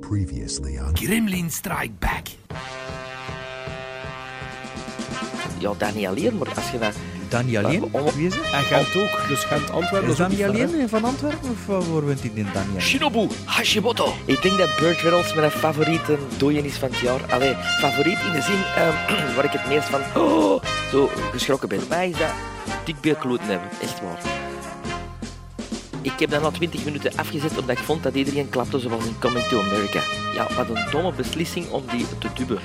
Previously on Gremlin Strike Back. Ja, dat niet alleen, maar als je dat... Dan niet alleen? Wie is het? En Gent ook. Dus Gent, Antwerpen. Is ver, alleen van Antwerpen of uh, waar woont hij in dan? Shinobu Hashimoto. Ik denk dat Burt Reynolds mijn favoriete dooien is van het jaar. Allee, favoriet in de zin ehm, waar ik het meest van oh, zo geschrokken ben. Mij is dat dikbeelkloten hebben, echt waar. Ik heb dat na 20 minuten afgezet omdat ik vond dat iedereen klapte zoals in Coming to America. Ja, wat een domme beslissing om die te dubben.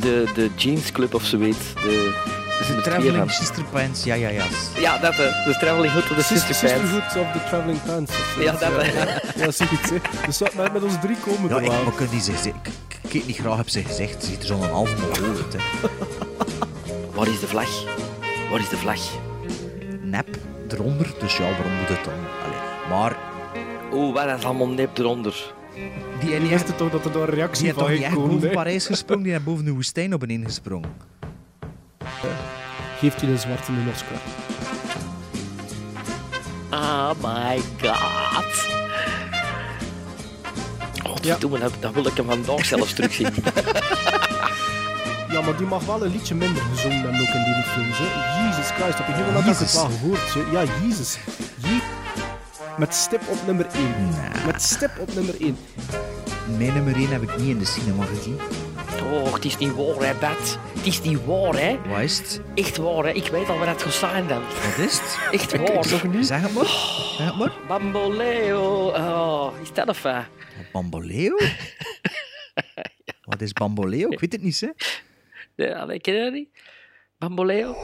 De, de Jeans Club of zoiets. De, twee Traveling Sister Pants? Ja, ja, ja. Ja, dat eh, de Traveling Hood of the Sister, Sister Pants. Sisterhood of the Traveling Pants. of zo. Ja, dat ja, ja, zoiets. hè. Dus dat- met, met ons drie komen Ja, ik, maar kun niet zeggen, ik, ik niet graag heb ze gezegd. Ziet er zo'n half mongool uit. Hè. Waar is de vlag? Waar is de vlag? Nep eronder, dus ja, waarom moet het dan? Allee, maar Oeh, wat is allemaal nep eronder? die, Je die, toch dat er daar een die reactie heeft van toch niet ging echt komen. boven? Parijs gesprongen, die heeft boven de woestijn op en gesprongen. Geeft hij een zwarte een Oscar. Oh my god. Oh, Ja. dan wil ik hem vandaag zelfs terugzien. Ja, maar die mag wel een liedje minder gezongen hebben ook in die films. Hè. Jesus Christ, op een gegeven moment heb ik het wel gehoord. hè. Ja, Jezus. Je- Met stip op nummer 1. Nah. Met stip op nummer 1. Mijn nummer 1 heb ik niet in de cinema gezien. Oh, het is niet waar, hè, Bert. Het is niet waar, hè. Wat is het? Echt waar, hè. Ik weet al wat het zijn dan. Wat is het? Echt waar. Zeg het maar. Zeg het maar. Bamboleo. Oh, is dat of wat? Bamboleo? Wat is bamboleo? Ik weet het niet, hè. Ja, allee, ken je dat niet? Bamboleo?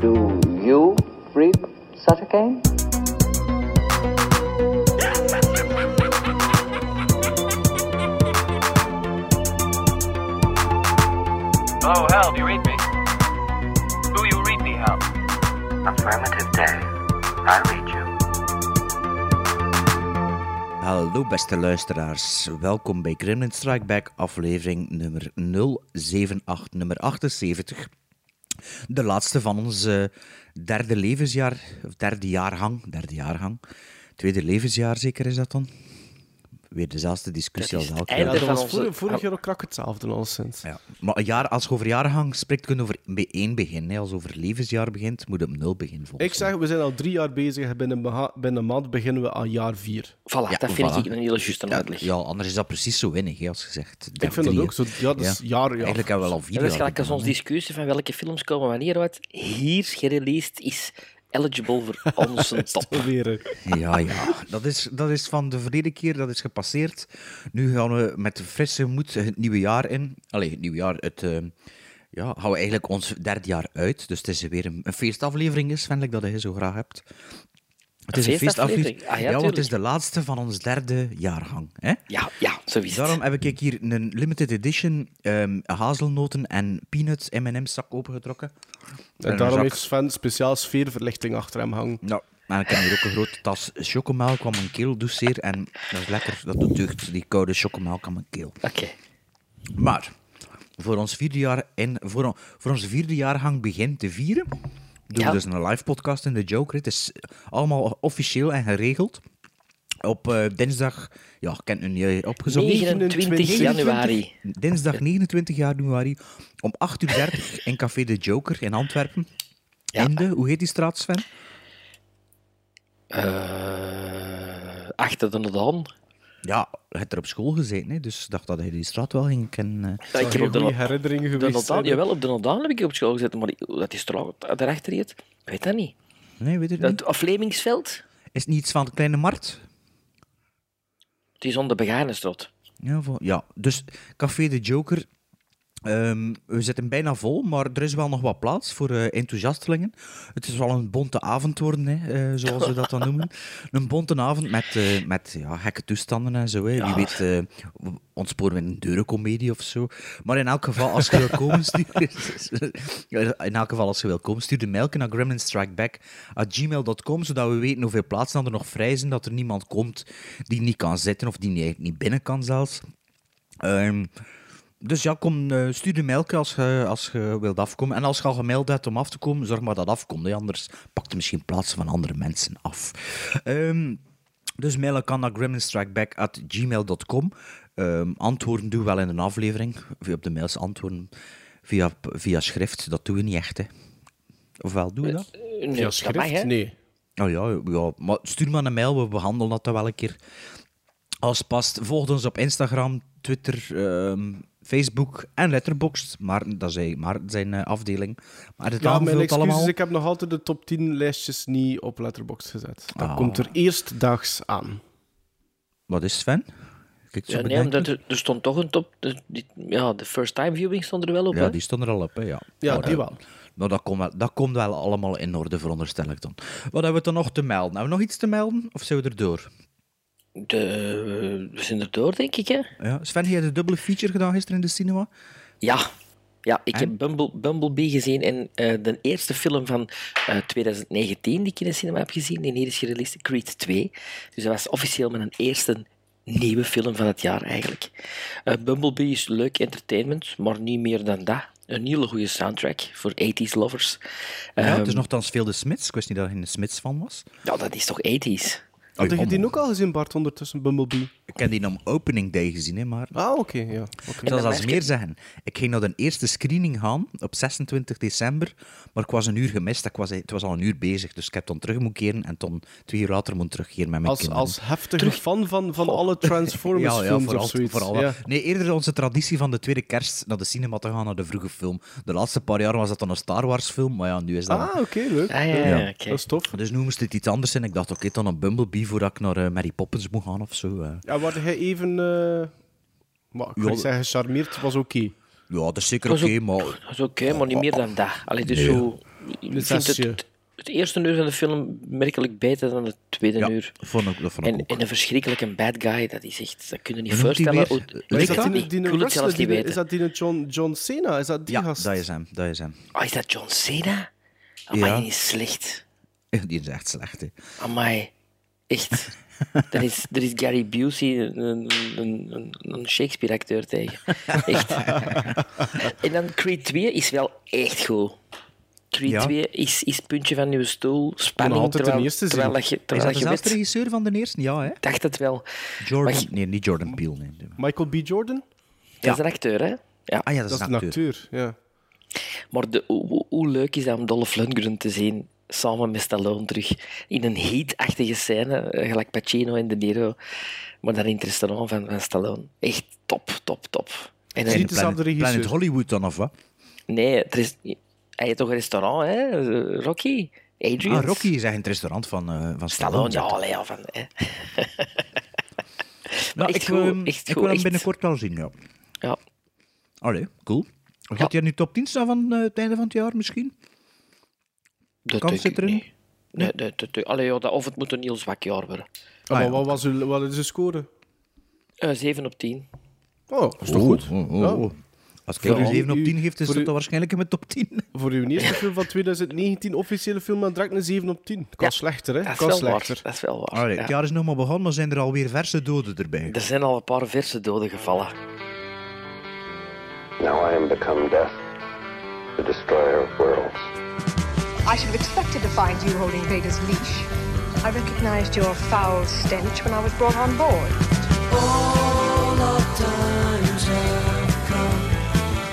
Do you read such a game? Oh, Hal, do you read me? Do you read me, Hal? Affirmative, Dave. I read you. Hallo beste luisteraars, welkom bij Gremlin Strike Back, aflevering nummer 078, nummer 78. De laatste van ons eh, derde levensjaar, of derde jaargang, derde jaargang. Tweede levensjaar zeker is dat dan? Weer dezelfde discussie als het elke jaar. Dat was vorig, vorig jaar ook krak hetzelfde al sinds. Ja. Maar een jaar, als je over jaargang spreekt, kun je over bij één beginnen. hè. Als je over levensjaar begint, moet je op nul beginnen volgens Ik zeg, we zijn al drie jaar bezig en binnen, binnen een maand beginnen we aan jaar vier. Voilà, Ja, dat vind voilà. ik een hele juiste uitleg. Ja, ja, anders is dat precies zo winnig, hè, als gezegd. Ik vind dat ook zo. Ja, dat is Ja. jaar, ja. Eigenlijk hebben we al vier Dat is jaar gelijk als onze discussie van welke films komen wanneer uit. Hier gereleased is eligible voor onze top. Ja, ja. Dat is, dat is van de verleden keer, dat is gepasseerd. Nu gaan we met frisse moed het nieuwe jaar in. Allee, het nieuwe jaar, het... eh, ja, gaan we eigenlijk ons derde jaar uit. Dus het is weer een, een feestaflevering, is, Sven, like dat je zo graag hebt. Het is een feestaflevering? Ah, ja, want het is de laatste van ons derde jaargang. Hè? Ja, ja, zo is het. Daarom heb ik hier een limited edition ehm, hazelnoten en peanuts M&M's zak opengetrokken. En daarom zak- heeft Sven speciaal sfeerverlichting achter hem hangen. Nou, en ik heb hier ook een grote tas chocomelk aan mijn keel doet zeer. En dat is lekker, dat doet deugd, die koude chocomelk aan mijn keel. Oké. Maar, voor ons vierde jaar en voor, voor onze vierde jaargang begint te vieren, doen Ja. we dus een live podcast in de Joker. Het is allemaal officieel en geregeld. Op eh, dinsdag, ja, ik ken het nu niet opgezocht. 29 januari. Dinsdag 29 januari om 8.30 uur in Café de Joker in Antwerpen. Ja. In de, hoe heet die straat, Sven? Eh, achter de Nodaan. Ja, je hebt er op school gezeten, hè, dus ik dacht dat hij die straat wel ging kennen. eh. Ja, ik heb op de, herinneringen de geweest. Jawel, op de Nodaan heb ik op school gezet, maar die- dat is toch daarachter heet? Ik weet dat niet. Nee, weet je het niet? Dat? Is het niet iets van de Kleine Markt? Het is onder Begaanenstraat. Ja, ja, dus Café de Joker Ehm, we zitten bijna vol, maar er is wel nog wat plaats voor eh, enthousiastelingen. Het is wel een bonte avond worden, hè, eh, zoals ze dat dan noemen. Een bonte avond met, eh, met ja, gekke toestanden en zo. Hè. Wie weet, ontsporen we een deurencomedie of zo. Maar in elk geval, als je wil komen, stuur, in elk geval, als je wil komen, stuur de mail naar gremlinstrikeback.gmail.com, zodat we weten hoeveel plaatsen er nog vrij zijn, dat er niemand komt die niet kan zitten of die niet, niet binnen kan zelfs. Ehm, dus ja, kom, eh, stuur de mail als je, als je wilt afkomen. En als je al gemaild hebt om af te komen, zorg maar dat afkomt. hè. Anders pakt je misschien plaatsen van andere mensen af. Ehm, dus mailen kan naar. Ehm antwoorden doen we wel in een aflevering. Via op de mails antwoorden via, via schrift. Dat doen we niet echt, hè. Ofwel, doen we dat? Nee, Via dat mag, schrift? hè. Nee. Oh ja, ja, maar stuur maar een mail, we behandelen dat dan wel een keer als past. Volg ons op Instagram, Twitter, ehm, Facebook en Letterboxd. Maar dat is hij- maar zijn eh, afdeling. Maar het Ja, mijn excuses, allemaal. ik heb nog altijd de top 10 lijstjes niet op Letterboxd gezet. Dat Ah. komt er eerstdaags aan. Wat is Sven? Kijk, Ja, nee, bedenken. omdat er, er stond toch een top. De, die- ja, de first time viewing stond er wel op. Ja, hè? die stond er al op, hè, ja. Ja, Maar, die eh, wel. Nou, dat komt, wel, dat komt wel allemaal in orde, veronderstel ik dan. Wat hebben we dan nog te melden? Hebben we nog iets te melden? Of zijn we er door? De, we zijn er door, denk ik. Hè? Ja. Sven, heb je de dubbele feature gedaan gisteren in de cinema? Ja. Ja, ik heb Bumble, Bumblebee gezien en eh, de eerste film van eh, 2019 die ik in de cinema heb gezien, die hier is gereleased, Creed 2. Dus dat was officieel mijn eerste nieuwe film van het jaar eigenlijk. Eh, Bumblebee is leuk entertainment, maar niet meer dan dat. Een hele goede soundtrack voor 80s lovers. ja, Ehm, het is nogthans veel de Smits. Ik wist niet dat je een Smits fan was. ja, dat is toch 80s? Had je die ook al gezien, Bart, ondertussen, Bumblebee? Ik heb die om opening day gezien, hè, maar Ah, oké, ja. zal dan zelfs merk meer zeggen. Ik ging naar de eerste screening gaan op 26 december, maar ik was een uur gemist. Ik was, het was al een uur bezig, dus ik heb dan terug moeten keren en dan twee uur later moeten terugkeren met mijn Als, kinderen. als heftige fan van, van alle Transformers-films vooral, of zoiets. vooral. ja. Nee, eerder onze traditie van de tweede kerst naar de cinema te gaan, naar de vroege film. De laatste paar jaar was dat dan een Star Wars film, maar ja, nu is dat... Ah, oké, leuk. Ah, ja, Ja. ja, oké. Dat is tof. Dus nu moest het iets anders zijn. Ik dacht, oké, dan een Bumblebee voordat ik naar eh, Mary Poppins moet gaan of zo. eh. Ja, waar hij even... eh maar, ik Ja, zeggen, gecharmeerd was oké. Ja, dat is zeker oké, ook- maar... Dat is oké, maar niet meer dan dat. Allee, dus Nee. zo, ik vind het, het, het eerste uur van de film merkelijk beter dan het tweede Ja, uur. vond ik, dat vond ik En, ook. en een verschrikkelijke bad guy, dat is echt... Dat kun je niet voorstellen. Maar is dat die. Ik wil het zelfs niet die- weten. Is dat die John, John Cena? Is dat die Ja, gast? dat is hem, dat is hem. Ah, is dat John Cena? Amai, Ja. die is slecht. Die is echt slecht, hè. Amai, echt. Er is, er is Gary Busey, een, een, een, een Shakespeare-acteur tegen. Echt. en dan Creed 2 is wel echt goed. Creed Ja. 2 is, is puntje van je stoel, spanning, altijd terwijl, de eerste terwijl, zien. dat je, Is terwijl dat je regisseur van de eerste? Ja, hè? Ik dacht het wel. Jordan... Je- Nee, niet Jordan Peele, nee. Michael B. Jordan? Dat is een acteur, hè? Ja. Ah ja, dat Dat is een acteur. acteur, ja. Maar de, hoe- hoe leuk is dat om Dolph Lundgren te zien samen met Stallone terug in een heat-achtige scène, eh, gelijk Pacino en De Niro, maar dan in het restaurant van, van Stallone. Echt top, top, top. En dan, het dezelfde regisseur. Planet Hollywood dan, of wat? nee, er is, hij heeft toch een restaurant, hè? Eh, Rocky? Adrian? Ah, Rocky is echt in het restaurant van, eh van Stallone, Stallone. ja, allee, ja, van, hè. Nou, echt ik, goed, echt ik goed, wil hem echt. binnenkort wel zien, ja. Ja. Allee, cool. Gaat hij nu top 10 staan van het einde van het jaar misschien? Dat Kans zit erin? niet. Nee, nee, dat- dat- allee, ja, dat, of het moet een heel zwak jaar worden. Ah, maar ja, wat, was uw, wat is de score? Eh 7 op 10. Oh, dat is toch goed? Oh, oh, oh. Als ik Voor nu 7 op u- 10 geef, is dat u- dan waarschijnlijk in mijn top 10. Voor uw eerste film van 2019, officiële film, dan direct een 7 op 10. Kan Ja, slechter, hè? Dat is Kan wel slechter. waar. Dat is wel waar. Allee, ja. Het jaar is nog maar begonnen, maar zijn er alweer verse doden erbij. Er zijn al een paar verse doden gevallen. Now I am become death, the destroyer of worlds. I should have expected to find you holding Vader's leash. I recognized your foul stench when I was brought on board.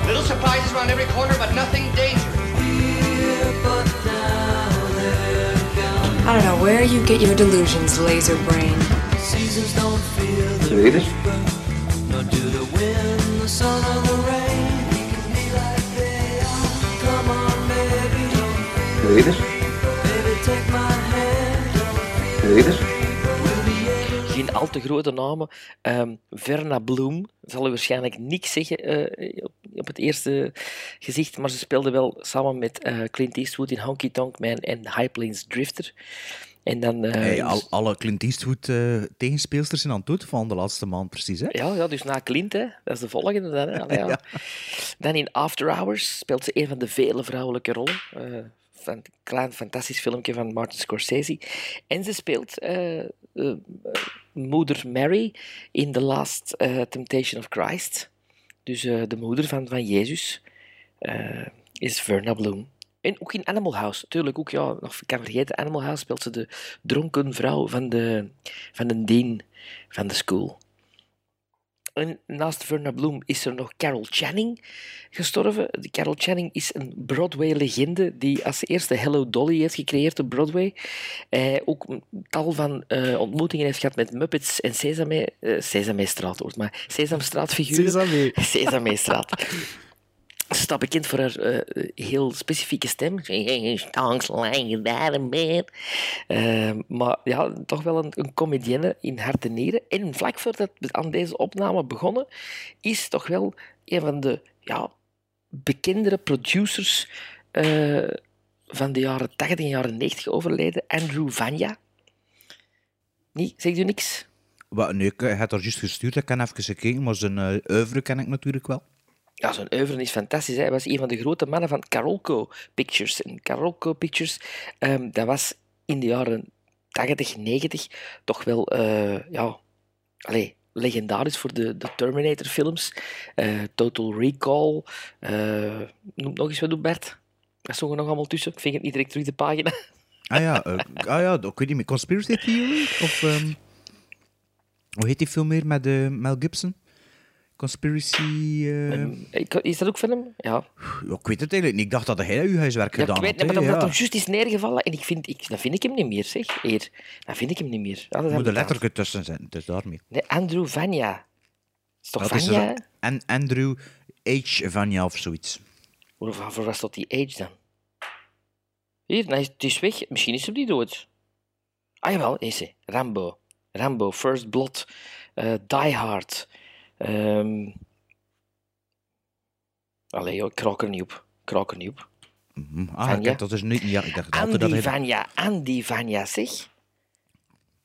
Little surprises around every corner, but nothing dangerous. I don't know where you get your delusions, laser brain. Read it. Read it. Read it. Geen al te grote namen. Ehm, Verna Bloem zal u waarschijnlijk niks zeggen eh, op, het eerste gezicht, maar ze speelde wel samen met eh, Clint Eastwood in Honky Tonk Man en High Plains Drifter. En dan... eh, Hey, al, is- alle Clint Eastwood eh, tegenspeelsters zijn aan het van de laatste maand, precies. Hè? Ja, ja, dus na Clint, hè. dat is de volgende dan. Hè. Allee, ja. Dan in After Hours speelt ze een van de vele vrouwelijke rollen. Eh, van een klein fantastisch filmpje van Martin Scorsese. En ze speelt eh, eh, moeder Mary in The Last eh, Temptation of Christ. Dus de moeder van, van Jezus is Verna Bloom. En ook in Animal House, natuurlijk ook, ja, nog kan vergeten, Animal House speelt ze de dronken vrouw van de, van de dean van de school. En naast Verna Bloom is er nog Carol Channing gestorven. Carol Channing is een Broadway-legende die als eerste Hello Dolly heeft gecreëerd op Broadway. Eh, ook een tal van eh, ontmoetingen heeft gehad met Muppets en Sesame, eh Sesamestraat, hoort maar Sesamstraatfiguren. Sesame. Sesamestraat. Staat bekend voor haar eh, heel specifieke stem. Eh, maar ja, toch wel een, een comedienne in hart en nieren. En vlak voordat we aan deze opname begonnen, is toch wel een van de ja, bekendere producers eh, van de jaren 80 en jaren 90 overleden, Andrew Vanya. Nee, zegt u niks? Wat, nee, ik heb er juist gestuurd, ik kan even gekeken, maar zijn eh oeuvre ken ik natuurlijk wel. Ja, zo'n oeuvre is fantastisch. Hè. Hij was een van de grote mannen van Carolco Pictures. En Carolco Pictures, ehm, dat was in de jaren 80, 90 toch wel, eh, ja, allee, legendarisch voor de, de Terminator-films. Eh, Total Recall. eh noem nog eens wat op, Bert. Dat stond er nog allemaal tussen. Ik vind het niet direct terug de pagina. Ah ja, eh, ah, ja ik weet niet meer. Conspiracy Theory? Of, ehm, hoe heet die film meer met Mel Gibson? Conspiracy... eh, ik- Is dat ook van hem? Ja. ja, ik weet het eigenlijk niet. Ik dacht dat hij uw huiswerk Ja, gedaan ik weet had. niet, maar dat ja. dat hem juist is neergevallen en ik vind, ik, dat vind ik hem niet meer, zeg. Eer, dat vind ik hem niet meer. Er heb moet gedaan. letterke tussen zijn, dus daarmee. Nee, Andrew Vanya. Is toch Dat Vanya? er- en Andrew H. Vanya of zoiets. Hoe voor was dat die age dan? Hier, nee, het is weg. Misschien is hij die dood. Ah jawel, is hij. Rambo. Rambo, First Blood, eh, Die Hard. Ehm Allee, joh, ik kraak er niet op. Ik er niet op. Ah, kijk, dat is nu... Ja, ik dacht altijd dat Andy hij, Vanya, Andy Vanya, zeg.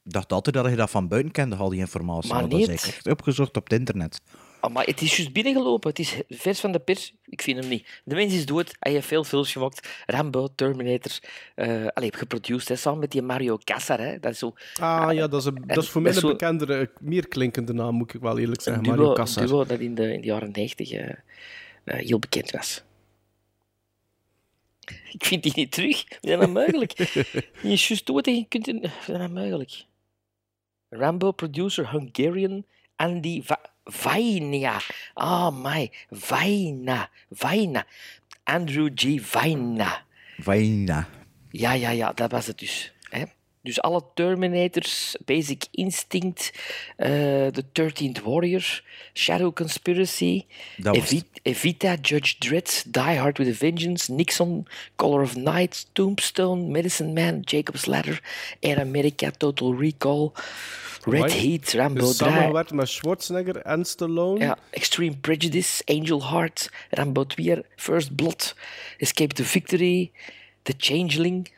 ik dacht altijd dat hij dat van buiten kende, al die informatie. Maar dat is niet. eigenlijk echt opgezocht op het internet. Oh, maar het is juist binnengelopen. Het is vers van de pers. Ik vind hem niet. De mens is dood. Hij heeft veel films gemaakt. Rambo, Terminator. eh allee, geproduceerd hè, samen met die Mario Casar. Hè. Dat is zo Ah ja, dat is, een, dat is voor mij een bekendere, meer klinkende naam, moet ik wel eerlijk een zeggen. duo, Mario een Casar. duo dat in de, in de jaren 90 eh, eh, heel bekend was. Ik vind die niet terug. Is dat nou mogelijk? Je is juist dood je kunt... Is dat nou mogelijk? Rambo, producer, Hungarian, Andy Va Vaina. Ah, my. Vaina. Vaina. Andrew G. Vaina. Vanya. Ja, ja, ja, dat was het dus. Dus alle Terminators, Basic Instinct, eh The 13th Warrior, Shadow Conspiracy, Evita, Judge Dredd, Die Hard with a Vengeance, Nixon, Color of Night, Tombstone, Medicine Man, Jacob's Ladder, Air America, Total Recall, Red. Heat, Rambo Dus 3, samengewerkt met Schwarzenegger en Stallone. ja, Extreme Prejudice, Angel Heart, Rambo 2, First Blood, Escape to Victory, The Changeling,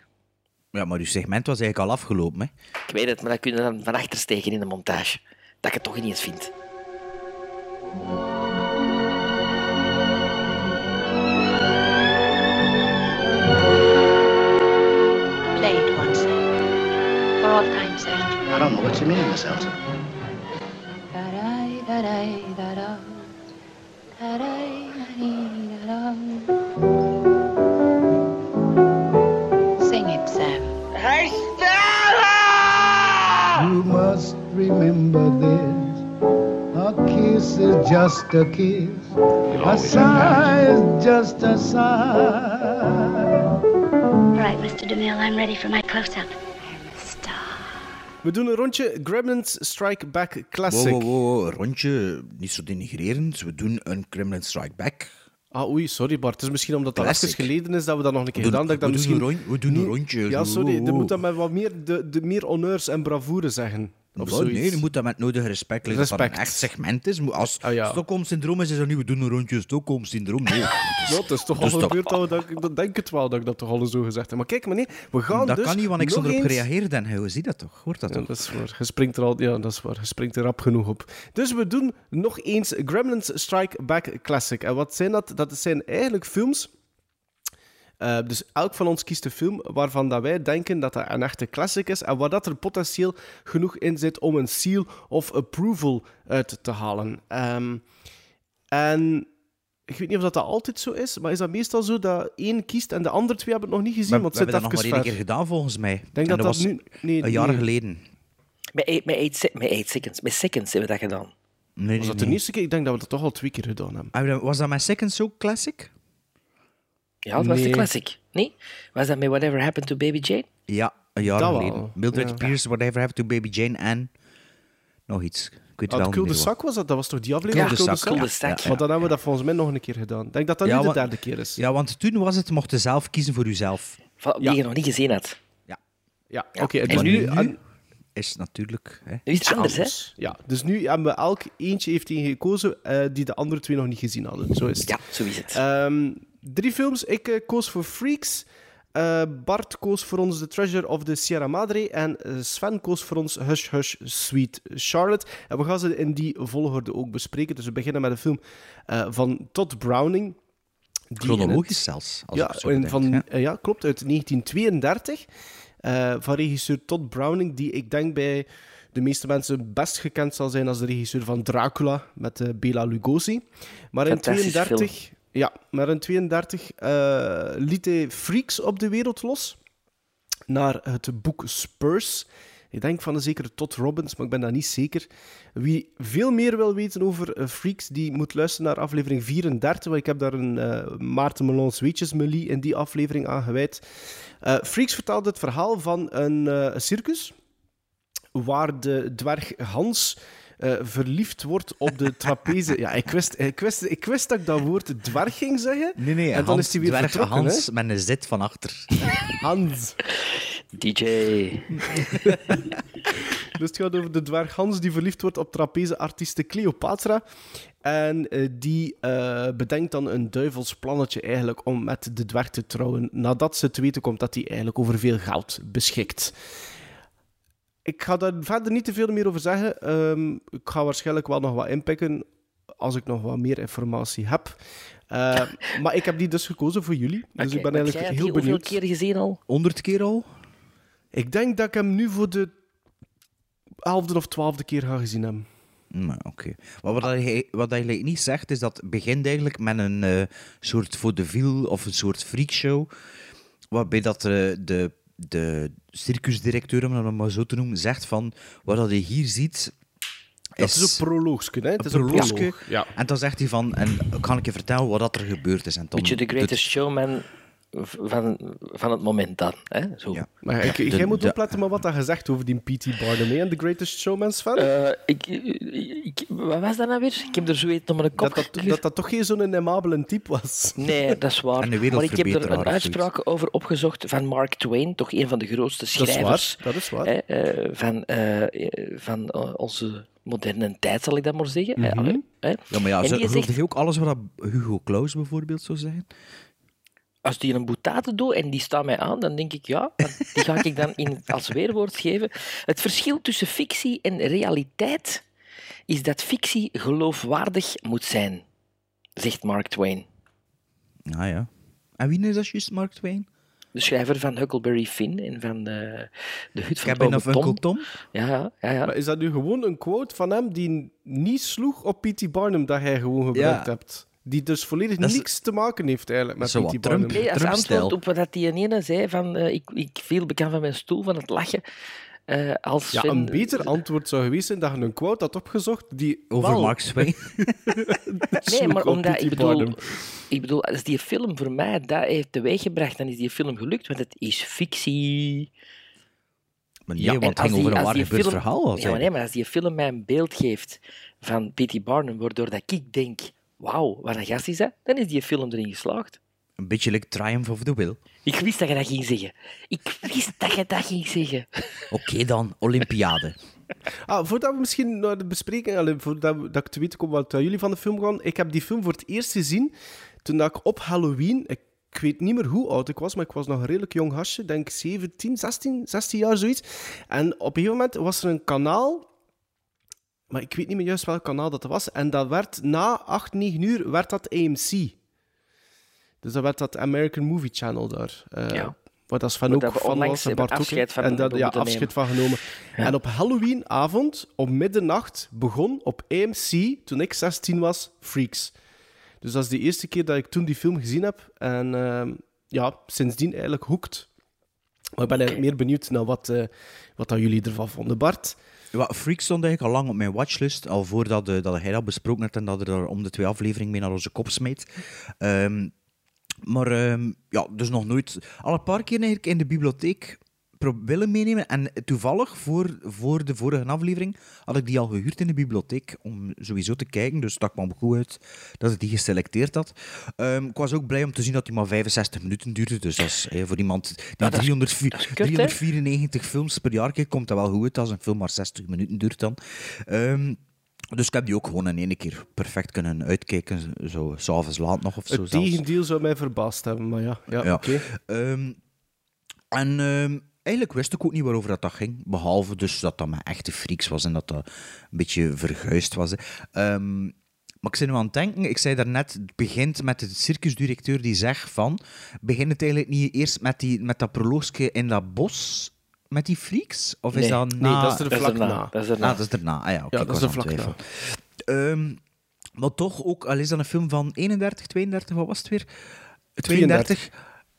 Ja, maar uw segment was eigenlijk al afgelopen, hè? Ik weet het, maar dat kunnen we dan van achter steken in de montage. Dat ik het toch niet eens vind. Play it once, for all time's sake. I don't know what you mean, Miss Elsa. Da-da-da-da-da-da. Da-da-da-da-da. Sing remember this. A kiss is just a kiss. A sigh is just a sigh. All right, Mr. DeMille, I'm ready for my close-up. We doen een rondje Gremlins Strike Back Classic. Wow, wow, wow, rondje, niet zo denigrerend. We doen een Kremlin Strike Back. Ah, oei, sorry Bart. Het is misschien omdat dat even geleden is dat we dat nog een keer doen- gedaan. Dat ik dat we doen misschien... we doen een rondje. Ja, sorry. Je moet dat met wat meer, de, de meer honneurs en bravoure zeggen. Of nee, je moet dat met nodige respect leggen. Dat dat Respect. een echt segment is. Moet- Als Ah, ja. Stockholm-syndroom is, is er niet, we doen een rondje Stockholm-syndroom. Nee. Ja, het is toch Dus al gebeurd dat, dat, ik- dat denk het wel dat ik dat toch al zo gezegd heb. Maar kijk, maar nee, we gaan dat dus kan niet, want ik stond erop eens- gereageerd en hij zie dat toch? Hoort dat Ja, toch? dat is waar. Je springt er al, ja, dat is waar. Je springt er rap genoeg op. Dus we doen nog eens Gremlins Strike Back Classic. En wat zijn dat? Dat zijn eigenlijk films. Eh, dus elk van ons kiest een film waarvan dat wij denken dat dat een echte classic is en waar dat er potentieel genoeg in zit om een seal of approval uit te halen. Ehm, en ik weet niet of dat, dat altijd zo is, maar is dat meestal zo dat één kiest en de andere twee hebben het nog niet gezien? We, want we het hebben dat nog maar één keer gedaan, volgens mij. Ik denk En dat dat was nu... Nee, een jaar nee. geleden. Met 8 met eight se- met eight seconds. Met seconds hebben we dat gedaan. Nee, Was nee, dat de nee. eerste keer? Ik denk dat we dat toch al twee keer gedaan hebben. Ah, Was dat mijn second so classic? Ja, dat was de Nee. classic. Nee? Was dat met Whatever Happened to Baby Jane? Ja, een jaar Dat wel, geleden. Mildred ja. Pierce, Whatever Happened to Baby Jane en nog iets. Ik weet Ah, wel het niet Cul de wat. Sac was dat? Dat was toch die aflevering? Cul de Sac, Cul de Sac. Ja. Want dan hebben we dat volgens mij nog een keer gedaan. Ik denk dat dat Ja, nu de wa- derde keer is. Ja, want toen was het, mocht je zelf kiezen voor jezelf. Van- Die Ja. je nog niet gezien had. Ja, oké. En dus nu- nu... nu- en- Is natuurlijk... Hè. Nu is het anders, hè? anders. Ja, dus nu hebben we elk eentje heeft een gekozen eh, die de andere twee nog niet gezien hadden. Zo is het. Ja, zo is het. Ehm, drie films. Ik eh, koos voor Freaks. Eh, Bart koos voor ons The Treasure of the Sierra Madre. En eh, Sven koos voor ons Hush Hush Sweet Charlotte. En we gaan ze in die volgorde ook bespreken. Dus we beginnen met een film van Todd Browning. het- Chronologisch zelfs. Als ja, zo bedenk, van, ja, klopt, uit 1932. eh, van regisseur Todd Browning, die ik denk bij de meeste mensen best gekend zal zijn als de regisseur van Dracula met Bela Lugosi. Maar in Fantastisch 32, ja, maar in 32 eh, liet hij Freaks op de wereld los naar het boek Spurs. Ik denk van een zekere Todd Robbins, maar ik ben dat niet zeker. Wie veel meer wil weten over eh, Freaks, die moet luisteren naar aflevering 34. Want ik heb daar een eh, Maarten Melons Weetjesmelie in die aflevering aan gewijd. Eh, Freaks vertelt het verhaal van een circus waar de dwerg Hans eh, verliefd wordt op de trapeze. ja, ik wist, ik, wist, ik wist dat ik dat woord dwerg ging zeggen. Nee, nee, en dan Hans, is hij weer dwerg vertrokken. Hans hè. met een zit van achter. Hans. DJ. Dus het gaat over de dwerg Hans die verliefd wordt op trapezeartiste Cleopatra. En eh, die eh, bedenkt dan een duivels plannetje eigenlijk om met de dwerg te trouwen. Nadat ze te weten komt dat hij eigenlijk over veel geld beschikt. Ik ga daar verder niet te veel meer over zeggen. Ehm, ik ga waarschijnlijk wel nog wat inpikken als ik nog wat meer informatie heb. Eh, maar ik heb die dus gekozen voor jullie. Dus ik ben eigenlijk heel die hoeveel benieuwd. keer gezien al? 100 keer al? Ik denk dat ik hem nu voor de elfde of twaalfde keer ga gezien hebben. Nou, oké. Maar wat, hij, wat hij like niet zegt, is dat het begint eigenlijk met een eh, soort vaudeville of een soort freakshow, waarbij dat eh, de, de circusdirecteur, om het maar zo te noemen, zegt van, wat dat je hier ziet... Dat is een proloogske, hè? Het is een proloogske. proloog. Ja. En dan zegt hij van, en kan ik je vertellen wat dat er gebeurd is. En dan Beetje de doet- greatest showman van, van het moment dan. Hè? Zo. Ja. Maar ik, De- jij moet de- opletten met wat dat gezegd over die P.T. Barnum en The Greatest Showman's fan. Eh, ik, ik, wat was dat nou weer? Ik heb er zoiets nog maar een kop dat, dat, dat dat toch geen zo'n amabele type was. Nee, dat is waar. En de maar ik heb er een uitspraak over opgezocht van Mark Twain, toch een van de grootste Dat is schrijvers waar. Dat is waar. hè, eh, van, eh, eh, van eh, onze moderne tijd, zal ik dat maar zeggen. hè. Allee, hè. Ja, maar ja, zo, geloof zegt- je ook alles wat Hugo Claus bijvoorbeeld zou zeggen? Als die een boetate doet en die staat mij aan, dan denk ik ja, die ga ik dan in, als weerwoord geven. Het verschil tussen fictie en realiteit is dat fictie geloofwaardig moet zijn, zegt Mark Twain. Ah ja. En wie is dat juist, Mark Twain? De schrijver van Huckleberry Finn en van de, de hut van Cabin of Uncle Tom? Ja, ja, ja. ja. Maar is dat nu gewoon een quote van hem die niet sloeg op P.T. Barnum dat hij gewoon gebruikt Ja. hebt? Die dus volledig Dat is- niks te maken heeft eigenlijk met Zo wat P.T. Trump. Barnum. Nee, als antwoord op wat die ene zei van eh, ik, ik viel bekend van mijn stoel van het lachen. eh, als Ja, een beter antwoord zou geweest zijn dat je een quote had opgezocht die Over Wel. Mark Twain? Nee, maar omdat, ik bedoel, ik bedoel, als die film voor mij dat heeft teweeggebracht, dan is die film gelukt, want het is fictie. Maar nee, Ja, want en het als ging over die- een als waar die gebeurd film- verhaal. Als Ja, maar nee, maar als die film mij een beeld geeft van P.T. Barnum, waardoor dat ik denk, wauw, wat een gast is dat, dan is die film erin geslaagd. Een beetje like Triumph of the Will. Ik wist dat je dat ging zeggen. Ik wist dat je dat ging zeggen. Oké dan, Olympiade. Ah, voordat we misschien naar de bespreking, allee, voordat we- dat ik te weten kom wat jullie van de film gaan. Ik heb die film voor het eerst gezien toen dat ik op Halloween, ik, ik weet niet meer hoe oud ik was, maar ik was nog een redelijk jong hasje, denk 17, 16, 16 jaar zoiets. En op een gegeven moment was er een kanaal, maar ik weet niet meer juist welk kanaal dat was. En dat werd na 8, 9 uur, werd dat AMC. Dus dat werd dat American Movie Channel daar. Eh, Ja. Waar dat Waar ook van was, en Bart ook, afscheid van En dat, ja, afscheid nemen. van genomen. En op Halloweenavond, om middernacht, begon op AMC, toen ik 16 was, Freaks. Dus dat is de eerste keer dat ik toen die film gezien heb. En ehm, ja, sindsdien eigenlijk hoekt. Maar ik ben eigenlijk meer benieuwd naar wat, eh, wat dat jullie ervan vonden. Bart? Ja, Freak stond eigenlijk al lang op mijn watchlist, al voordat uh, dat hij dat besproken had en dat er om de twee afleveringen mee naar onze kop smeet. Ehm, maar ehm, ja, dus nog nooit. Al een paar keer eigenlijk in de bibliotheek willen meenemen. En toevallig, voor, voor de vorige aflevering, had ik die al gehuurd in de bibliotheek om sowieso te kijken. Dus dat kwam goed uit dat ik die geselecteerd had. Ehm, ik was ook blij om te zien dat die maar 65 minuten duurde. Dus dat is, voor iemand die dat is- 304 dat is kut, hè? 394 films per jaar kijkt, komt dat wel goed uit als een film maar 60 minuten duurt dan. Ehm, dus ik heb die ook gewoon in één keer perfect kunnen uitkijken, zo s'avonds laat nog of zo. Het tegendeel zou mij verbaasd hebben, maar ja, ja, Ja. oké. Ehm, en eigenlijk wist ik ook niet waarover dat, dat ging. Behalve dus dat dat met echte freaks was en dat dat een beetje verguisd was. Ehm, maar ik zit nu aan het denken, ik zei daarnet, het begint met de circusdirecteur die zegt van, begint het eigenlijk niet eerst met, die, met dat proloogje in dat bos met die freaks? Of is Nee. dat Nee, na... dat is er Dat is vlak na. Dat is erna. Ah, dat is. Ah ja, oké. Ja, ik dat is was er vlak twijfelen. Ehm, maar toch ook, al is dat een film van 31, 32, wat was het weer? 32.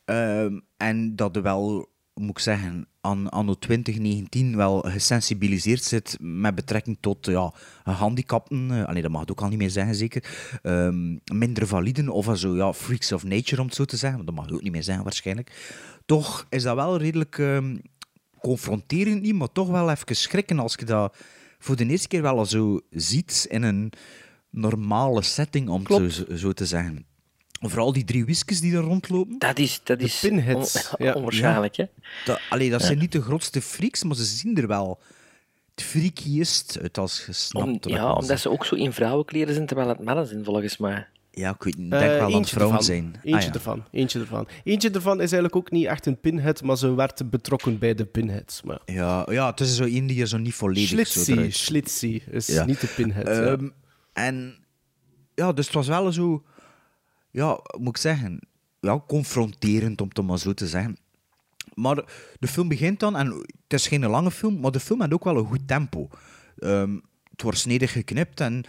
Ehm, en dat er wel, moet ik zeggen, aan anno 2019 wel gesensibiliseerd zit met betrekking tot ja, handicapten. Eh, allee, dat mag het ook al niet meer zeggen, zeker. Ehm, minder validen of zo, ja, freaks of nature, om het zo te zeggen. Dat mag ook niet meer zeggen, waarschijnlijk. Toch is dat wel redelijk ehm, confronterend niet, maar toch wel even schrikken als je dat voor de eerste keer wel zo ziet in een normale setting, om het zo, zo te zeggen. Vooral die drie whiskers die er rondlopen. Dat is, dat is pinheads, on- ja. onwaarschijnlijk, hè? Dat, allee, dat zijn niet de grootste freaks, maar ze zien er wel het freakiest uit als gesnapt. Om, ja, omdat ze ook zo in vrouwenkleren zijn, terwijl het mannen zijn, volgens mij. Ja, ik weet, denk Eh, wel dat het eentje vrouwen ervan. zijn. Eentje Ah, ja. ervan. Eentje ervan. Eentje ervan is eigenlijk ook niet echt een pinhead, maar ze werd betrokken bij de pinheads. Maar Ja, ja, het is zo één die er zo niet volledig zo Schlitzie, Schlitzie is Ja. niet de pinhead. ja. Ehm, En ja, dus het was wel zo, ja, moet ik zeggen, ja, confronterend om het maar zo te zeggen. Maar de film begint dan, en het is geen lange film, maar de film heeft ook wel een goed tempo. Ehm, het wordt snedig geknipt en,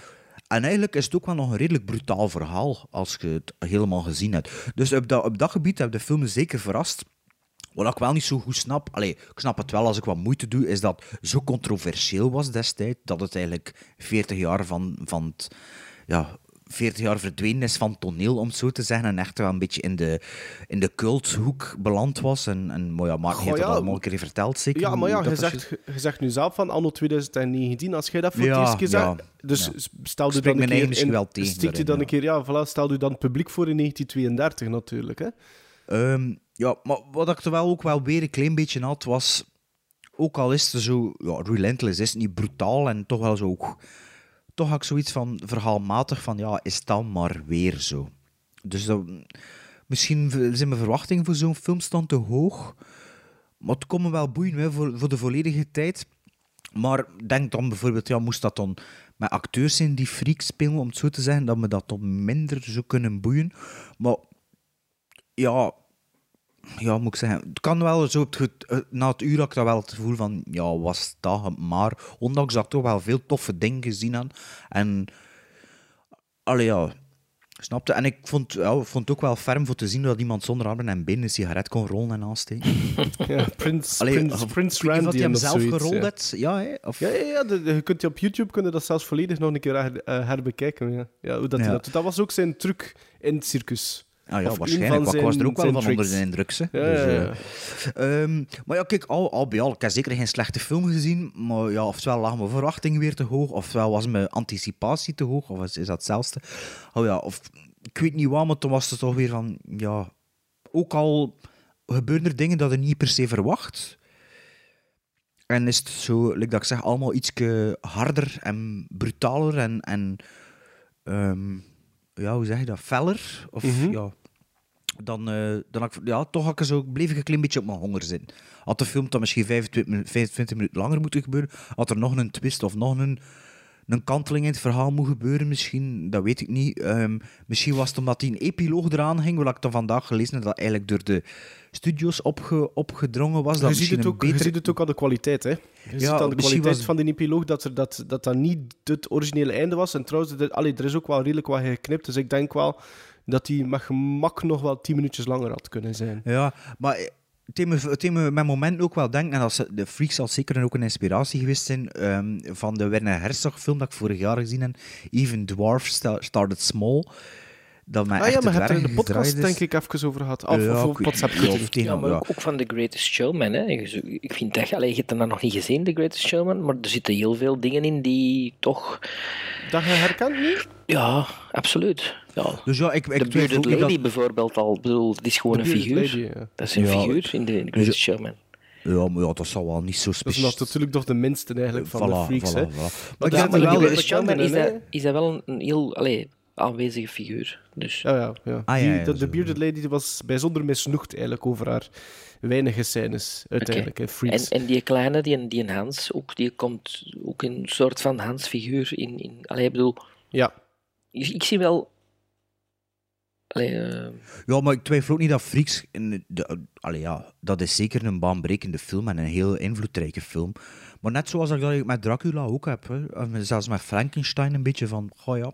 en eigenlijk is het ook wel nog een redelijk brutaal verhaal als je het helemaal gezien hebt. Dus op dat, op dat gebied heb de film zeker verrast. Wat ik wel niet zo goed snap, allee, ik snap het wel als ik wat moeite doe, is dat zo controversieel was destijds, dat het eigenlijk 40 jaar van, van het, ja, 40 jaar verdwenen is van toneel, om het zo te zeggen, en echt wel een beetje in de, in de culthoek beland was. En, en maar ja, Goh, heeft dat ja. allemaal een keer verteld, zeker. Ja, maar ja, je dat zegt, je zegt nu zelf van anno 2019, als jij dat voor Ja, het eerst keer ja, zegt. Dus ja. stel Ik je spreek dan een keer... in- wel tegen Stikt je daarin, dan een keer... Ja, voilà, stel je dan publiek voor in 1932 natuurlijk, hè. Ehm, ja, maar wat ik er wel ook wel weer een klein beetje had, was... Ook al is het zo... Ja, Relentless is het niet brutaal en toch wel zo... Toch had ik zoiets van verhaalmatig van... Ja, is dat maar weer zo. Dus misschien zijn mijn verwachtingen voor zo'n film staan te hoog. Maar het kon me wel boeien hè, voor, de volledige tijd. Maar denk dan bijvoorbeeld, ja, moest dat dan met acteurs zijn die freaks spelen, om het zo te zeggen, dat me dat dan minder zou kunnen boeien. Maar ja, ja, moet ik zeggen, het kan wel zo, op het, ge- eh, na het uur had ik dat wel het gevoel van, ja, was dat maar. Ondanks dat ik toch wel veel toffe dingen gezien had. En, allee, ja, snapte. En ik vond, ja, vond het ook wel ferm voor te zien dat iemand zonder armen en benen een sigaret kon rollen en aansteken. Ja, Prins, Allee, Prins, of- Prins Randy hij hem zelf zoiets, gerold ja. had. Ja, hè? Of, Ja, ja, ja de- de- je kunt die op YouTube kunnen dat zelfs volledig nog een keer her, eh, herbekijken. Ja. Ja, hoe dat, Ja. dat, dat was ook zijn truc in het circus. Ah ja, Of waarschijnlijk. ik was er ook wel van onder de indruk. hè. Ja, Dus, eh, ehm, maar ja, kijk, al, al bij al, ik heb zeker geen slechte film gezien. Maar ja, oftewel lag mijn verwachting weer te hoog, oftewel was mijn anticipatie te hoog, of is, is dat hetzelfde? Oh ja, of ik weet niet wat, maar toen was het toch weer van, ja, ook al gebeuren er dingen dat je niet per se verwacht. En is het zo, like dat ik zeg, allemaal iets harder en brutaler en, en ehm, ja, hoe zeg je dat, feller? Of Mhm. ja, dan, eh, dan had ik, ja, toch had ik zo, bleef ik een klein beetje op mijn honger zitten. Had de film dan misschien 25, minu- 25 minuten langer moeten gebeuren, had er nog een twist of nog een, een kanteling in het verhaal moet gebeuren misschien, dat weet ik niet. Ehm, misschien was het omdat die een epiloog eraan ging, wat ik dan vandaag gelezen heb, dat eigenlijk door de studios opge, opgedrongen was. Dat Je ziet, het ook, je betere- ziet het ook aan de kwaliteit. Hè. Je Ja, ziet aan de kwaliteit was- van die epiloog dat, er, dat, dat dat niet het originele einde was. En trouwens, er, allee, er is ook wel redelijk wat geknipt. Dus ik denk wel dat die met gemak nog wel tien minuutjes langer had kunnen zijn. Ja, maar me met momenten ook wel denken, en als de Freak zal zeker ook een inspiratie geweest zijn, ehm, van de Werner Herzog film dat ik vorig jaar gezien heb, Even Dwarf Sta- Started Small. Dat mij Ah echt ja, maar hebt er in de podcast denk ik even over gehad. Of, Ja, of WhatsApp. tegen- Ja, maar ja. ook, ook van The Greatest Showman. Hè. Ik vind dat, allee, je hebt hem nog niet gezien, The Greatest Showman, maar er zitten heel veel dingen in die toch... Dat je herkent niet? Ja, absoluut. Ja. Dus ja, ik, ik De Bearded Lady dat- bijvoorbeeld al, bedoel, het is gewoon De een figuur. Lady, ja. Dat is een Ja. figuur in The Greatest Showman. Ja, maar ja, dat zal wel niet zo Dat is speciaal nog natuurlijk toch de minste eigenlijk van de freaks. voilà, hè. voilà. Maar Ja, maar wel Greatest een Showman is dat, is dat wel een, een heel allee, aanwezige figuur. Dus. Ja, ja, ja. Ah, ja, Die- ja, de, de. Bearded Lady die was bijzonder misnoegd eigenlijk over haar weinige scènes uiteindelijk. hè, En, Freaks. en die kleine, die, die Hans, ook, die komt ook in een soort van Hans-figuur in. in allee, ik bedoel, Ja. Ik, zie wel. Eh, Ja, maar ik twijfel ook niet dat Freaks... In de, allee, ja, dat is zeker een baanbrekende film en een heel invloedrijke film. Maar net zoals ik dat met Dracula ook heb. Hè. Zelfs met Frankenstein een beetje van... Goh ja,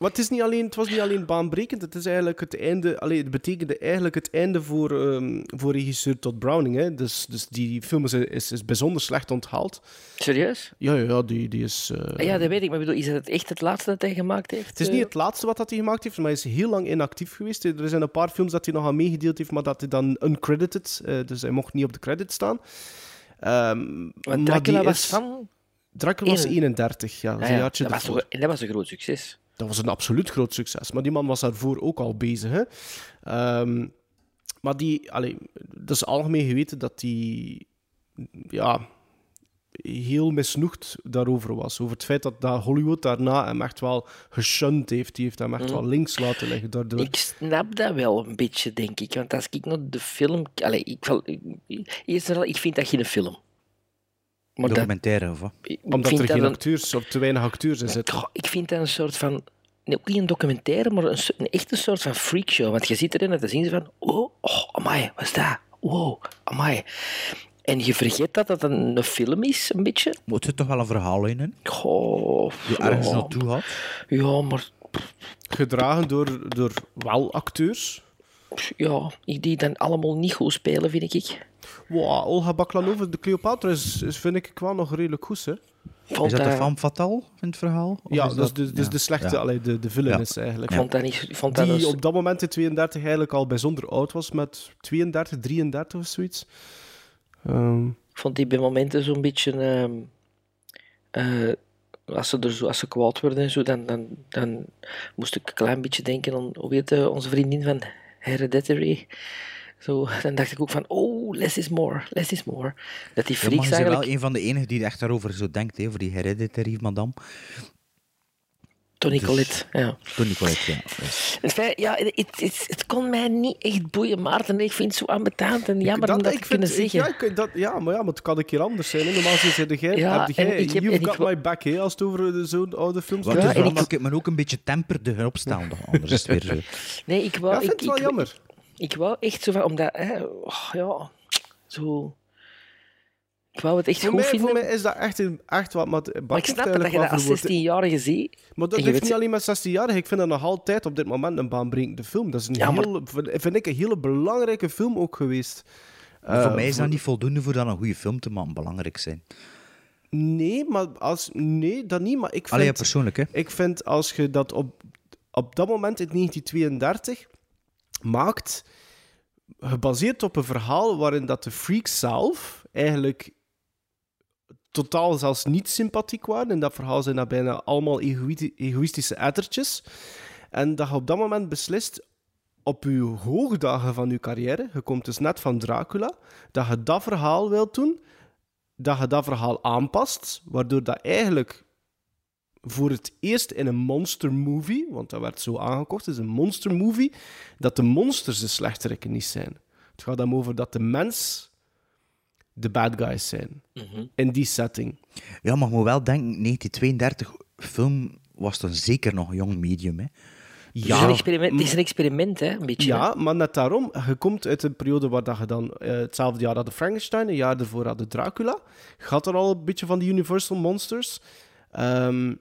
Maar het, is niet alleen, het was niet alleen baanbrekend, het is eigenlijk het einde. Allee, het betekende eigenlijk het einde voor, ehm, voor regisseur Todd Browning. Hè. Dus, dus die film is, is, is bijzonder slecht onthaald. serieus? Ja, ja, ja die, die is. eh, Ah ja, dat weet ik, maar bedoel, is het echt het laatste dat hij gemaakt heeft? Het is niet het laatste wat dat hij gemaakt heeft, maar hij is heel lang inactief geweest. Er zijn een paar films dat hij nog aan meegedeeld heeft, maar dat hij dan uncredited, eh dus hij mocht niet op de credit staan. Want maar Dracula was van. Dracula was Ene- 31, ja. Dat, Ah ja, dat, was en dat was een groot succes. Dat was een absoluut groot succes. Maar die man was daarvoor ook al bezig. Hè? Ehm, maar die, allee, dat is algemeen geweten dat die ja, heel misnoegd daarover was. Over het feit dat, dat Hollywood daarna hem echt wel geshunt heeft. Die heeft hem echt Mhm. wel links laten liggen daardoor. Ik snap dat wel een beetje, denk ik. Want als ik naar de film. Allee, ik, val- eerst en al, ik vind dat geen film. Maar dat, documentaire of wat? Omdat er geen een- acteurs of te weinig acteurs in zitten. Goh, ik vind dat een soort van. nee, Ook niet een documentaire, maar een, een echte soort van freakshow. Want je zit erin en dan zien ze van. Oh, oh, amai, wat is dat? Wow, amai. En je vergeet dat dat een, een film is, een beetje. Het zit toch wel een verhaal in, hè? Goh, Die ergens ja, naartoe had. ja, maar Gedragen door, door wel acteurs. Ja, die dan allemaal niet goed spelen, vind ik. Wow, Olga Baklanova, de Cleopatra, is, is, vind ik wel nog redelijk goed. Hè? Vond Is dat de dat- femme fatale in het verhaal? Ja, is dus, dus, dus ja, de slechte, ja. allee, de, de villain Ja. is eigenlijk. Vond dat niet. Vond dat Die dus- op dat moment in 32 eigenlijk al bijzonder oud was, met 32, 33 of zoiets. Ehm, Ik vond die bij momenten zo'n beetje. ehm, eh, als, ze er zo, als ze kwaad werden en zo, dan, dan, dan moest ik een klein beetje denken aan hoe heet eh, onze vriendin van Hereditary. Zo, dan dacht ik ook van, oh, less is more, less is more. Dat die Ja, maar freaks je bent eigenlijk... wel een van de enigen die echt daarover zo denkt, hè, over die hereditary madame. Tony dus- Collette, ja. Tony Collette, ja. Ja het, het, het, het kon mij niet echt boeien, Maarten. Ik vind het zo ambetant en jammer om dat te ik kunnen vind- ik- zeggen. Ja, ik- dat, ja, maar ja, maar het kan een keer anders zijn. Hè. Normaal gezien zeg jij, Ja, heb jij ik heb- You've ik Got My Back, hè, als het over de- zo'n oude films Wat Ja, is en ik- dat ik me ook een beetje temperde opstaan, toch? anders is het weer zo. Nee, ik wou... Ja, ik vind ik, het wel ik- jammer. Ik wou echt zo van, omdat, hè, oh, ja, zo. Wou het echt Voor goed mij, vinden. voor mij is dat echt, een, echt wat... Maar, maar ik snap dat je dat als 16-jarige ziet. Maar dat ligt niet alleen met 16 jaar. Ik vind dat nog altijd op dit moment een baanbrekende film. Dat is een Ja, maar- heel, vind ik een hele belangrijke film ook geweest. Voor Eh, mij is dat niet voldoende voor dan een goede film te maken belangrijk zijn. Nee, maar als... Nee, dat niet. Maar ik vind... Allee, ja, persoonlijk, hè. Ik vind als je dat op, op dat moment in 1932 maakt, gebaseerd op een verhaal waarin dat de freaks zelf eigenlijk totaal zelfs niet sympathiek waren. In dat verhaal zijn dat bijna allemaal egoïstische ettertjes. En dat je op dat moment beslist, op je hoogdagen van je carrière, je komt dus net van Dracula, dat je dat verhaal wilt doen, dat je dat verhaal aanpast, waardoor dat eigenlijk voor het eerst in een monster movie, want dat werd zo aangekocht, is een monster movie, dat de monsters de slechterikken niet zijn. Het gaat dan over dat de mens de bad guys zijn. In die setting. Ja, maar moet wel denken, 1932 film was dan zeker nog een jong medium. Hè. Het, is een experiment, het is een experiment, hè, een beetje. Ja, maar net daarom. Je komt uit een periode waar dat je dan... eh, hetzelfde jaar hadden Frankenstein, een jaar daarvoor hadden Dracula. Gaat er al een beetje van de Universal Monsters. Ehm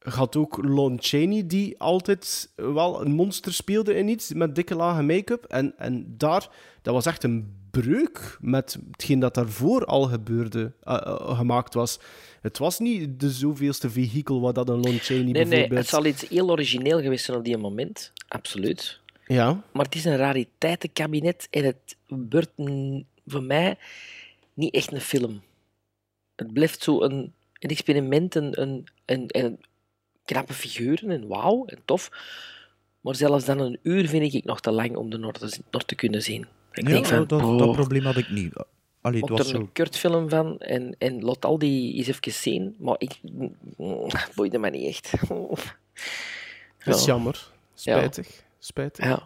gaat ook Lon Chaney, die altijd wel een monster speelde in iets, met dikke lage make-up. En, en daar, dat was echt een breuk met hetgeen dat daarvoor al gebeurde, eh, eh, gemaakt was. Het was niet de zoveelste vehikel wat dat een Lon Chaney Nee, nee, bijvoorbeeld... het zal iets heel origineel geweest zijn op die moment. Absoluut. Ja. Maar het is een rariteitenkabinet en het wordt voor mij niet echt een film. Het blijft zo een, een experiment, een, een, een, een knappe figuren en wauw en tof. Maar zelfs dan een uur vind ik nog te lang om te, nog te kunnen zien. Ik Ja, denk van, dat, dat probleem had ik niet. Allee, het was er zo... een kurtfilm van en, en laat al die eens even zien. Maar ik mm, boeide me niet echt. Dat is Ja. jammer. Spijtig. Spijtig. Ja.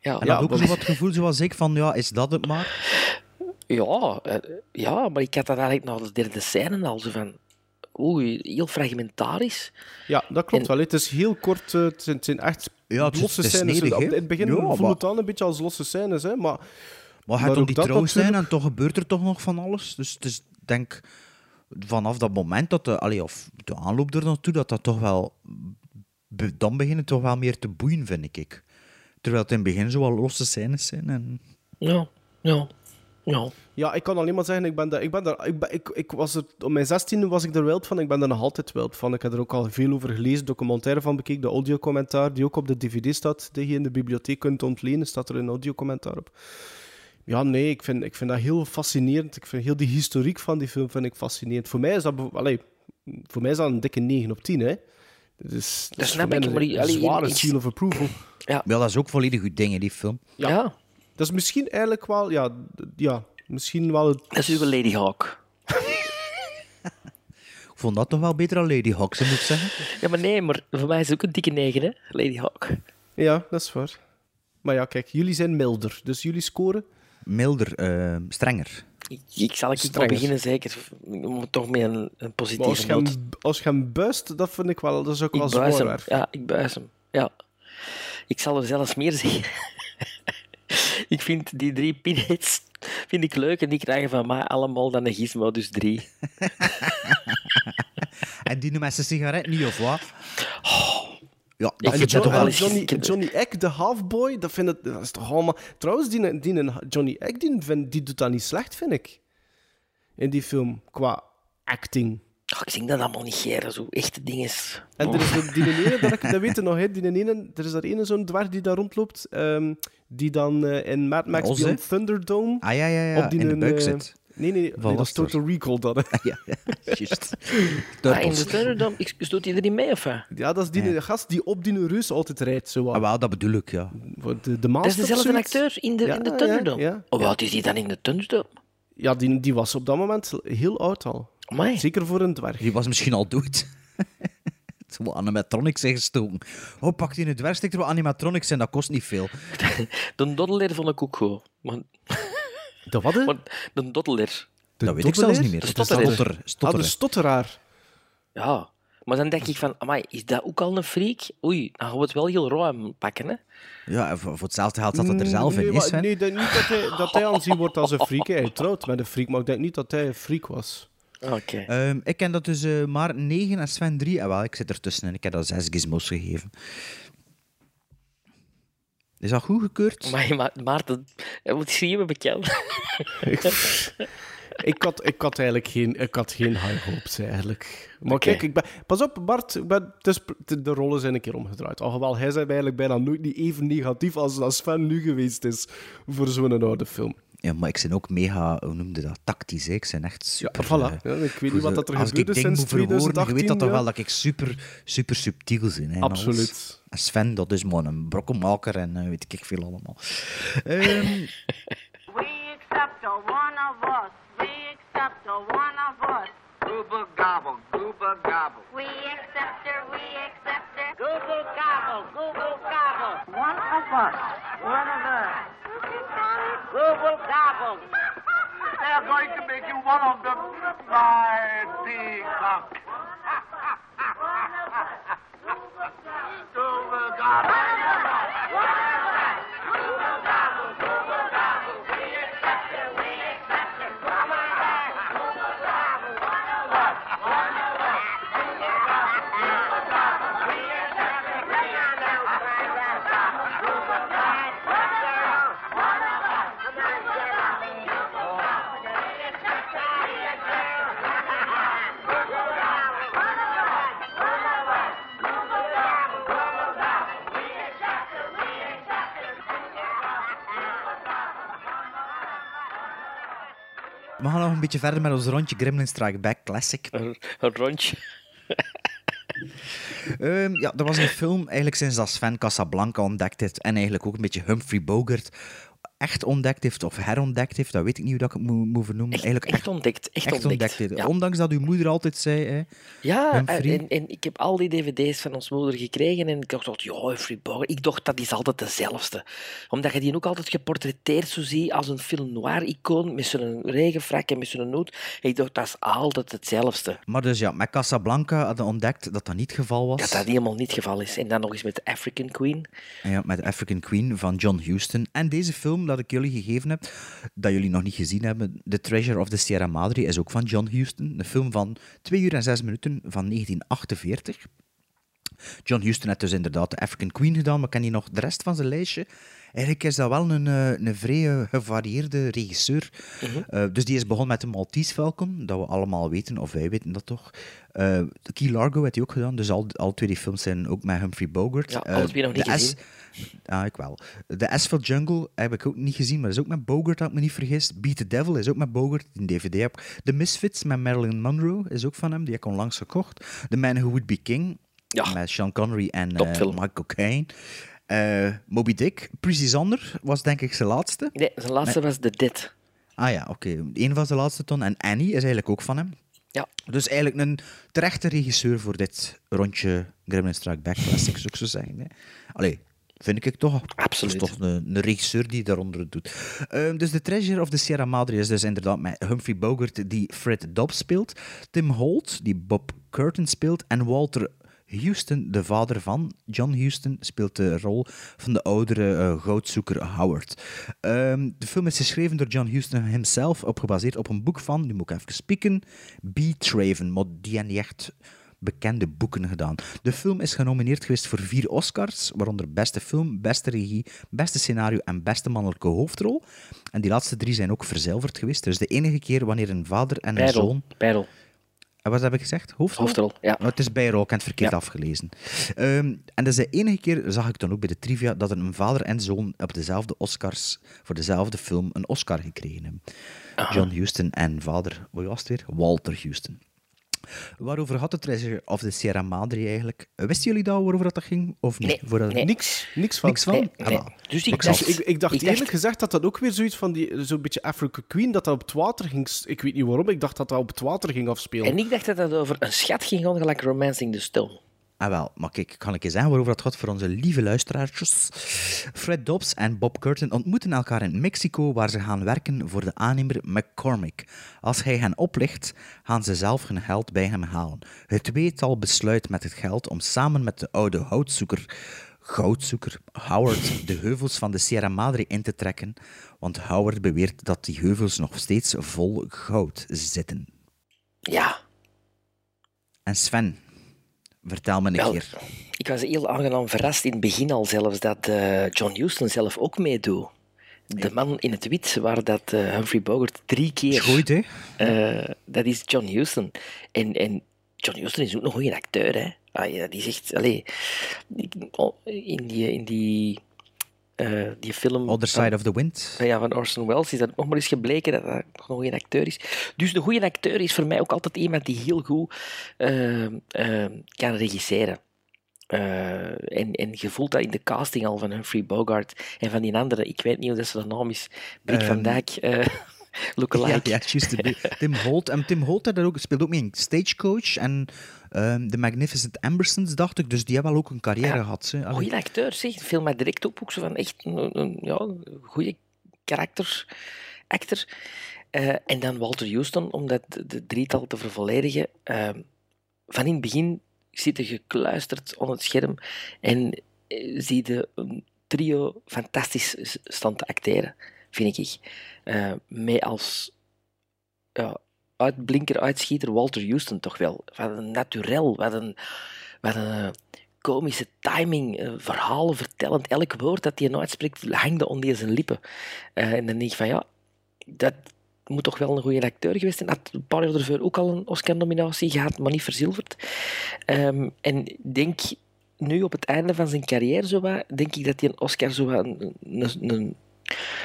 Ja, En ook zo wat gevoel zoals ik van, ja, is dat het maar? Ja, eh, ja, maar ik had dat eigenlijk na de derde scène al zo van... Oei, heel fragmentarisch. Ja, dat klopt wel. Het is heel kort. eh, het, zijn, het zijn echt Ja, het is- losse het scènes. snedig, in het begin Ja, voelt het aan een beetje als losse scènes, hè? maar... Maar dan ook die trouw zijn natuurlijk- en toch gebeurt er toch nog van alles. Dus het is, denk vanaf dat moment dat de, allee, of de aanloop er naartoe, dat dat toch wel, dan begint het toch wel meer te boeien, vind ik. Terwijl het in het begin zo wel losse scènes zijn. En... Ja, ja, ja. Ja, ik kan alleen maar zeggen, ik ben daar, ik ben daar, ik, ben, ik, ik was er, op mijn zestiende was ik er wild van, ik ben er nog altijd wild van. Ik heb er ook al veel over gelezen, documentaire van bekeken, de audiocommentaar, die ook op de dvd staat, die je in de bibliotheek kunt ontlenen, staat er een audiocommentaar op. Ja, nee, ik vind, ik vind dat heel fascinerend. Ik vind heel die historiek van die film vind ik fascinerend. Voor mij is dat, allee, voor mij is dat een dikke 9 op 10, hè. Dat is, dat is snap voor mij ik, een, maar die- een allee, zware seal of approval. Ja. Ja, dat is ook volledig goed ding, hè, die film. Ja. Ja. Dat is misschien eigenlijk wel, ja, ja misschien wel het... Dat is uw Lady Hawk. Ik vond dat toch wel beter dan Lady Hawk, moet ik zeggen. Ja, maar nee, maar voor mij is het ook een dikke negen, hè, Lady Hawk. Ja, dat is waar. Maar ja, kijk, jullie zijn milder, dus jullie scoren... Milder, eh, strenger. Ik, ik zal ik Strenger. beginnen, zeker. Om toch met een, een Maar als positieve je, hem, noot. als je hem buist, dat vind ik wel, dat is ook wel Ik buis zwaar. Ja, ik buis hem. Ja. Ik zal er zelfs meer zeggen. ik vind die drie pinheads vind ik leuk en die krijgen van mij allemaal dan een gizmo, dus drie. En die met zijn sigaret niet, of wat? Ja, Ik dat En, vind vind je dat Jo- toch wel Johnny, Johnny Egg, de halfboy, dat, vind ik, dat is toch allemaal... Trouwens, die, die, Johnny Egg, die, die doet dat niet slecht, vind ik. In die film, qua acting. Oh, ik zing dat allemaal niet geren, zo echte dingen. En er is er- die ene, dat, ik, dat weet je nog, hè, die ene, er is daar ene zo'n dwerg die daar rondloopt, ehm, die dan eh, in Mad Max hè? Beyond Thunderdome... Ah ja, ja, ja, op die in de een, buik eh, zit. Nee, nee, nee, Van nee, dat is. Total Recall, dat. hè. Ja, juist. Ah, in de Thunderdome, ik- stoot hij er niet mee, of wat? Ja, dat is die gast die op die reus altijd rijdt. Zo, wat. Ah, wel, dat bedoel ik, ja. Voor de, de Dat master is dezelfde zoiets. acteur in de, Ja, in de ja, Thunderdome. ja. Hoe oud is hij dan in de Thunderdome? Ja, die, die was op dat moment heel oud al. Amai. Zeker voor een dwerg. Die was misschien al dood. Het zou animatronics zijn gestoken. Oh, pak die een dwergstik terwijl animatronics zijn, dat kost niet veel. De Doddler vond ik ook goed. Maar, De wat? hè? maar de Doddler, De dat weet ik zelfs niet meer. De Het is stotter, Ah, stotteren. de stotteraar. ja. Maar dan denk ik van, amai, is dat ook al een freak? Oei, dan gaan we het wel heel ruim pakken, hè? Ja, voor, voor hetzelfde geld dat het er zelf nee, in maar- is. hè. Nee, ik denk niet dat hij, dat hij aanzien wordt als een freak. Hij trouwt met een freak, maar ik denk niet dat hij een freak was. Oké. Ehm, ik ken dat dus eh, maar 9 en Sven 3. En wel, ik zit ertussen en ik heb dat 6 gizmos gegeven. Is dat goed gekeurd? Maar, maar Maarten, eh, wat zie je me bekend? ik, had, ik had eigenlijk geen, ik had geen high hopes, eigenlijk. Maar kijk, ik ben, pas op, Bart. Ik ben, het is, de rollen zijn een keer omgedraaid. Alhoewel, hij zijn eigenlijk bijna nooit niet even negatief als, als Sven nu geweest is voor zo'n oude film. Ja, maar ik ben ook mega, hoe noemde dat, tactisch. Hè? Ik ben echt super... voilà. eh, Ja, ik weet voor niet wat dat er Als gebeurd ik is sinds moet verwoorden, je weet dat 2018, toch wel dat ik super, super subtiel ben. Hè. Absoluut. En Sven, dat is maar een brokkenmaker en eh, weet ik veel allemaal. Ehm, We accept a one of us. We accept her, one of us. Gooba gobble, gooba gobble. We accept her, we accept her. Google gobble, Google gobble. One of us, one of us. Google gobble. They're going to make you one of them, my peacock. Gooba gobble. We gaan nog een beetje verder met ons rondje Gremlin Strike Back Classic. Een, een rondje. Ehm, ja, er was een film, eigenlijk sinds dat Sven Casablanca ontdekt heeft en eigenlijk ook een beetje Humphrey Bogart echt ontdekt heeft of herontdekt heeft, dat weet ik niet hoe dat ik het moet, moet vernoemen. Eigenlijk Echt ontdekt. Echt, echt ontdekt. Ondanks dat uw moeder altijd zei, hè, Ja, en, en ik heb al die dvd's van ons moeder gekregen en ik dacht, ja, Humphrey Bogart. Ik dacht, dat is altijd dezelfde. Omdat je die ook altijd geportretteerd zo ziet als een film noir-icoon met zijn regenfrak en met zijn noot. Ik dacht, dat is altijd hetzelfde. Maar dus ja, met Casablanca hadden ontdekt dat dat niet het geval was. Dat dat helemaal niet het geval is. En dan nog eens met African Queen. Ja, met African Queen van John Huston. En deze film dat ik jullie gegeven heb, dat jullie nog niet gezien hebben, The Treasure of the Sierra Madre, is ook van John Huston. Een film van 2 uur en 6 minuten van 1948. John Huston heeft dus inderdaad de African Queen gedaan, maar ken je nog de rest van zijn lijstje? Eigenlijk is dat wel een, eh, een vrij eh, gevarieerde regisseur. Eh, dus die is begonnen met de Maltese Falcon, dat we allemaal weten, of wij weten dat toch. Eh Key Largo heeft hij ook gedaan, dus al, al twee die films zijn ook met Humphrey Bogart. Ja, alle twee nog niet de gezien. Ah, ik wel. De Asphalt Jungle heb ik ook niet gezien, maar dat is ook met Bogart, had ik me niet vergist. Beat the Devil is ook met Bogart, die een DVD heb. The Misfits met Marilyn Monroe is ook van hem, die heb ik onlangs gekocht. The Man Who Would Be King met Sean Connery en Topfilm. Michael Caine. Eh, Moby Dick, Prissy Zander was denk ik zijn laatste. Nee, zijn laatste was The Dead. Ah ja, oké. Eén van zijn laatste ton. En Annie is eigenlijk ook van hem. Ja. Dus eigenlijk een terechte regisseur voor dit rondje Gremlin Strike Back Classic, zou ik zo zeggen. Hè. Allee, vind ik toch. Absoluut. Dat is toch een, een regisseur die daaronder doet. Ehm, dus The Treasure of the Sierra Madre is dus inderdaad met Humphrey Bogart, die Fred Dobbs speelt. Tim Holt, die Bob Curtin speelt. En Walter Houston, de vader van John Houston, speelt de rol van de oudere eh, goudzoeker Howard. Ehm, de film is geschreven door John Huston himself, op gebaseerd op een boek van, nu moet ik even spieken, B. Traven, maar die niet echt bekende boeken gedaan. De film is genomineerd geweest voor vier Oscars, waaronder beste film, beste regie, beste scenario en beste mannelijke hoofdrol. En die laatste drie zijn ook verzilverd geweest. Dus de enige keer wanneer een vader en een zoon... Bijrol. En wat heb ik gezegd? Hoofdrol? Hoofdrol, ja. Oh, het is bijrol, ik heb het verkeerd afgelezen. Ehm, en dat is de enige keer, zag ik dan ook bij de trivia, dat een vader en zoon op dezelfde Oscars, voor dezelfde film, een Oscar gekregen hebben. John Huston en vader, hoe was het weer? Walter Huston. Waarover had de Treasure of the Sierra Madre eigenlijk? Wisten jullie dat, waarover dat ging? Of niet? Nee, Voordat- nee. Niks, niks van. Niks van? Nee, Ah. Dus ik Ik, dacht, ik, ik dacht ik eerlijk gezegd dat dat ook weer zoiets van die, zo'n beetje Africa Queen, dat dat op het water ging. Ik weet niet waarom, ik dacht dat dat op het water ging afspelen. En ik dacht dat het over een schat ging gaan, gelijk Romancing the Stone. Ah wel, maar kijk, kan ik eens zeggen waarover dat gaat voor onze lieve luisteraartjes. Fred Dobbs en Bob Curtin ontmoeten elkaar in Mexico, waar ze gaan werken voor de aannemer McCormick. Als hij hen oplicht, gaan ze zelf hun geld bij hem halen. Het tweetal besluit met het geld om samen met de oude houtzoeker, goudzoeker Howard de heuvels van de Sierra Madre in te trekken, want Howard beweert dat die heuvels nog steeds vol goud zitten. Ja, En Sven, vertel me een Wel, keer. ik was heel aangenaam verrast in het begin al zelfs dat eh, John Huston zelf ook meedoet. De man in het wit, waar dat eh, Humphrey Bogart drie keer... Hè? Eh, dat is John Huston. En, en John Huston is ook nog een goede acteur, hè. Ah, ja, die zegt... Oh, in die... In die eh, die film Other van- Side of the Wind. ja, van Orson Welles is dat nog maar eens gebleken dat hij nog een goede acteur is. Dus de goede acteur is voor mij ook altijd iemand die heel goed eh, eh, kan regisseren. Eh, en, en je voelt dat in de casting al van Humphrey Bogart en van die andere. Ik weet niet hoe dat zijn naam is. Brik van Ehm, Dijk. eh, Lookalike. Ja, ja juist. Tim Holt. En Tim Holt daar ook, speelt ook mee in Stagecoach en ehm The Magnificent Ambersons, dacht ik. Dus die hebben wel ook een carrière gehad. Hè. Allee. Goeie acteur, zeg. Viel mij direct op ook zo van echt een, een ja, goede karakter, actor. Eh, en dan Walter Houston, om dat de- de drietal te vervolledigen. eh, van in het begin zit je gekluisterd onder het scherm en eh, zie je een trio fantastisch s- staan te acteren, vind ik. Eh met als ja, uitblinker, uitschieter Walter Houston toch wel. Wat een naturel, wat een, wat een eh, komische timing, eh, verhalen vertellend. Elk woord dat hij uitspreekt hangde onder zijn lippen. Eh, en dan denk ik van ja, dat moet toch wel een goede acteur geweest zijn. Had een paar jaar ervoor ook al een Oscar-nominatie gehad, maar niet verzilverd. Ehm, en ik denk nu op het einde van zijn carrière, zo wat, denk ik dat hij een Oscar zo wat een, een,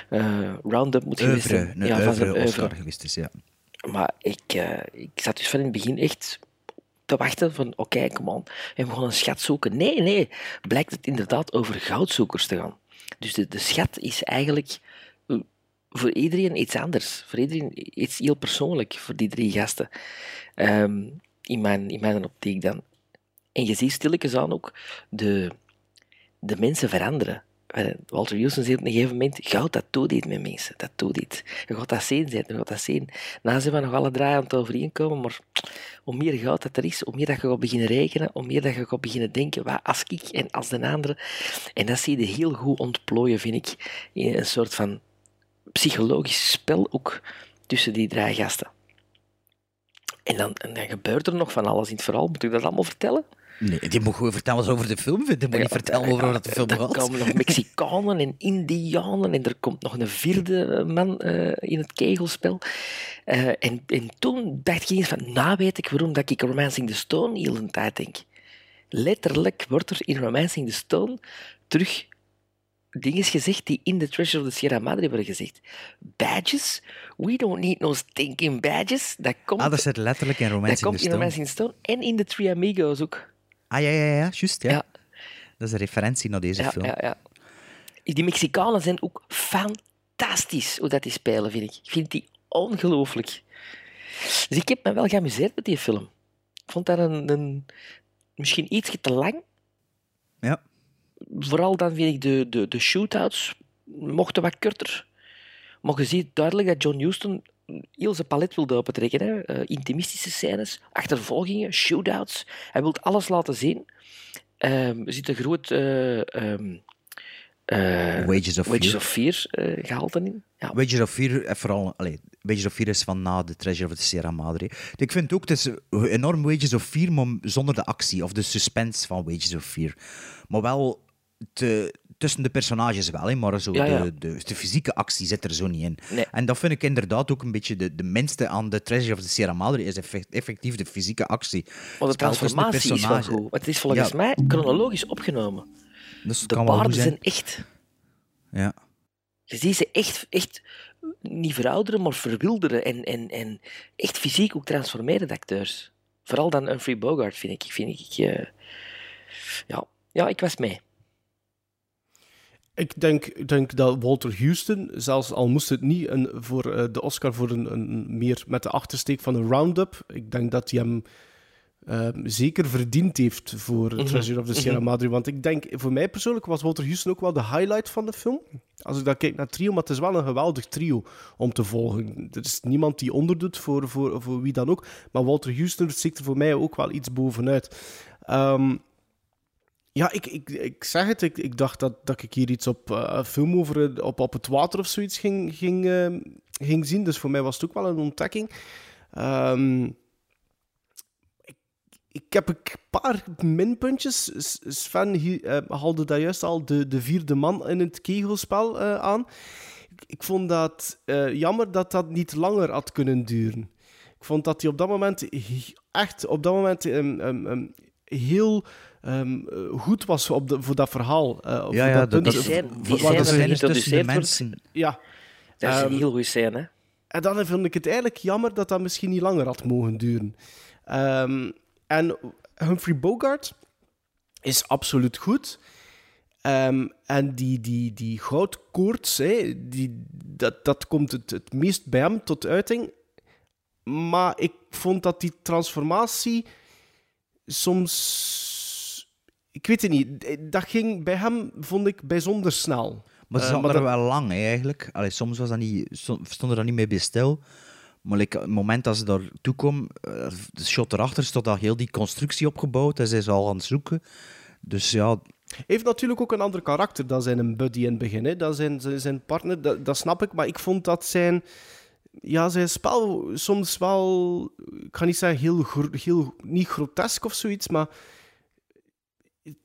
een round-up moet geweest zijn. een Ja, van zijn. Oscar geweest is, ja. Maar ik, eh, ik zat dus van in het begin echt te wachten van, oké, kom on, we gaan een schat zoeken. Nee, nee, blijkt het inderdaad over goudzoekers te gaan. Dus de, de schat is eigenlijk eh, voor iedereen iets anders. Voor iedereen iets heel persoonlijk, voor die drie gasten. Ehm, in, mijn, in mijn optiek dan. En je ziet stilletjes aan ook de, de mensen veranderen. Walter Houston zei op een gegeven moment, goud, dat doet dit met mensen, dat doet dit. Je gaat dat zien, je gaat dat zien. Na zijn we nog alle drie aan het overeenkomen, maar hoe meer goud dat er is, hoe meer dat je gaat beginnen rekenen, hoe meer dat je gaat beginnen denken, wat als ik en als de andere. En dat zie je heel goed ontplooien, vind ik, in een soort van psychologisch spel ook tussen die drie gasten. En dan, en gebeurt er nog van alles in het verhaal. Moet ik dat allemaal vertellen? Nee, die moet gewoon vertellen over de film. Die moet niet vertellen over wat de film Er was. komen nog Mexicanen en Indianen en er komt nog een vierde man eh, in het kegelspel. Eh, en, en toen dacht ik eens van, nou weet ik waarom dat ik Romancing the Stone heel een tijd denk. Letterlijk wordt er in Romancing the Stone terug dingen gezegd die in The Treasure of the Sierra Madre worden gezegd. Badges? We don't need no stinking badges. Dat komt, Ah, dat zit letterlijk in dat Romancing komt the in Stone. Romancing the Stone en in The Three Amigos ook. Ah, ja, ja, ja, juist, ja. Ja. Dat is een referentie naar deze Ja, film. ja, ja. Die Mexicanen zijn ook fantastisch hoe dat die spelen, vind ik. Ik vind die ongelooflijk. Dus ik heb me wel geamuseerd met die film. Ik vond dat een, een misschien iets te lang. Ja. Vooral dan vind ik de, de, de shootouts mochten wat korter. Maar je ziet duidelijk dat John Huston heel zijn palet wilde opentrekken. Hè. Eh, intimistische scènes, achtervolgingen, shootouts. Hij wil alles laten zien. Ehm, er zit een groot eh, ehm, eh, Wages of Wages Fear. of Fear eh, gehalte in. Ja. Wages of Fear, vooral, allee, Wages of Fear is van na The Treasure of the Sierra Madre. Ik vind ook, het is enorm Wages of Fear, maar zonder de actie of de suspense van Wages of Fear. Maar wel te, tussen de personages wel, hè, maar zo Ja, ja. De, de, de fysieke actie zit er zo niet in. Nee. En dat vind ik inderdaad ook een beetje de, de minste aan The Treasure of the Sierra Madre, is effect- effectief de fysieke actie. Maar de transformatie is wel goed. Want het is volgens Ja. mij chronologisch opgenomen. Dus De paarden zijn. zijn echt... Ja. Je ziet ze echt, echt niet verouderen, maar verwilderen. En, en, en echt fysiek ook transformeren, de acteurs. Vooral dan Humphrey Bogart, vind ik. Vind ik eh, ja. ja, ik was mee. Ik denk, denk dat Walter Houston, zelfs al moest het niet een, voor eh, de Oscar voor een, een meer met de achtersteek van een roundup, ik denk dat hij hem eh, zeker verdiend heeft voor Mhm, Treasure of the Sierra mhm. Madre. Want ik denk, voor mij persoonlijk was Walter Houston ook wel de highlight van de film. Als ik dan kijk naar het trio, maar het is wel een geweldig trio om te volgen. Er is niemand die onderdoet voor, voor, voor wie dan ook. Maar Walter Houston stikt er voor mij ook wel iets bovenuit. Ehm, ja, ik, ik, ik zeg het. Ik, ik dacht dat, dat ik hier iets op een film over eh, op, op het water of zoiets ging, ging, eh, ging zien. Dus voor mij was het ook wel een ontdekking. Ehm, ik, ik heb een paar minpuntjes. Sven hier, eh, haalde daar juist al de, de vierde man in het kegelspel aan. Ik, ik vond dat jammer dat dat niet langer had kunnen duren. Ik vond dat hij op dat moment echt op dat moment ehm, ehm, ehm, heel ehm, eh, goed was op de, voor dat verhaal. eh, voor Ja, ja, dat dat, dat, Die scène- dat er tussen de mensen. Ja. Dat is een Ehm, heel goede scène. Hè? En dan vind ik het eigenlijk jammer dat dat misschien niet langer had mogen duren. Ehm, en Humphrey Bogart is absoluut goed. Ehm, en die, die, die goudkoorts, hè, die, dat, dat komt het, het meest bij hem tot uiting. Maar ik vond dat die transformatie soms... Ik weet het niet. Dat ging bij hem, vond ik, bijzonder snel. Maar ze Eh, zat maar er dat- wel lang, hè, eigenlijk. Allee, soms was dat niet, sto- stonden er niet mee bij stil. Maar like, het moment dat ze daar toe kwam, eh, de shot erachter, stond al heel die constructie opgebouwd. En zij is al aan het zoeken. Dus ja, heeft natuurlijk ook een ander karakter dan zijn een buddy in het begin. Hè. Dat zijn zijn- zijn partner, dat, dat snap ik. Maar ik vond dat zijn, ja, zijn spel soms wel, ik ga niet zeggen heel, gro- heel niet grotesk of zoiets, maar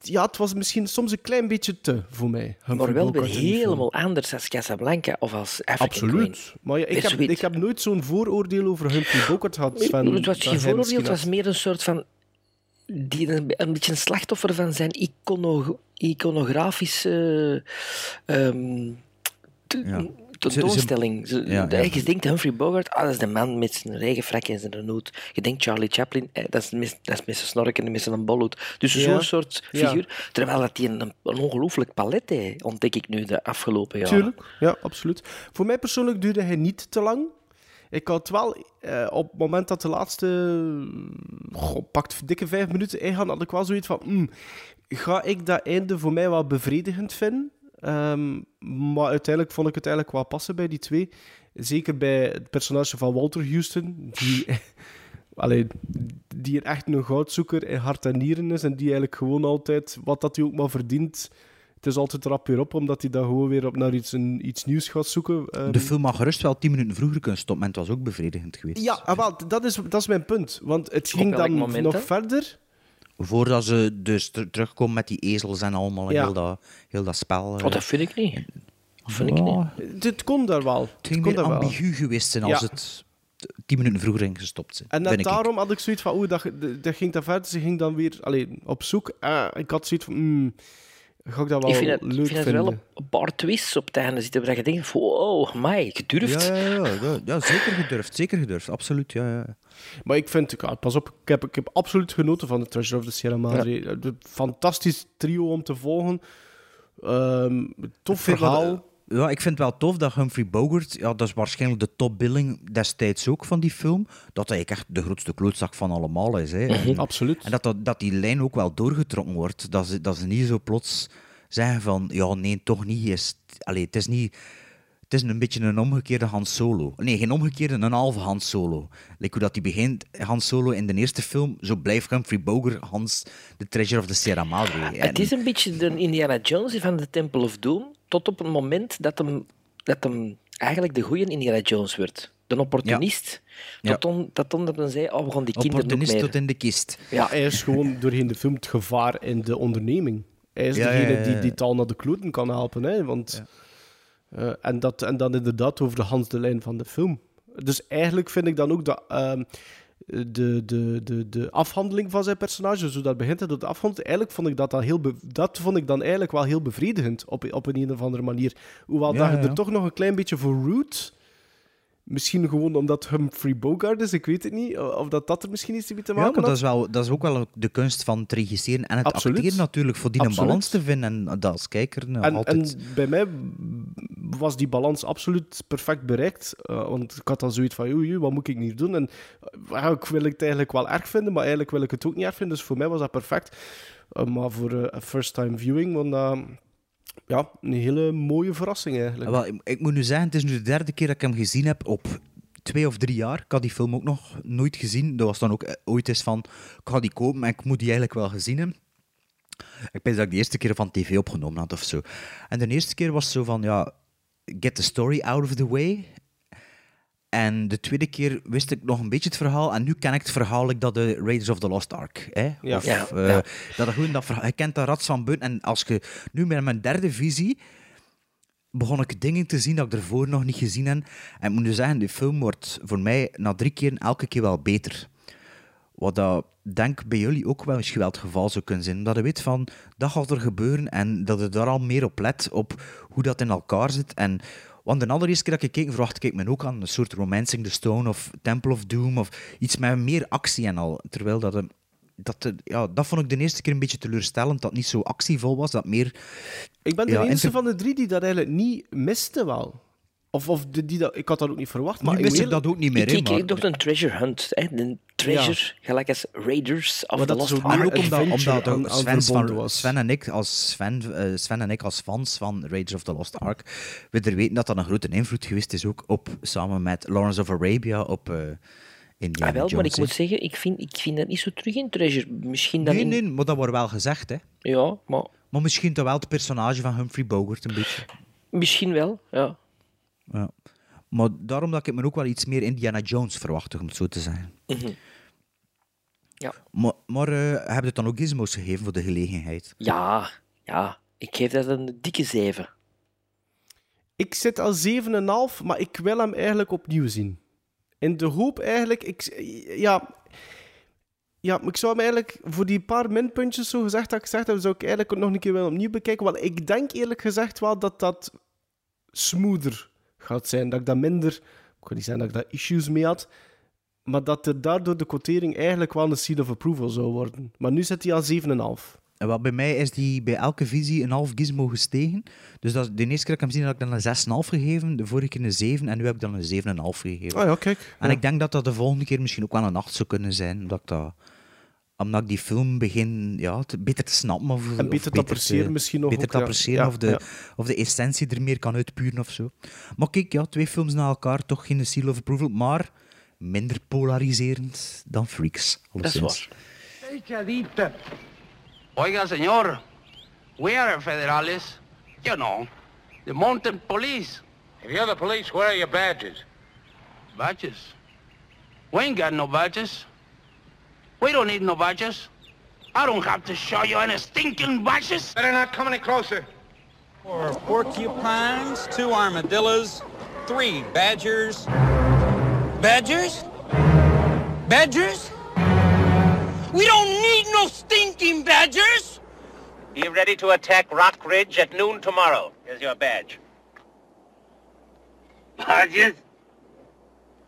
ja, het was misschien soms een klein beetje te voor mij. Humphrey Maar wel weer helemaal anders als Casablanca of als African Absoluut. Queen. Maar ja, ik, heb, ik heb nooit zo'n vooroordeel over Humphrey Bogart gehad. Sven, het was geen hij vooroordeel, het was meer een soort van... Die een, een beetje een slachtoffer van zijn icono, iconografische ehm, te- Ja. Tentoonstelling. Ze- ja, de- ja. Je denkt Humphrey Bogart, ah, dat is de man met zijn regenfrak en zijn hoed. Je denkt Charlie Chaplin, eh, dat, is met, dat is met zijn snorken en met zijn bolhoed. Dus Ja. zo'n soort Ja. figuur. Terwijl dat die een, een ongelooflijk palet heeft, ontdek ik nu de afgelopen jaren. Tuurlijk, ja, absoluut. Voor mij persoonlijk duurde hij niet te lang. Ik had wel, eh, op het moment dat de laatste, goh, pakt dikke vijf minuten ingaan, had ik wel zoiets van, hmm, ga ik dat einde voor mij wel bevredigend vinden? Ehm, maar uiteindelijk vond ik het eigenlijk wel passen bij die twee. Zeker bij het personage van Walter Houston, die, allee, die er echt een goudzoeker in hart en nieren is en die eigenlijk gewoon altijd, wat dat hij ook maar verdient, het is altijd rap weer op, omdat hij dan gewoon weer op naar iets, een, iets nieuws gaat zoeken. Ehm, de film had gerust wel tien minuten vroeger kunnen stoppen. En het was ook bevredigend geweest. Ja, ah, wel, dat, is, dat is mijn punt. Want het ging dan moment, nog verder. Voordat ze dus ter- terugkomen met die ezels en allemaal. en Ja. Heel, dat, heel dat spel. eh. Oh, dat vind ik niet. Dat vind ik niet. Het kon daar wel. Het Het ging kon meer daar wel. ambigu geweest zijn als Ja. het tien minuten vroeger in gestopt zijn. En net vind ik. daarom had ik zoiets van, oeh, dat, dat ging daar verder. Ze ging dan weer alleen op zoek. Ah, ik had zoiets van, hmm, ga ik dat wel Ik vind het, leuk ik vind het vinden? wel een paar twists op het einde zitten waar je denkt, wow, mij, gedurfd. Ja, ja, ja, ja, ja, zeker gedurfd. Zeker gedurfd, absoluut. Ja, ja. Maar ik vind, ja, pas op, ik heb, ik heb absoluut genoten van de Treasure of the Sierra Madre. Een Fantastisch trio om te volgen. Ehm, tof verhaal. Ja, ik vind het wel tof dat Humphrey Bogart, ja, dat is waarschijnlijk de topbilling destijds ook van die film, dat hij echt de grootste klootzak van allemaal is. Hè. En- Absoluut. En dat, dat, dat die lijn ook wel doorgetrokken wordt. Dat ze, dat ze niet zo plots zeggen van, ja, nee, toch niet. Is, allee, het is niet... Het is een beetje een omgekeerde Han Solo. Nee, geen omgekeerde, een halve Han Solo. Like hoe dat die begint, Han Solo in de eerste film, zo blijft Humphrey Bogart Hans, de Treasure of the Sierra Madre. Het is een beetje de Indiana Jones van de Temple of Doom, tot op het moment dat hem, dat hem eigenlijk de goede Indiana Jones werd. De opportunist. Ja. Tot, on, tot omdat men zei, oh, we gaan die kinderen ook Opportunist tot in de kist. Ja, hij is gewoon doorheen de film het gevaar in de onderneming. Hij is Ja, degene ja, ja, die ja. die het al naar de kloten kan helpen. Hè? Want, eh, en, dat, en dan inderdaad over de Hans de lijn van de film. Dus eigenlijk vind ik dan ook dat ehm, de, de, de, de afhandeling van zijn personage, zo dat begint het door de afhandeling, eigenlijk vond ik dat, dan heel dat vond ik dan eigenlijk wel heel bevredigend op, op een, een of andere manier. Hoewel Ja, dat je ja, er toch nog een klein beetje voor root. Misschien gewoon omdat Humphrey Bogart is, ik weet het niet. Of dat dat er misschien iets mee te Ja, maken maar dat is, wel, dat is ook wel de kunst van het regisseren en het Absoluut. acteren natuurlijk, voor die een balans te vinden. En dat als kijker nou, En, altijd... en bij mij was die balans absoluut perfect bereikt. Eh, want ik had dan zoiets van, oei, oei, wat moet ik hier doen? En uh, ja, ik wil het eigenlijk wel erg vinden, maar eigenlijk wil ik het ook niet erg vinden. Dus voor mij was dat perfect. Eh, maar voor een first-time viewing, want ja, een hele mooie verrassing eigenlijk. Wel, ik, moet nu zeggen, het is nu de derde keer dat ik hem gezien heb op twee of drie jaar. Ik had die film ook nog nooit gezien. Dat was dan ook eh, ooit eens van, ik ga die kopen, maar ik moet die eigenlijk wel gezien hebben. Ik denk dat ik de eerste keer van tv opgenomen had of zo. En de eerste keer was zo van, ja, get the story out of the way. En de tweede keer wist ik nog een beetje het verhaal. En nu ken ik het verhaal like dat de Raiders of the Lost Ark. Hè? Ja. Of, Ja, eh, ja. Dat gewoon dat verhaal, je kent dat rats van buiten. En als je nu met mijn derde visie begon ik dingen te zien dat ik ervoor nog niet gezien heb. En ik moet nu zeggen, die film wordt voor mij na drie keer elke keer wel beter. Wat dat denk bij jullie ook wel misschien wel het geval zou kunnen zijn. Dat je weet van, dat gaat er gebeuren en dat je daar al meer op let, op hoe dat in elkaar zit. En, want de allereerste keer dat ik keek, verwachtte ik me ook aan een soort Romancing the Stone of Temple of Doom of iets met meer actie en al. Terwijl dat, eh, dat, er- ja, dat vond ik de eerste keer een beetje teleurstellend, dat het niet zo actievol was, dat meer... Ik ben de ja, enige van de drie die dat eigenlijk niet miste wel. Of, of de, die dat, ik had dat ook niet verwacht. Maar Nu ik heel- dat ook niet meer, Ik ik toch een treasure hunt. Hè? Een treasure, gelijk als Raiders of Maar the Lost Ark. ook omdat- Omdat ook Sven, verbonden van, was. Sven, en ik als Sven, eh, Sven en ik als fans van Raiders of the Lost Ark, we er weten dat dat een grote invloed geweest is ook op, samen met Lawrence of Arabia, op eh Indiana Ah, wel, maar Jones, ik hè. moet zeggen, ik vind, ik vind dat niet zo terug in treasure. Misschien dan Nee, in... nee, maar dat wordt wel gezegd, hè. Ja, maar Maar misschien toch wel het personage van Humphrey Bogart een beetje. misschien wel, ja. Ja. Maar daarom dat ik me ook wel iets meer Indiana Jones verwachtte, om het zo te zeggen. Mhm. Ja. Maar, maar eh, heb je het dan ook gizmos gegeven voor de gelegenheid? Ja, ja. Ik geef dat een dikke 7. Ik zit al 7,5, maar ik wil hem eigenlijk opnieuw zien. In de hoop eigenlijk... Ik, ja, ja, maar ik zou hem eigenlijk voor die paar minpuntjes zo gezegd dat ik gezegd heb, zou ik eigenlijk nog een keer willen opnieuw bekijken. Want ik denk eerlijk gezegd wel dat dat smoother gaat zijn. Dat ik dat minder... Ik wil niet zeggen dat ik daar issues mee had. Maar dat er daardoor de quotering eigenlijk wel een seal of approval zou worden. Maar nu zit hij al 7,5. En wat bij mij is die bij elke visie een half gizmo gestegen. Dus dat, de eerste keer dat ik hem zie, had ik dan een 6,5 gegeven. De vorige keer een 7 en nu heb ik dan een 7,5 gegeven. Ah ja, kijk. En Ja. ik denk dat dat de volgende keer misschien ook wel een 8 zou kunnen zijn. Omdat ik, dat, omdat ik die film begin ja, te- beter te snappen. Of, En of beter te appreciëren misschien nog Beter ook, te appreciëren Ja, of, de, ja. of de essentie er meer kan uitpuren of zo. Maar kijk, ja, twee films na elkaar, toch geen seal of approval. Maar minder polariserend dan Freaks. Dat is alleszins. waar. Echadita. Oiga, señor, we are federales. You know, the mountain police. If you're the police, where are your badges? Badges? We ain't got no badges. We don't need no badges. I don't have to show you any stinking badges. Better not come any closer. Four porcupines, two armadillos, three badgers. Badgers? Badgers? We don't need no stinking badgers. Be ready to attack Rock Ridge at noon tomorrow. Here's your badge. Badges?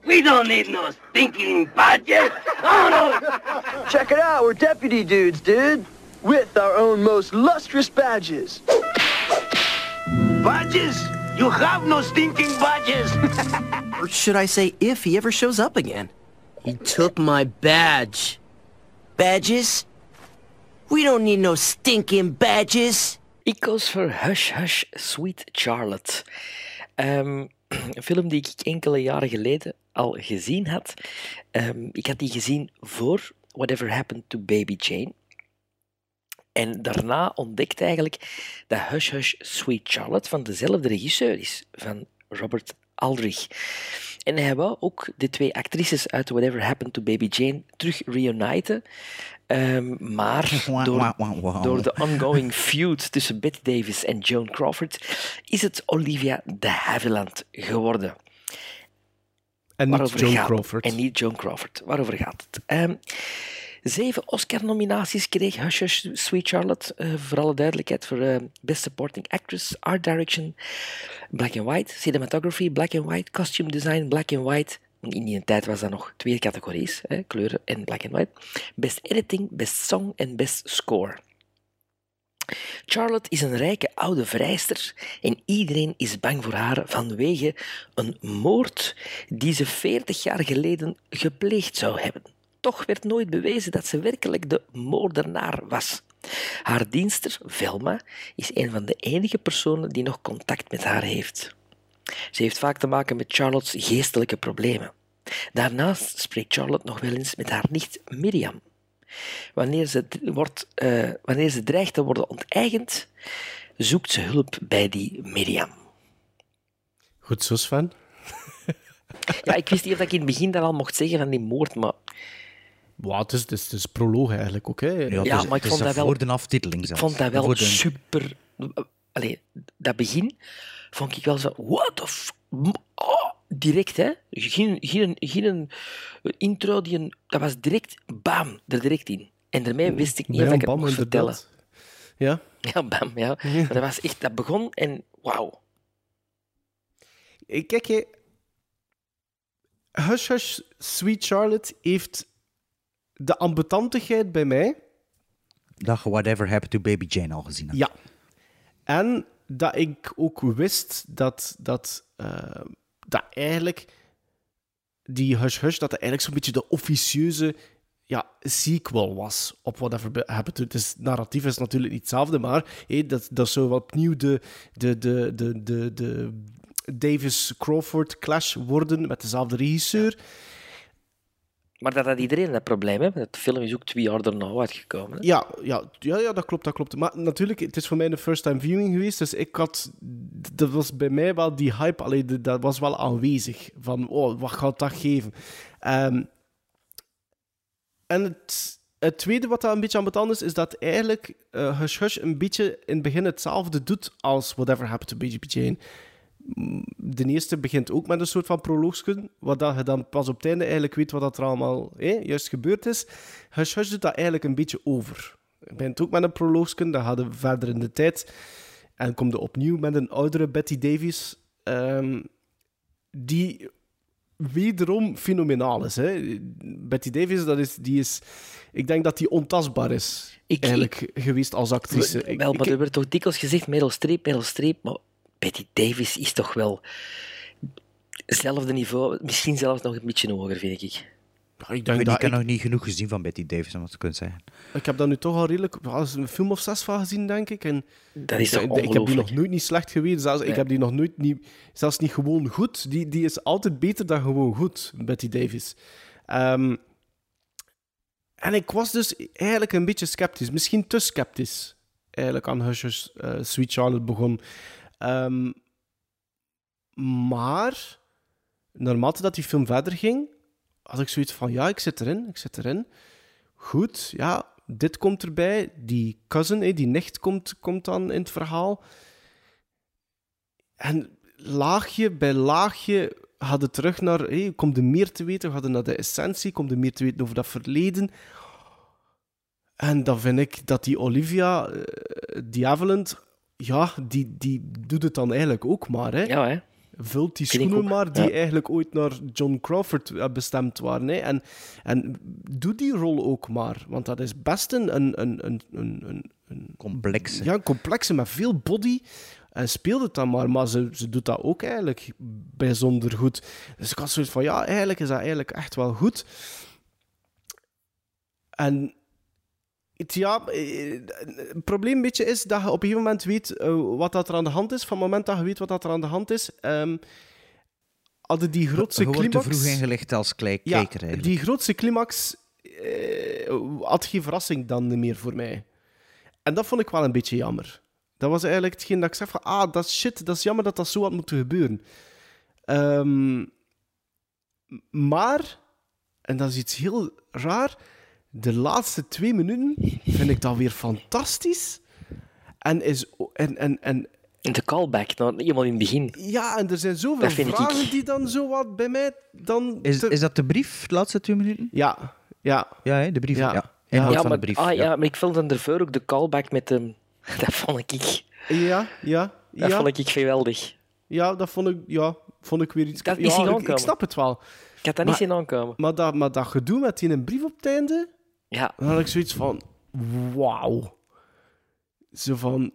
We don't need no stinking badges. Oh, no. Check it out, we're deputy dudes, dude. With our own most lustrous badges. Badges? You have no stinking badges. Or should I say, if he ever shows up again? He took my badge. Badges? We don't need no stinking badges. Ik koos voor Hush Hush Sweet Charlotte. Ehm, een film die ik enkele jaren geleden al gezien had. Ehm, ik had die gezien voor Whatever Happened to Baby Jane. En daarna ontdekte eigenlijk dat Hush Hush Sweet Charlotte van dezelfde regisseur is, van Robert Aldrich. En hij wou ook de twee actrices uit Whatever Happened to Baby Jane terug reuniten. Ehm, maar door, de ongoing feud tussen Bette Davis en Joan Crawford is het Olivia de Havilland geworden. En niet Waarover Joan gaat- Crawford. En niet Joan Crawford. Waarover gaat het? Ehm, zeven Oscar-nominaties kreeg Hush Sweet Charlotte. eh, voor alle duidelijkheid voor eh, Best Supporting Actress, Art Direction, Black and White, Cinematography, Black and White, Costume Design, Black and White. In die tijd was dat nog twee categorieën, kleuren en Black and White. Best Editing, Best Song en Best Score. Charlotte is een rijke oude vrijster en iedereen is bang voor haar vanwege een moord die ze 40 jaar geleden gepleegd zou hebben. Toch werd nooit bewezen dat ze werkelijk de moordenaar was. Haar dienster, Velma, is een van de enige personen die nog contact met haar heeft. Ze heeft vaak te maken met Charlotte's geestelijke problemen. Daarnaast spreekt Charlotte nog wel eens met haar nicht Miriam. Wanneer ze, wordt, eh, wanneer ze dreigt te worden onteigend, zoekt ze hulp bij die Miriam. Goed zo, Sven. Ja, ik wist niet of ik in het begin dat al mocht zeggen van die moord, maar Wow, het, is, het, is, het is proloog eigenlijk ook. Hè. Ja, Ja, het is- maar ik vond dat wel- voor de aftiteling ik vond dat wel de- super... Allee, dat begin vond ik wel zo... What the f... Oh, direct, hè. Geen, geen, geen intro, die een, dat was direct... Bam, er direct in. En daarmee wist ik niet Ja, of ik het mocht vertellen. Ja. Ja, bam, ja. Maar dat was echt... Dat begon en wauw. Ik- Kijk, hè. Hush Hush Sweet Charlotte heeft de ambetantigheid bij mij. Dat je Whatever Happened to Baby Jane al gezien hebt. Ja. En dat ik ook wist dat, dat, eh, dat eigenlijk die Hush Hush, dat eigenlijk zo'n beetje de officieuze ja, sequel was op Whatever Happened to... Het is, narratief is natuurlijk niet hetzelfde, maar dat, dat zou opnieuw de, de, de, de, de, de Davis-Crawford clash worden met dezelfde regisseur. Maar dat had iedereen dat probleem, hè? De film is ook twee jaar daarna uitgekomen. Ja, ja, ja, ja, dat klopt, dat klopt. Maar natuurlijk, het is voor mij een first-time viewing geweest, dus ik had... Dat was bij mij wel die hype, alleen dat was wel aanwezig. Van, oh, wat gaat dat geven? Ehm, en het, het tweede wat dat een beetje aan is, is dat eigenlijk eh Hush een beetje in het begin hetzelfde doet als Whatever Happened to Baby Jane. De eerste begint ook met een soort van proloogje, wat dat je dan pas op het einde eigenlijk weet wat dat er allemaal juist gebeurd is. Hush Hush doet dat eigenlijk een beetje over. Je begint ook met een proloogje, dan gaat we verder in de tijd. En komt er opnieuw met een oudere Betty Davies, ehm, die wederom fenomenaal is. Hè. Betty Davis, dat is, die is, ik denk dat die ontastbaar is. eigenlijk geweest als actrice. Wel, maar er werd toch dikwijls gezegd Meryl Streep, Meryl Streep, maar Betty Davis is toch wel hetzelfde niveau, misschien zelfs nog een beetje hoger, vind ik. Ja, ik Ik, denk niet, dat ik heb ik, nog niet genoeg gezien van Betty Davis, om het te kunnen zeggen. ik heb dat nu toch al redelijk... een film of zes van gezien, denk ik. En Dat is ik, toch ik heb die nog nooit niet slecht geweest. Zelfs, Ik heb die nog nooit niet... Zelfs niet gewoon goed. Die, die is altijd beter dan gewoon goed, Betty Davis. Ehm, en ik was dus eigenlijk een beetje sceptisch. Misschien te sceptisch. Eigenlijk aan Hush Hush, eh, Sweet Charlotte begon. Ehm, maar... Naarmate dat die film verder ging, had ik zoiets van, ja, ik zit erin, ik zit erin. Goed, ja, dit komt erbij. Die cousin, eh, die nicht, komt, komt dan in het verhaal. En laagje bij laagje hadden terug naar... Hey, komt er meer te weten, we hadden naar de essentie, komt er meer te weten over dat verleden. En dan vind ik dat die Olivia, eh, die Avaland, ja, die, die doet het dan eigenlijk ook maar, hè. Ja, hè. Vult die schoenen ook, maar, die ja. eigenlijk ooit naar John Crawford eh, bestemd waren. Hè. En, en doe die rol ook maar, want dat is best een... een, een, een, een, een, een Complexe. Ja, een complexe met veel body. En speelt het dan maar, maar ze, ze doet dat ook eigenlijk bijzonder goed. Dus ik had zoiets van, ja, eigenlijk is dat eigenlijk echt wel goed. En het, ja, eh, het probleem een beetje is dat je op een gegeven moment weet eh, wat dat er aan de hand is. Van het moment dat je weet wat dat er aan de hand is, ehm, hadden die grootste Je wordt te climax... vroeg ingelegd als Ja, kijker, eigenlijk. die grootste climax eh, had geen verrassing dan meer voor mij. En dat vond ik wel een beetje jammer. Dat was eigenlijk hetgeen dat ik zeg van, ah, dat is shit, dat is jammer dat dat zo had moeten gebeuren. Ehm, maar, en dat is iets heel raar, de laatste twee minuten vind ik dat weer fantastisch. En is... En, en, en, De callback, naar iemand in het begin. ja, en er zijn zoveel ik- vragen die dan zo wat bij mij dan... Is, te- is dat de brief, de laatste twee minuten? Ja, ja. Ja, hè, de brief. Ja. Ja. Inhoud ja, van maar, de brief. ah, ja. ja. maar ik vond dan ervoor ook de callback met de... Dat vond ik... Ja, ja, Dat ja. vond ik geweldig. Ja, dat vond ik, ja, vond ik weer iets... Dat ja, is niet ik, ik snap het wel. Ik had dat Maar- niet zien aankomen. Maar dat, maar dat gedoe met die een brief op het einde, Ja. dan had ik zoiets van... Wauw. Zo van...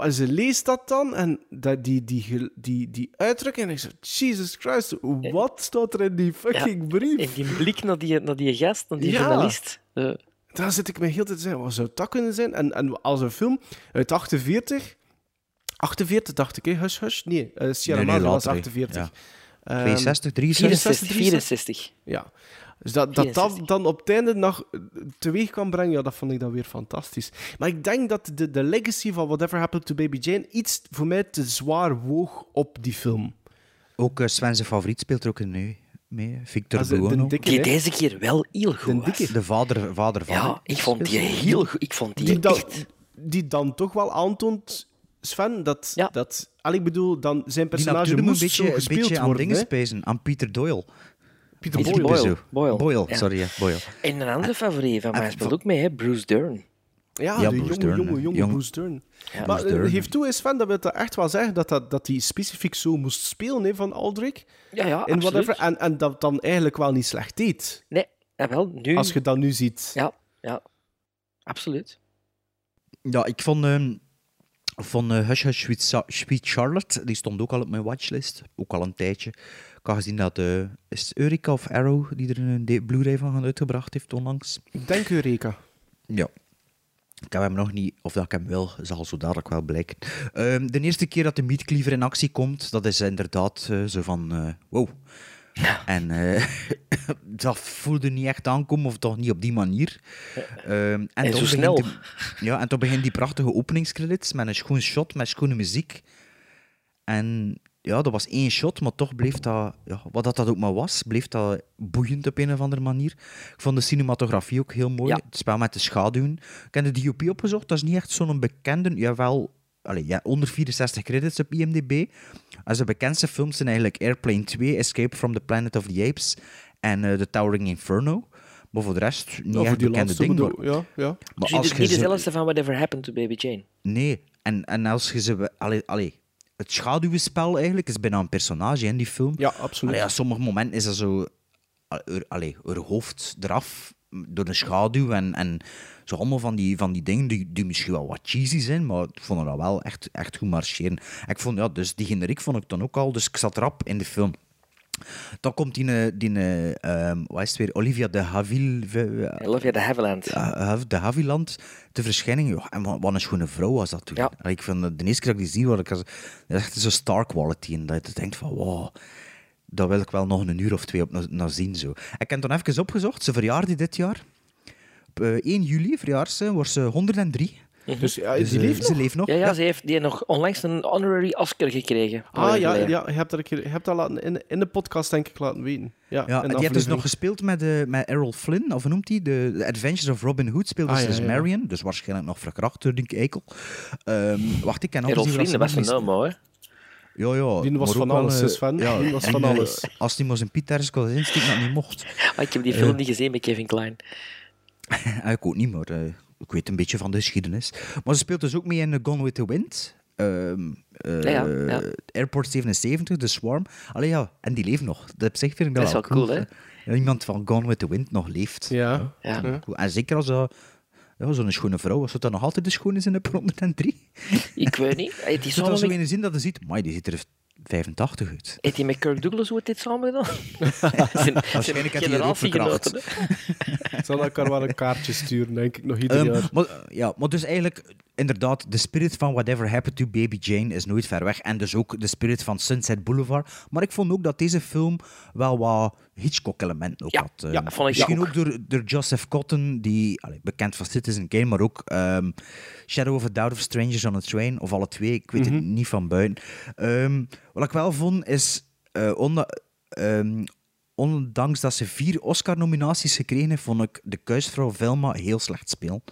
En ze leest dat dan, en dat, die, die, die, die, uitdrukking, en ik zo... Jesus Christ, wat staat er in die fucking brief? En die blik naar die, naar die gast, naar die Ja. journalist. eh, Daar zit ik me heel te zeggen, wat zou dat kunnen zijn? En, en als een film uit 48... 48 dacht ik, hè? Hush Hush? Nee, eh Sierra Nee, nee, Madre was later, hè. 48. Ja. Ehm, 62, 63? 64. Ja. Dus dat dat, dat 64. dan op het einde nog teweeg kan brengen, ja, dat vond ik dan weer fantastisch. Maar ik denk dat de, de legacy van Whatever Happened to Baby Jane iets voor mij te zwaar woog op die film. Ook uh, Sven zijn favoriet speelt er ook in nu mee. Victor Ah, de- de Buono. dikke, Die deze keer wel heel goed De. De vader, vader van. Ja, ik vond die heel goed. Ik vond die, Die dan, echt... die dan toch wel aantoont, Sven, dat... Ja. dat al ik bedoel, dan zijn personage natuurlijk een moest beetje, zo een gespeeld beetje aan worden. dingen spijzen. Aan Peter Doyle. Peter Peter Boyle. Boyle. Boyle. Ja. sorry, ja, Boyle. En een andere favoriet van mij en- speelt ook mee, hè? Bruce Dern. Ja, Ja, de Bruce jonge, Dern, jonge, jonge Jong- Bruce Dern. Ja, maar Bruce eh, Dern, geef toe, is Sven, dat wil dat echt wel zeggen dat hij dat, die specifiek zo moest spelen hè, van Aldrich. Ja, ja, in absoluut. whatever, en, en dat dan eigenlijk wel niet slecht deed. Nee, Ja, wel, nu... Als je dat nu ziet. Ja, ja. Absoluut. Ja, ik vond, ehm van eh, Hush Hush Sweet Charlotte, die stond ook al op mijn watchlist. Ook al een tijdje. Ik had gezien dat, eh, is het Eureka of Arrow, die er een de- Blu-ray van uitgebracht heeft onlangs. Ik denk Eureka. Ja. Ik heb hem nog niet, of dat ik hem wil, zal zo dadelijk wel blijken. Ehm, de eerste keer dat de meatcleaver in actie komt, dat is inderdaad eh, zo van, eh, wow. En eh, dat voelde niet echt aankomen, of toch niet op die manier. Ehm, En zo snel. die- ja, en toen begint die prachtige openingscredits met een schoon shot, met schone muziek. En ja, dat was één shot, maar toch bleef dat, ja, wat dat, dat ook maar was, bleef dat boeiend op een of andere manier. Ik vond de cinematografie ook heel mooi. Ja. Het spel met de schaduwen. Ik heb de DOP opgezocht, dat is niet echt zo'n bekende, jawel, allee, ja, onder 64 credits op IMDb. En zijn bekendste films zijn eigenlijk Airplane 2, Escape from the Planet of the Apes en eh, The Towering Inferno. Maar voor de rest niet Ja, echt bekende laatste dingen. ja, ja. Maar Dus als niet, je niet ze- dezelfde van Whatever Happened to Baby Jane. Nee, en, en als je ze... Allee, allee, het schaduwenspel eigenlijk is bijna een personage in die film. Ja, absoluut. Allee, sommige momenten is dat zo... er- Allee, haar hoofd eraf door een schaduw en, en zo allemaal van die, van die dingen die, die misschien wel wat cheesy zijn, maar ik vond dat wel echt, echt goed marcheren. En ik vond, ja, dus die generiek vond ik dan ook al, dus ik zat rap in de film. Dan komt die, eh, die eh, ehm, wat is het weer, Olivia de Havilland. Olivia de Havilland. de Havilland te verschijning. Ja, en wat, een schone vrouw was dat toen. Allee, Ik vind, de eerste keer dat ik die zie, word ik als, dat is echt zo'n star quality. En dat je denkt van, wow, daar wil ik wel nog een uur of twee op naar, zien. Zo. Ik heb dan even opgezocht, ze verjaarde dit jaar. Op eh, 1 juli, verjaart ze, wordt ze 103. Dus ja, Dus, die eh, leeft ze nog? leeft nog. Ja, ja, ze heeft die nog onlangs een honorary Oscar gekregen. Ah ja, geleden. ja je hebt dat, een keer, je hebt dat laten, in, in de podcast denk ik laten weten. Ja, Ja, en die heeft dus nog gespeeld met, eh, met Errol Flynn, of hoe noemt hij? De, The Adventures of Robin Hood speelde Ah, ze ja, dus ja. Marion, dus waarschijnlijk nog verkracht door die eikel. Ehm, wacht, ik ken Errol Flynn, dat was ze een homo, hè? Ja, ja. Die was van alles, eh, hè, Sven. Die was van en, alles. Als die maar zijn Piet ergens kon insteken, dat niet mocht. Ah, ik heb die film niet gezien met Kevin Klein. Ah, ik ook niet, maar ik weet een beetje van de geschiedenis. Maar ze speelt dus ook mee in eh, Gone with the Wind. Ehm, eh, Ja, ja. Airport 77, The Swarm. Allee ja, en die leeft nog. Dat op zich vind ik Dat dat, is wel cool, hè? Dat iemand van Gone with the Wind nog leeft. Ja. Ja. cool. En zeker als dat... Ja, zo'n schone vrouw, als het dan nog altijd de schoon is in op 103. Ik weet niet. Zit samen dan zo in de zin dat je ziet, maar die ziet er 85 uit. heeft hij met Kirk Douglas ooit dit samen gedaan? Zijn- Waarschijnlijk heeft hij er ook verkracht. generatiegenoten, hè? Zal elkaar wel een kaartje sturen, denk ik, nog ieder Ehm, jaar. maar, ja, maar dus eigenlijk, inderdaad, de spirit van Whatever Happened to Baby Jane is nooit ver weg. En dus ook de spirit van Sunset Boulevard. Maar ik vond ook dat deze film wel wat Hitchcock-elementen ook Ja, had. ja, vond ik Misschien ook. ook, door, door Joseph Cotton, die allee, bekend van Citizen Kane, maar ook ehm, Shadow of a Doubt of Strangers on a Train, of alle twee, ik weet het Mhm. niet van buiten. Ehm, wat ik wel vond, is... eh, onda- ehm, ondanks dat ze vier Oscar-nominaties gekregen heeft, vond ik de kuisvrouw Velma heel slecht spelen.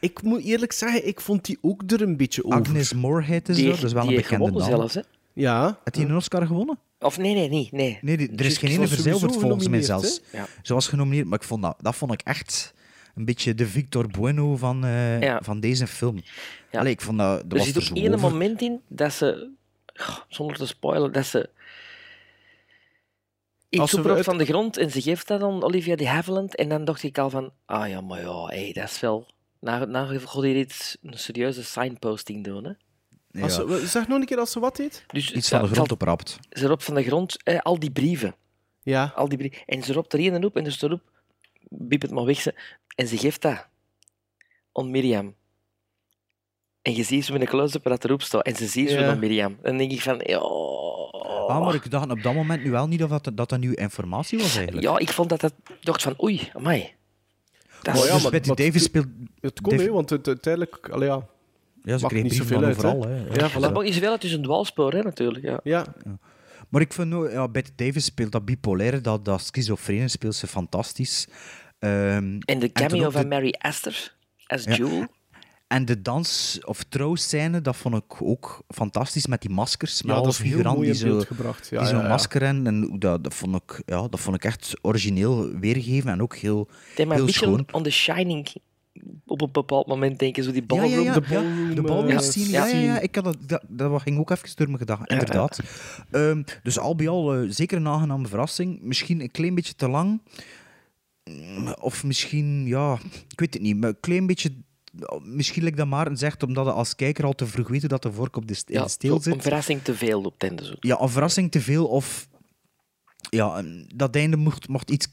Ik moet eerlijk zeggen, ik vond die ook er een beetje over. Agnes Moorehead is Die, er, dat is wel die een heeft bekende gewonnen naam. zelfs, hè? Ja. Heeft hij een Oscar gewonnen? Of nee, nee, niet. Nee, Nee, die- er is geen ene verzilverd volgens mij zelfs. Ja. Ze was genomineerd, maar ik vond dat, dat vond ik echt een beetje de Victor Bueno van, eh, Ja. van deze film. Ja. Allee, ik vond dat, dat Er was zit er ook één moment in dat ze, zonder te spoilen, dat ze iets Als ze oproept uit- van de grond en ze geeft dat aan Olivia de Havilland en dan dacht ik al van, ah ja, maar ja, hey, dat is wel... Nou, nou gaat hier iets, een serieuze signposting doen, hè. Ja, Als ze, zeg nog een keer als ze wat heet. Dus iets van de ze- grond oprapt. Ze roept van de grond, eh, al die brieven. Ja. Al die brieven. En ze roept er één op en dus erop, biep het maar weg. Ze, en ze geeft dat aan Mirjam. En je ziet zo met een close-up dat erop staat. En ze ziet zo Ja. aan Mirjam. Dan denk ik van, ja... Ah, maar ik dacht op dat moment nu wel niet of dat dat, dat nieuwe informatie was eigenlijk. Ja, ik vond dat dat... Dacht van, oei, amai. Dat ja, dus maar- Betty maar- Davis speelt... Het kon, hè, want het, uiteindelijk... Allee, ja. Ja, ze kreeg niet zoveel van uit, overal. hè. Ja, voilà. dat maakt niet zoveel uit, het is een dwaalspoor, hè, natuurlijk. Ja. Ja. Maar ik vind ook, ja, Betty Davis speelt dat bipolaire, dat, dat schizofrene speelt ze fantastisch. Ehm, En de cameo van de- Mary Astor als Ja. Jewel. En de dans- of trouwscène, dat vond ik ook fantastisch met die maskers. Met Ja, dat is heel figuranten mooi die zo, beeld gebracht. Ja, die zo'n ja, ja. masker hebben. En dat, dat, vond ik, ja, dat vond ik echt origineel weergegeven en ook heel, Het heeft mij een heel beetje schoon. on The Shining op een bepaald moment denken. Zo die ballroom. ja, ja, de ja, ballroom, de ballroom eh, scene, ja, ja, ja, ik had dat, dat, dat ging ook even door mijn gedachten, inderdaad. Ehm, dus al bij al, eh, zeker een aangename verrassing. Misschien een klein beetje te lang. Of misschien, ja, ik weet het niet, maar een klein beetje... Misschien like dat Maarten zegt, omdat je als kijker al te vroeg weet dat de vork op de, st- in Ja, de steel zit. een verrassing te veel op het einde. Zo. Ja, een verrassing te veel of... Ja, dat einde mocht, mocht iets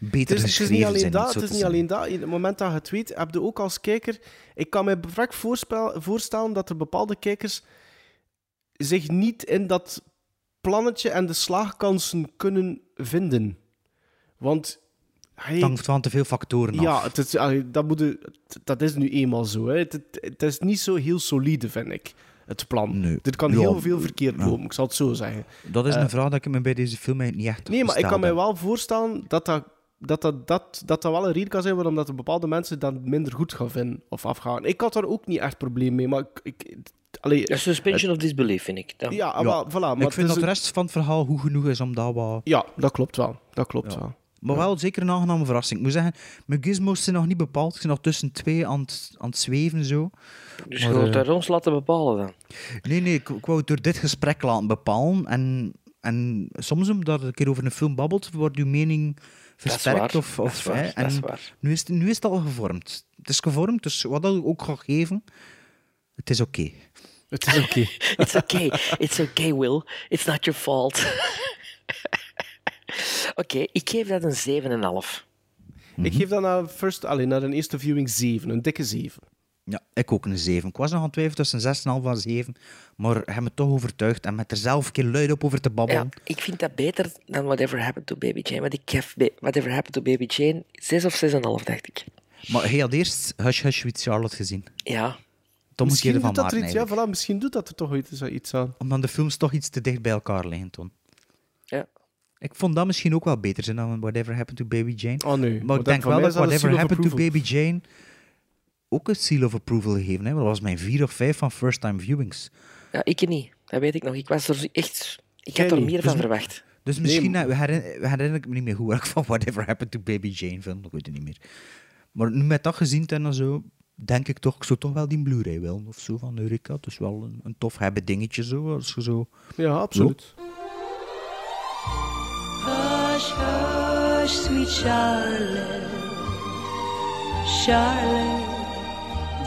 beter is, het is niet alleen zijn. dat, het is niet zeggen. alleen dat. In het moment dat je het weet, heb je ook als kijker... Ik kan me voorspel- voorstellen dat er bepaalde kijkers zich niet in dat plannetje en de slaagkansen kunnen vinden. Want... Het hangt van te veel factoren af. ja, het is, allee, dat, moet dat is nu eenmaal zo. Hè. Het, het, het is niet zo heel solide, vind ik, het plan. Nee. Er kan Ja, heel veel verkeerd ja. lopen, ik zal het zo zeggen. Dat is Eh, een vraag dat ik me bij deze film niet echt Nee, maar ik kan mij wel voorstellen dat dat, dat, dat, dat, dat, dat wel een reden kan zijn waarom dat bepaalde mensen dat minder goed gaan vinden of afgaan. Ik had daar ook niet echt probleem mee, maar ik... ik allee, Ja, suspension of disbelief, vind ik. Dan. ja, wel, voilà. Maar ik vind het dat de rest van het verhaal goed genoeg is om dat wat... Ja, dat klopt wel. Dat klopt Ja. wel. Maar wel zeker een aangename verrassing. Ik moet zeggen, mijn gizmos zijn nog niet bepaald. Ik ben nog tussen twee aan het, aan het zweven. Zo. Dus Maar, je wilt eh, daar ons laten bepalen dan. Nee, nee, ik, ik wou het door dit gesprek laten bepalen. En, en soms omdat je een keer over een film babbelt, wordt uw mening versterkt. waar, Of, dat of, is waar, en is waar. Nu, is het, nu is het al gevormd. Het is gevormd, dus wat dat ook ga geven, het is oké. Het is oké. It's okay. It's okay, Will. It's not your fault. Oké, ik geef dat een 7,5. Ik geef dat naar, first, allee, naar een eerste viewing 7, een dikke 7. Ja, ik ook een 7. Ik was nog aan het twijfelen tussen 6,5 en 7. Maar hij me toch overtuigd en met er zelf een keer luid op over te babbelen. Ja, ik vind dat beter dan Whatever Happened to Baby Jane. Want ik geef Ba- Whatever Happened to Baby Jane 6 of 6,5, dacht ik. Maar hij had eerst Hush Hush with Charlotte gezien. Ja. Tom misschien van doet dat er Maarten iets, ja, voilà, misschien doet dat er toch iets, iets aan. Omdat de films toch iets te dicht bij elkaar liggen, Ton. Ja. Ik vond dat misschien ook wel beter zijn dan Whatever Happened to Baby Jane. Oh nee, Maar ik denk wel dat dat Whatever Happened to. Baby Jane ook een seal of approval gegeven heeft. Dat was mijn 4 of 5 van first time viewings. ja, ik niet. Dat weet ik nog. Ik was er echt... Ik had er meer Dus- van verwacht. Dus misschien eh, herinner, herinner ik me niet meer hoe ik van Whatever Happened to Baby Jane film. Ik weet het niet meer. Maar nu met dat gezien en zo, denk ik toch, ik zou toch wel die Blu-ray willen of zo van Eureka. Het is wel een, een tof hebben dingetje zo, als je zo... Ja, absoluut. Hush, hush, sweet Charlotte. Charlotte,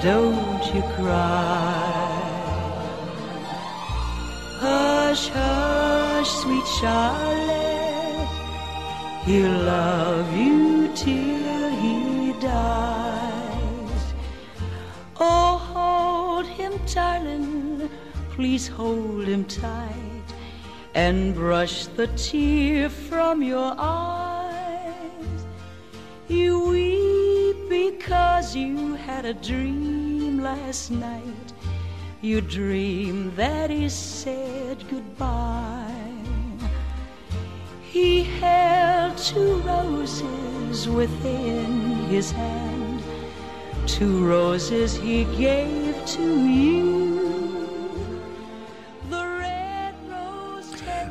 don't you cry. Hush, hush, sweet Charlotte. He'll love you till he dies. Oh, hold him, darling. Please hold him tight and brush the tear from your eyes. You weep because you had a dream last night. You dream that he said goodbye. He held two roses within his hand, two roses he gave to you.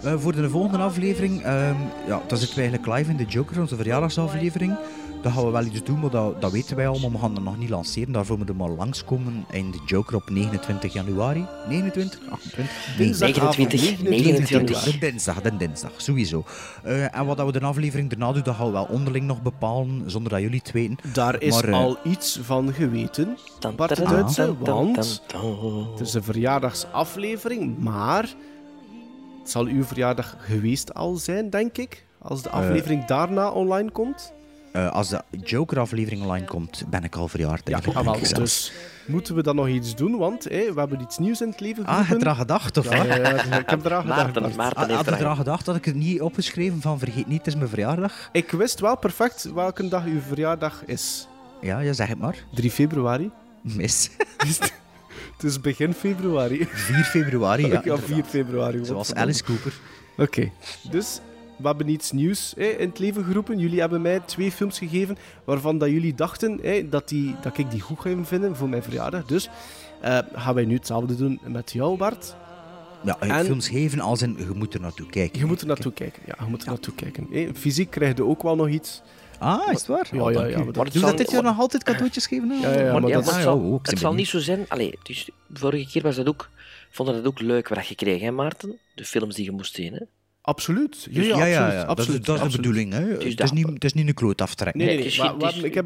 Eh, voor de volgende aflevering, ehm ja, dan zitten we eigenlijk live in de Joker, onze verjaardagsaflevering. Dan gaan we wel iets doen, maar dat, dat weten wij allemaal. We gaan er nog niet lanceren. Daarvoor moeten we maar langskomen in de Joker op 29 januari. 29? 28? Nee, Dinsdagavond, 29, 29. De dinsdag, de dinsdag, sowieso. Eh, en wat dat we de aflevering daarna doen, dat gaan we wel onderling nog bepalen, zonder dat jullie het weten. Daar is Maar, eh, al iets van geweten, Bart Duitse, want het is een verjaardagsaflevering, maar het zal uw verjaardag geweest al zijn, denk ik, als de aflevering daarna online komt. Eh, als de Joker-aflevering online komt, ben ik al verjaard. Ja, ah, wel, ik dus moeten we dan nog iets doen, want we hebben iets nieuws in het leven Ah, geroepen. heb je eraan gedacht, of Ja, wat? ja, ja, ik heb eraan gedacht. Maarten, Bart. Maarten Ah, heeft Had je eraan eraan gedacht dat ik het niet opgeschreven van vergeet niet, het is mijn verjaardag? Ik wist wel perfect welke dag uw verjaardag is. Ja, ja, zeg het maar. 3 februari. Mis. Het is begin februari. 4 februari, ja. Ja, 4 februari. Zoals. Alice Cooper. Oké, dus we hebben iets nieuws hè, in het leven geroepen. Jullie hebben mij twee films gegeven waarvan dat jullie dachten hè, dat, die, dat ik die goed ga vinden voor mijn verjaardag. Dus eh, gaan wij nu hetzelfde doen met jou, Bart. Ja, eh, En- films geven als in, je moet er naartoe kijken. Je moet er naartoe kijken. Ja, je moet er naartoe kijken. hè. Fysiek krijg je ook wel nog iets. Ah, is het waar? Ja, ja, ja, maar Doe zal- dat dit jaar nog altijd cadeautjes geven? Ja, ja, Maar, dat maar is... het zal, ik het zal niet zo zijn. Allee, dus vorige keer was dat ook, vonden we dat ook leuk wat je kreeg, hè, Maarten? De films die je moest zien. Hè? Absoluut. Ja, Dus ja, ja, ja, absoluut. Dat, is, absoluut, dat is de bedoeling. Hè. Dus het, is dat- niet, het is niet een kloot aftrekken. Nee, ik heb het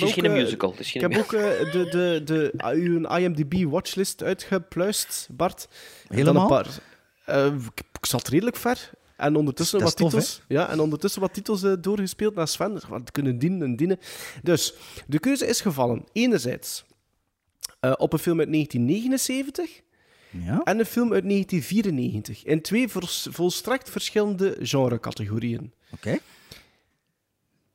is ook, geen eh, musical, het is geen Ik heb ook de, de, de, uw IMDb-watchlist uitgepluist, Bart. Helemaal? Een paar, eh, ik, ik zat redelijk ver. En ondertussen wat tof, titels, ja, en ondertussen wat titels eh, doorgespeeld naar Sven. Wat kunnen dienen en dienen. Dus, de keuze is gevallen. Enerzijds eh, op een film uit 1979 Ja? en een film uit 1994. In twee volstrekt verschillende genrecategorieën. Oké.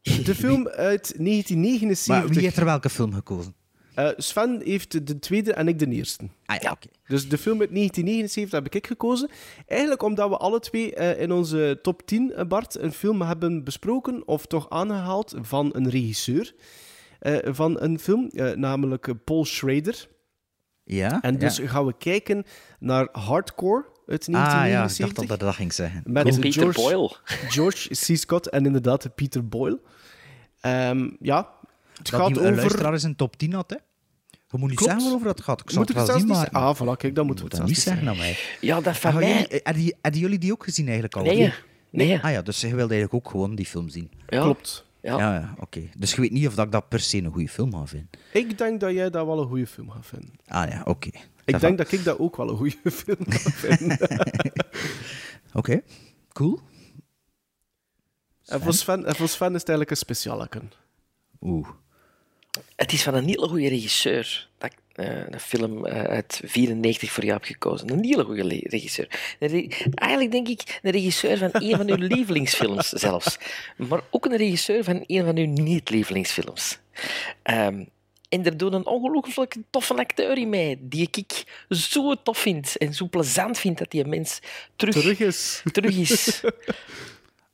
De film uit 1979... Maar wie heeft er welke film gekozen? Eh, Sven heeft de tweede en ik de eerste. Ah ja, oké. Dus de film uit 1979 heb ik gekozen. Eigenlijk omdat we alle twee eh, in onze top 10, eh, Bart, een film hebben besproken, of toch aangehaald, van een regisseur eh, van een film, eh, namelijk Paul Schrader. Ja? En dus ja. gaan we kijken naar Hardcore uit Ah ja, ik 1979. dacht dat dat ging zeggen. Met Cool. Peter George, Boyle. George C. Scott en inderdaad Peter Boyle. Ehm, ja, het dat gaat die een over... luisteraar eens een top 10 had, hè? Je moet niet Klopt. zeggen waarover dat gaat. Ik zal Moet het ik wel het zien, zelfs maar... niet zeggen? Ah, voilà, kijk, dan moeten we dat het niet zeggen aan mij. Ja, dat van Ah, mij... jullie, hadden, jullie die ook gezien eigenlijk al? Nee, nee. Ah ja, dus je wilde eigenlijk ook gewoon die film zien. Ja. Klopt. Ja. Ja, ja, oké. Dus je weet niet of dat ik dat per se een goede film ga vinden. Ik denk dat jij dat wel een goede film gaat vinden. Ah ja, oké. Ik denk dat ik dat ook wel een goede film ga vinden. Oké, cool. en, voor Sven, en voor Sven is het eigenlijk een specialeke. Oeh. Het is van een hele goede regisseur dat ik eh, een film eh, uit 94 voor jou heb gekozen. Een hele goede regisseur. Een re- Eigenlijk denk ik een regisseur van een van uw lievelingsfilms zelfs. Maar ook een regisseur van een van uw niet-lievelingsfilms. Ehm, en er doet een ongelooflijk toffe acteur in mij, die ik zo tof vind en zo plezant vind dat die mens terug, Terug is. terug is.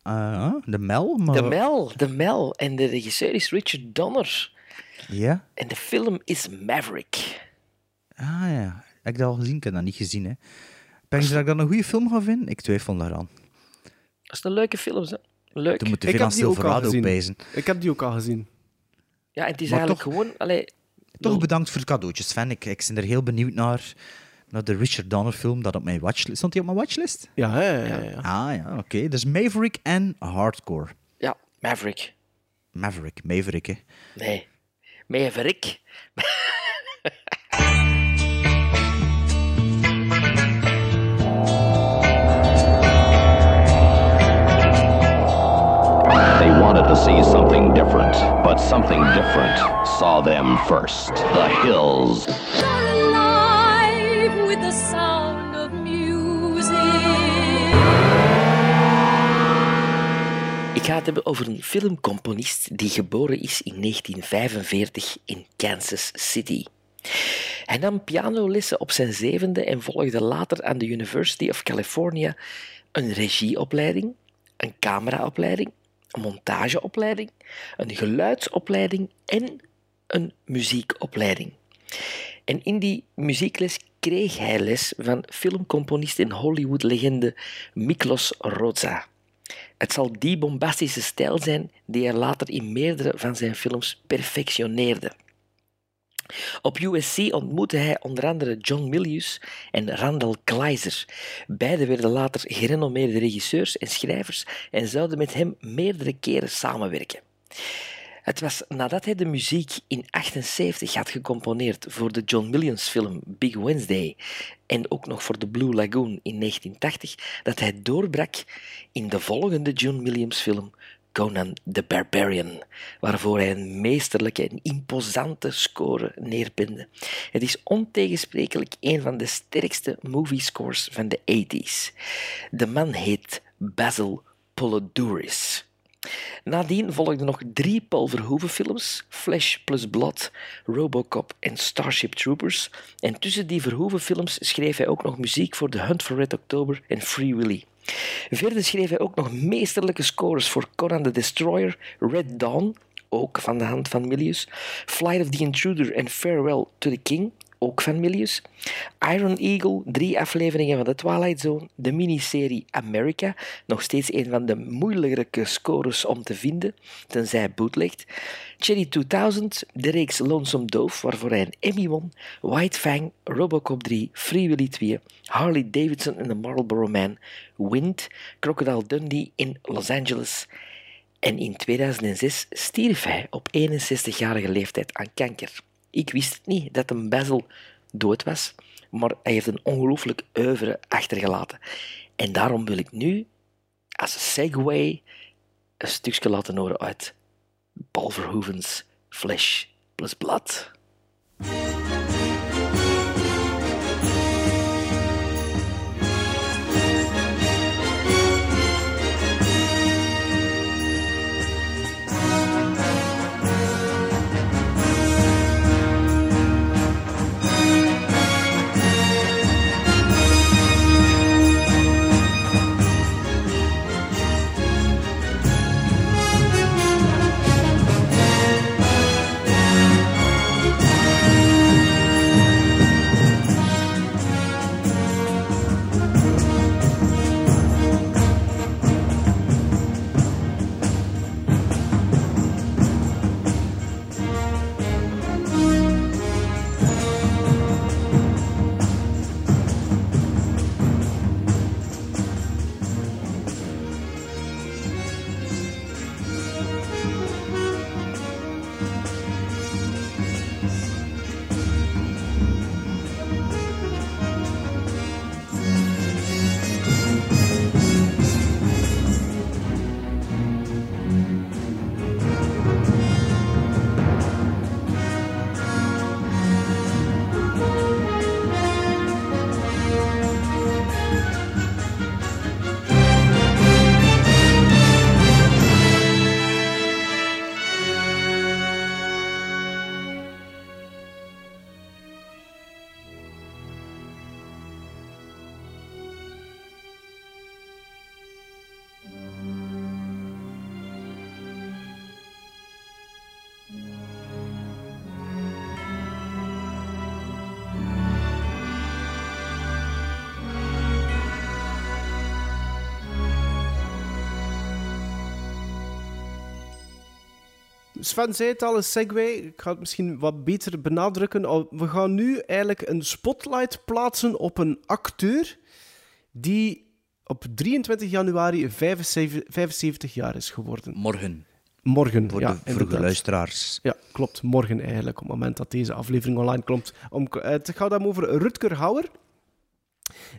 Ah, de Mel? Maar... De Mel, de Mel. En de regisseur is Richard Donner. Ja? En de film is Maverick. Ah ja. Heb ik dat al gezien? Ik heb dat niet gezien, hè. Denk je dat ik dat een goede film ga vinden? Ik twijfel daaraan. Dat is een leuke film, hè. Leuk. Toen moet te Ik veel aan heb die ook al Silverado. Ik heb die ook al gezien. Ja, en het is Maar eigenlijk toch- gewoon... Allee, Toch bedankt voor het cadeautje, Sven. Ik, ik ben er heel benieuwd naar, naar de Richard Donner film dat op mijn watchlist... Stond die op mijn watchlist? Ja, ja, ja. ja. Ah ja, oké. Dus Maverick en Hardcore. ja, Maverick. Maverick, Maverick, hè. Nee. Maverick. They wanted to see something different, but something different saw them first. The hills. Ik ga het hebben over een filmcomponist die geboren is in 1945 in Kansas City. Hij nam pianolessen op zijn zevende en volgde later aan de University of California een regieopleiding, een cameraopleiding, een montageopleiding, een geluidsopleiding en een muziekopleiding. En in die muziekles kreeg hij les van filmcomponist en Hollywood-legende Miklos Rozsa. Het zal die bombastische stijl zijn die hij later in meerdere van zijn films perfectioneerde. Op USC ontmoette hij onder andere John Milius en Randall Kleiser. Beiden werden later gerenommeerde regisseurs en schrijvers en zouden met hem meerdere keren samenwerken. Het was nadat hij de muziek in 78 had gecomponeerd voor de John Williams film Big Wednesday en ook nog voor The Blue Lagoon in 1980 dat hij doorbrak in de volgende John Williams film Conan the Barbarian, waarvoor hij een meesterlijke en imposante score neerpende. Het is ontegensprekelijk een van de sterkste movie scores van de 80s. De man heet Basil Polidouris. Nadien volgden nog drie Paul Verhoeven films, Flesh plus Blood, Robocop en Starship Troopers. En tussen die Verhoeven films schreef hij ook nog muziek voor The Hunt for Red October en Free Willy. Verder schreef hij ook nog meesterlijke scores voor Conan the Destroyer, Red Dawn, ook van de hand van Milius, Flight of the Intruder en Farewell to the King, ook van Milius. Iron Eagle, drie afleveringen van The Twilight Zone. De miniserie America, nog steeds een van de moeilijkere scores om te vinden, tenzij bootlegged. Cherry 2000, de reeks Lonesome Dove, waarvoor hij een Emmy won. White Fang, Robocop 3, Free Willy 2, Harley Davidson en The Marlboro Man, Wind, Crocodile Dundee in Los Angeles. En in 2006 stierf hij op 61-jarige leeftijd aan kanker. Ik wist niet dat een Basil dood was, maar hij heeft een ongelooflijk oeuvre achtergelaten. En daarom wil ik nu, als segue, een stukje laten horen uit Paul Verhoeven's Flesh plus Blood. Sven zei het al, een segue. Ik ga het misschien wat beter benadrukken. We gaan nu eigenlijk een spotlight plaatsen op een acteur die op 23 januari 75, 75 jaar is geworden. Morgen. Morgen, Voor ja, de luisteraars. Ja, klopt. Morgen eigenlijk, op het moment dat deze aflevering online komt. Om, eh, het gaat dan over Rutger Hauer,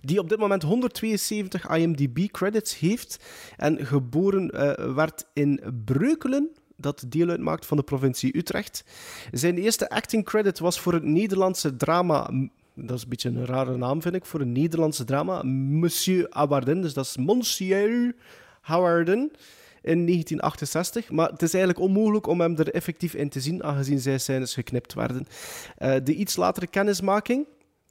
die op dit moment 172 IMDb-credits heeft en geboren eh, werd in Breukelen, dat deel uitmaakt van de provincie Utrecht. Zijn eerste acting credit was voor het Nederlandse drama... Dat is een beetje een rare naam, vind ik, voor een Nederlandse drama. Monsieur Hawarden, dus dat is Monsieur Hawarden in 1968. Maar het is eigenlijk onmogelijk om hem er effectief in te zien, aangezien zijn scènes geknipt werden. Eh, de iets latere kennismaking,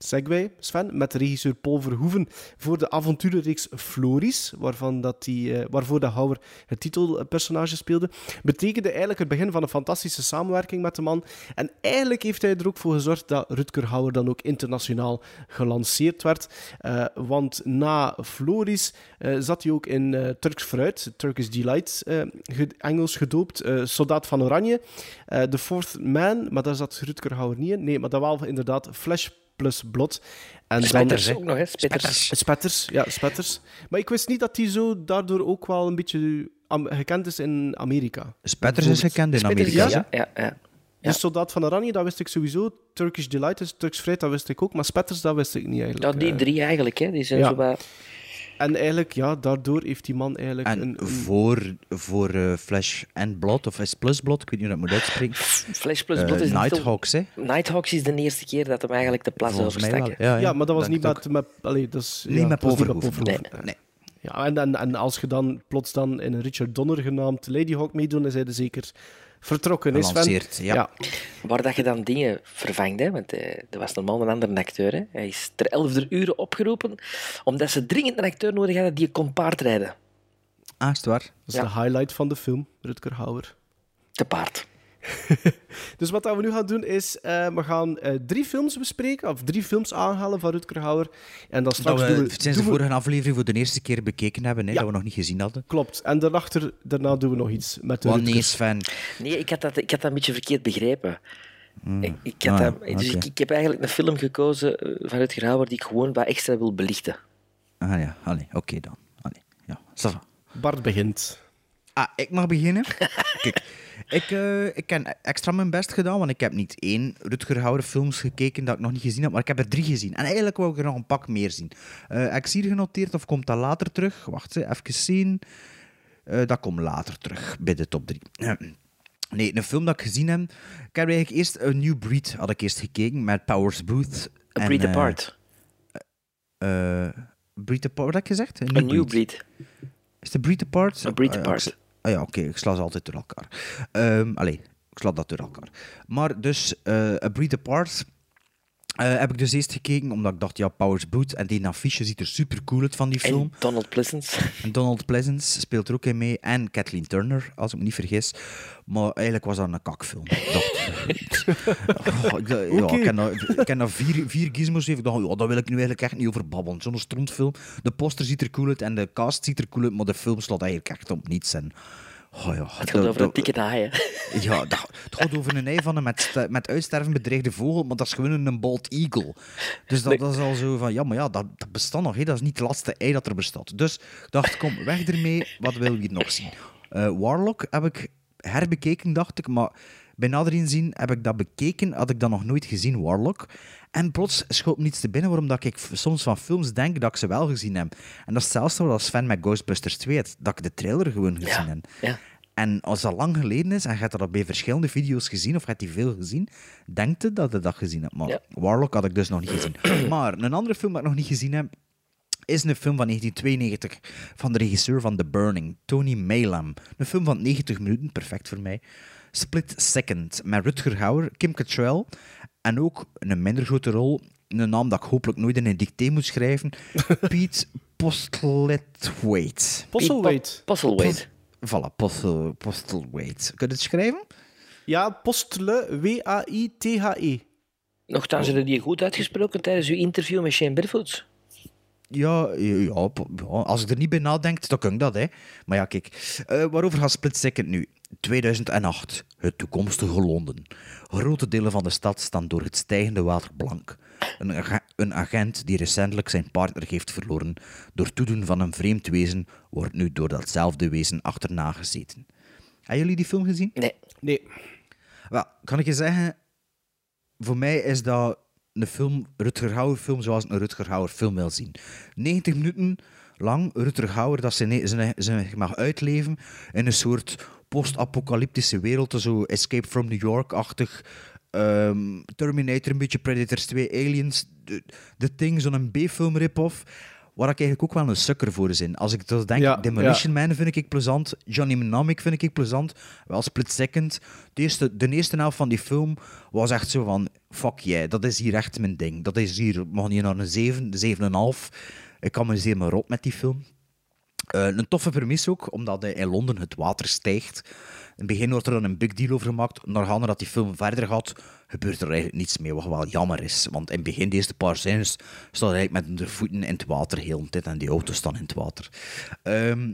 Segway, Sven, met regisseur Paul Verhoeven voor de avonturenreeks Floris, waarvan dat die, eh, waarvoor de Hauer het titelpersonage speelde, betekende eigenlijk het begin van een fantastische samenwerking met de man. En eigenlijk heeft hij er ook voor gezorgd dat Rutger Hauer dan ook internationaal gelanceerd werd. Eh, want na Floris eh, zat hij ook in Turks Fruit, Turkish Delight, ge- Engels gedoopt, Soldaat van Oranje, The Fourth Man, maar daar zat Rutger Hauer niet in. Nee, maar dat wel inderdaad Flash plus Blot. En dan- Spetters ook nog, hè? Spetters. Spetters, ja, Spetters. Maar ik wist niet dat hij zo daardoor ook wel een beetje gekend is in Amerika. Spetters is gekend in Amerika. ja, ja, ja. Dus Soldaat van Oranje, dat wist ik sowieso. Turkish Delight is Turks Fruit, dat wist ik ook. Maar Spetters, dat wist ik niet eigenlijk. Ja, die Eh, drie eigenlijk, hè. Die zijn ja. zo wat... En eigenlijk, ja, daardoor heeft die man eigenlijk En een... een- voor, voor eh, Flash and Blood, of is Plus Blood, ik weet niet hoe dat moet uitspreken. Flash plus Eh, Blood is Nighthawks, hè? Nighthawks is de eerste keer dat hem eigenlijk de plaats overstak. wel, hè. ja, ja, maar dat was niet met... met allee, dat is, Niet ja, met Verhoeven. Verhoeven. Nee. Ja, en, en, en als je dan plots dan in een Richard Donner genaamd Ladyhawk meedoet, dan zijn ze zeker vertrokken. is? Gelanceerd, ja. Waar dat je dan dingen vervangt, hè? want eh, er was normaal een andere acteur. Hè? Hij is ter elfde uren opgeroepen, omdat ze dringend een acteur nodig hadden die kon paardrijden. Ah, is het waar? Dat is de highlight van de film, Rutger Hauer. Te paard. Dus wat dat we nu gaan doen is, eh, we gaan eh, drie films bespreken, of drie films aanhalen van Rutger Hauer. En dan Dat straks we doen we... sinds de doen we- vorige aflevering voor de eerste keer bekeken hebben, hè, Ja. dat we nog niet gezien hadden. Klopt. En daarachter, daarna doen we nog iets met de Rutger. nee, Sven. Nee, ik had dat, ik had dat een beetje verkeerd begrepen. Ik, ik, Ah, dat, dus ik, ik heb eigenlijk een film gekozen eh, van Rutger Hauer die ik gewoon wat extra wil belichten. Ah ja, oké dan. Allee, ja. Bart begint. Ah, ik mag beginnen. Kijk, ik, eh, ik heb extra mijn best gedaan, want ik heb niet één Rutger Hauer films gekeken dat ik nog niet gezien heb, maar ik heb er drie gezien. En eigenlijk wou ik er nog een pak meer zien. Eh, heb ik hier genoteerd of komt dat later terug? Wacht, even zien. Eh, dat komt later terug bij de top drie. Nee, een film dat ik gezien heb. Ik heb eigenlijk eerst een New Breed had ik eerst gekeken met Powers Booth. A Breed Apart. breed Apart, wat heb ik gezegd? Een New Breed. Is de Breed Apart? A Breed Apart. Ah ja, oké, ik sla ze altijd door elkaar. Ehm allee, ik sla dat door elkaar. Maar dus, eh A Breed Apart eh, heb ik dus eerst gekeken, omdat ik dacht, ja, Powers Boot en die affiche ziet er super cool uit van die film. En Donald Pleasence. En Donald Pleasence speelt er ook in mee. En Kathleen Turner, als ik me niet vergis. Maar eigenlijk was dat een kakfilm. Ik dacht, oh, ik, dacht- ja, ik heb daar- ik heb daar vier, vier gizmos even. Ik dacht, ja, daar wil ik nu eigenlijk echt niet over babbelen. Zo'n strontfilm. De poster ziet er cool uit en de cast ziet er cool uit, maar de film slaat eigenlijk echt op niets. En, oh ja, Het gaat over een dikke ja, dat, het gaat over een ei van een met, met uitsterven bedreigde vogel, maar dat is gewoon een bald eagle. Dus dat, dat is al zo van, ja, maar ja, dat, dat bestaat nog, hè. dat is niet het laatste ei dat er bestaat. Dus ik dacht, kom, weg ermee, wat willen we hier nog zien? Eh, Warlock heb ik herbekeken, dacht ik, maar bij nader inzien heb ik dat bekeken, had ik dat nog nooit gezien, Warlock. En plots schoot me niets te binnen waarom dat ik soms van films denk dat ik ze wel gezien heb. En dat is hetzelfde als Sven met Ghostbusters 2, het- dat ik de trailer gewoon gezien heb. Ja. En als dat lang geleden is en je hebt dat bij verschillende video's gezien, of je die veel gezien, denkt je dat je dat gezien hebt. Maar Warlock had ik dus nog niet gezien. maar een andere film dat ik nog niet gezien heb, is een film van 1992 van de regisseur van The Burning, Tony Maylam. Een film van 90 minuten, perfect voor mij. Split Second, met Rutger Hauer, Kim Cattrall en ook een minder grote rol, een naam dat ik hopelijk nooit in een dicté moet schrijven, Pete Postlethwaite. Postlethwaite. Postlethwaite. Voilà, Postel, Postlethwaite. Kun je het schrijven? Ja, Postle, W-A-I-T-H-E. Nochtans, hebben die goed uitgesproken tijdens uw interview met Shane Berfoots? Ja, ja, ja, als ik er niet bij nadenk, dan kan ik dat. Hè. Maar ja, kijk. eh, waarover gaat Split Second nu? 2008. Het toekomstige Londen. Grote delen van de stad staan door het stijgende water blank. Een, een agent die recentelijk zijn partner heeft verloren door toedoen van een vreemd wezen, wordt nu door datzelfde wezen achterna gezeten. Hebben jullie die film gezien? Nee. Nee. Wel, kan ik je zeggen, voor mij is dat een film, Rutger Hauer film zoals een Rutger Hauer film wil zien. 90 minuten lang Rutger Hauer dat zijn, zijn, zijn mag uitleven in een soort post-apocalyptische wereld, zo Escape from New York-achtig, ehm, Terminator, een beetje Predators 2, Aliens, The, The Thing, zo'n B-film rip-off. Waar ik eigenlijk ook wel een sukker voor is. Als ik dat denk, Ja, Demolition Man vind ik plezant, Johnny Mnemonic vind ik plezant, wel Split Second. De eerste, de eerste helft van die film was echt zo van, fuck yeah, dat is hier echt mijn ding. Dat is hier, mag niet naar een 7, de 7,5. Ik amuseer me rot met die film. Eh, een toffe premisse ook, omdat in Londen het water stijgt. In het begin wordt er dan een big deal over gemaakt. Naargaande dat die film verder gaat, gebeurt er eigenlijk niets meer, wat wel jammer is. Want in het begin, de eerste paar scènes, staat eigenlijk met de voeten in het water heel de tijd en die auto's staan in het water. Ehm,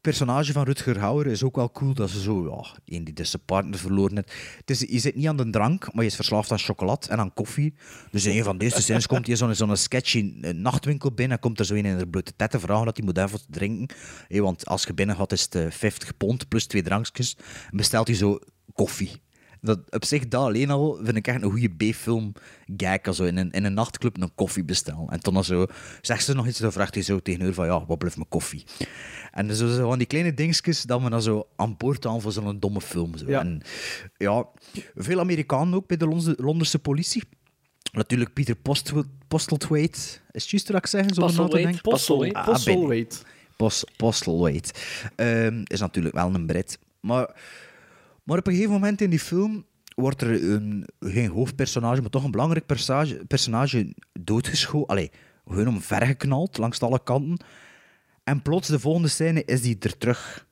personage van Rutger Hauer is ook wel cool. Dat ze zo, ja, een die dus zijn partner verloren heeft. Is, je zit niet aan de drank, maar je is verslaafd aan chocolade en aan koffie. Dus in een van deze scènes komt hij zo'n sketchy eh, nachtwinkel binnen en komt er zo een in de blote tetten vragen dat hij moet even drinken. Want als je binnen gaat, is het eh, 50 pond plus twee drankjes. En bestelt hij zo koffie. Dat, op zich, dat alleen al vind ik echt een goede B-film gag. Also in, een, in een nachtclub een koffie bestellen. En dan zo, zegt ze nog iets, dan vraagt hij zo tegen haar van, ja, wat blijft mijn koffie? En zo, zo van die kleine dingetjes dat we dan zo aan boord aan voor zo'n domme film. Zo. Ja. En ja, veel Amerikanen ook bij de Londense, Londense politie. Natuurlijk Peter Postl- Postlethwaite. Is het juist wat ik zeg? Zo Postlethwaite, Postlethwaite. Ah. Post. Ehm, is natuurlijk wel een Brit. Maar, maar op een gegeven moment in die film wordt er een, geen hoofdpersonage, maar toch een belangrijk personage, personage doodgeschoten. Allee, gewoon omvergeknald langs alle kanten. En plots, de volgende scène, is die er terug.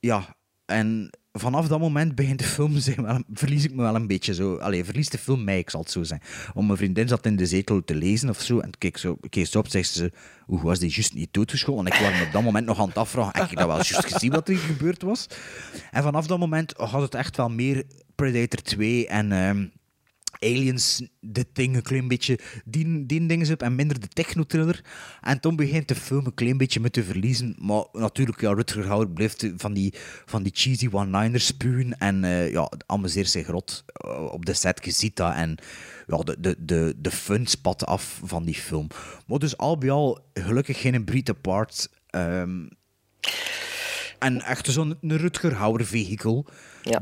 Ja, en vanaf dat moment begint de film verlies ik me wel een beetje zo. Allee, verliest de film mij, ik zal het zo zeggen. Om mijn vriendin zat in de zetel te lezen of zo. En keek zo, keek zo op, zegt ze, hoe was die juist niet doodgeschoten? En ik was op dat moment nog aan het afvragen, heb ik dat wel juist gezien wat er gebeurd was? En vanaf dat moment had het echt wel meer Predator 2 en... ehm, Aliens, de Thing, een klein beetje die, die dingen op en minder de techno-thriller. En toen begint de film een klein beetje me te verliezen. Maar natuurlijk, ja, Rutger Hauer blijft van die, van die cheesy one-liners spuwen. En eh, ja, amuseert zich rot eh, op de set. Je ziet dat. En ja, de, de, de, de fun spat af van die film. Maar dus al bij al, gelukkig geen breed apart. Ehm, en echt zo'n een Rutger Hauer vehicle.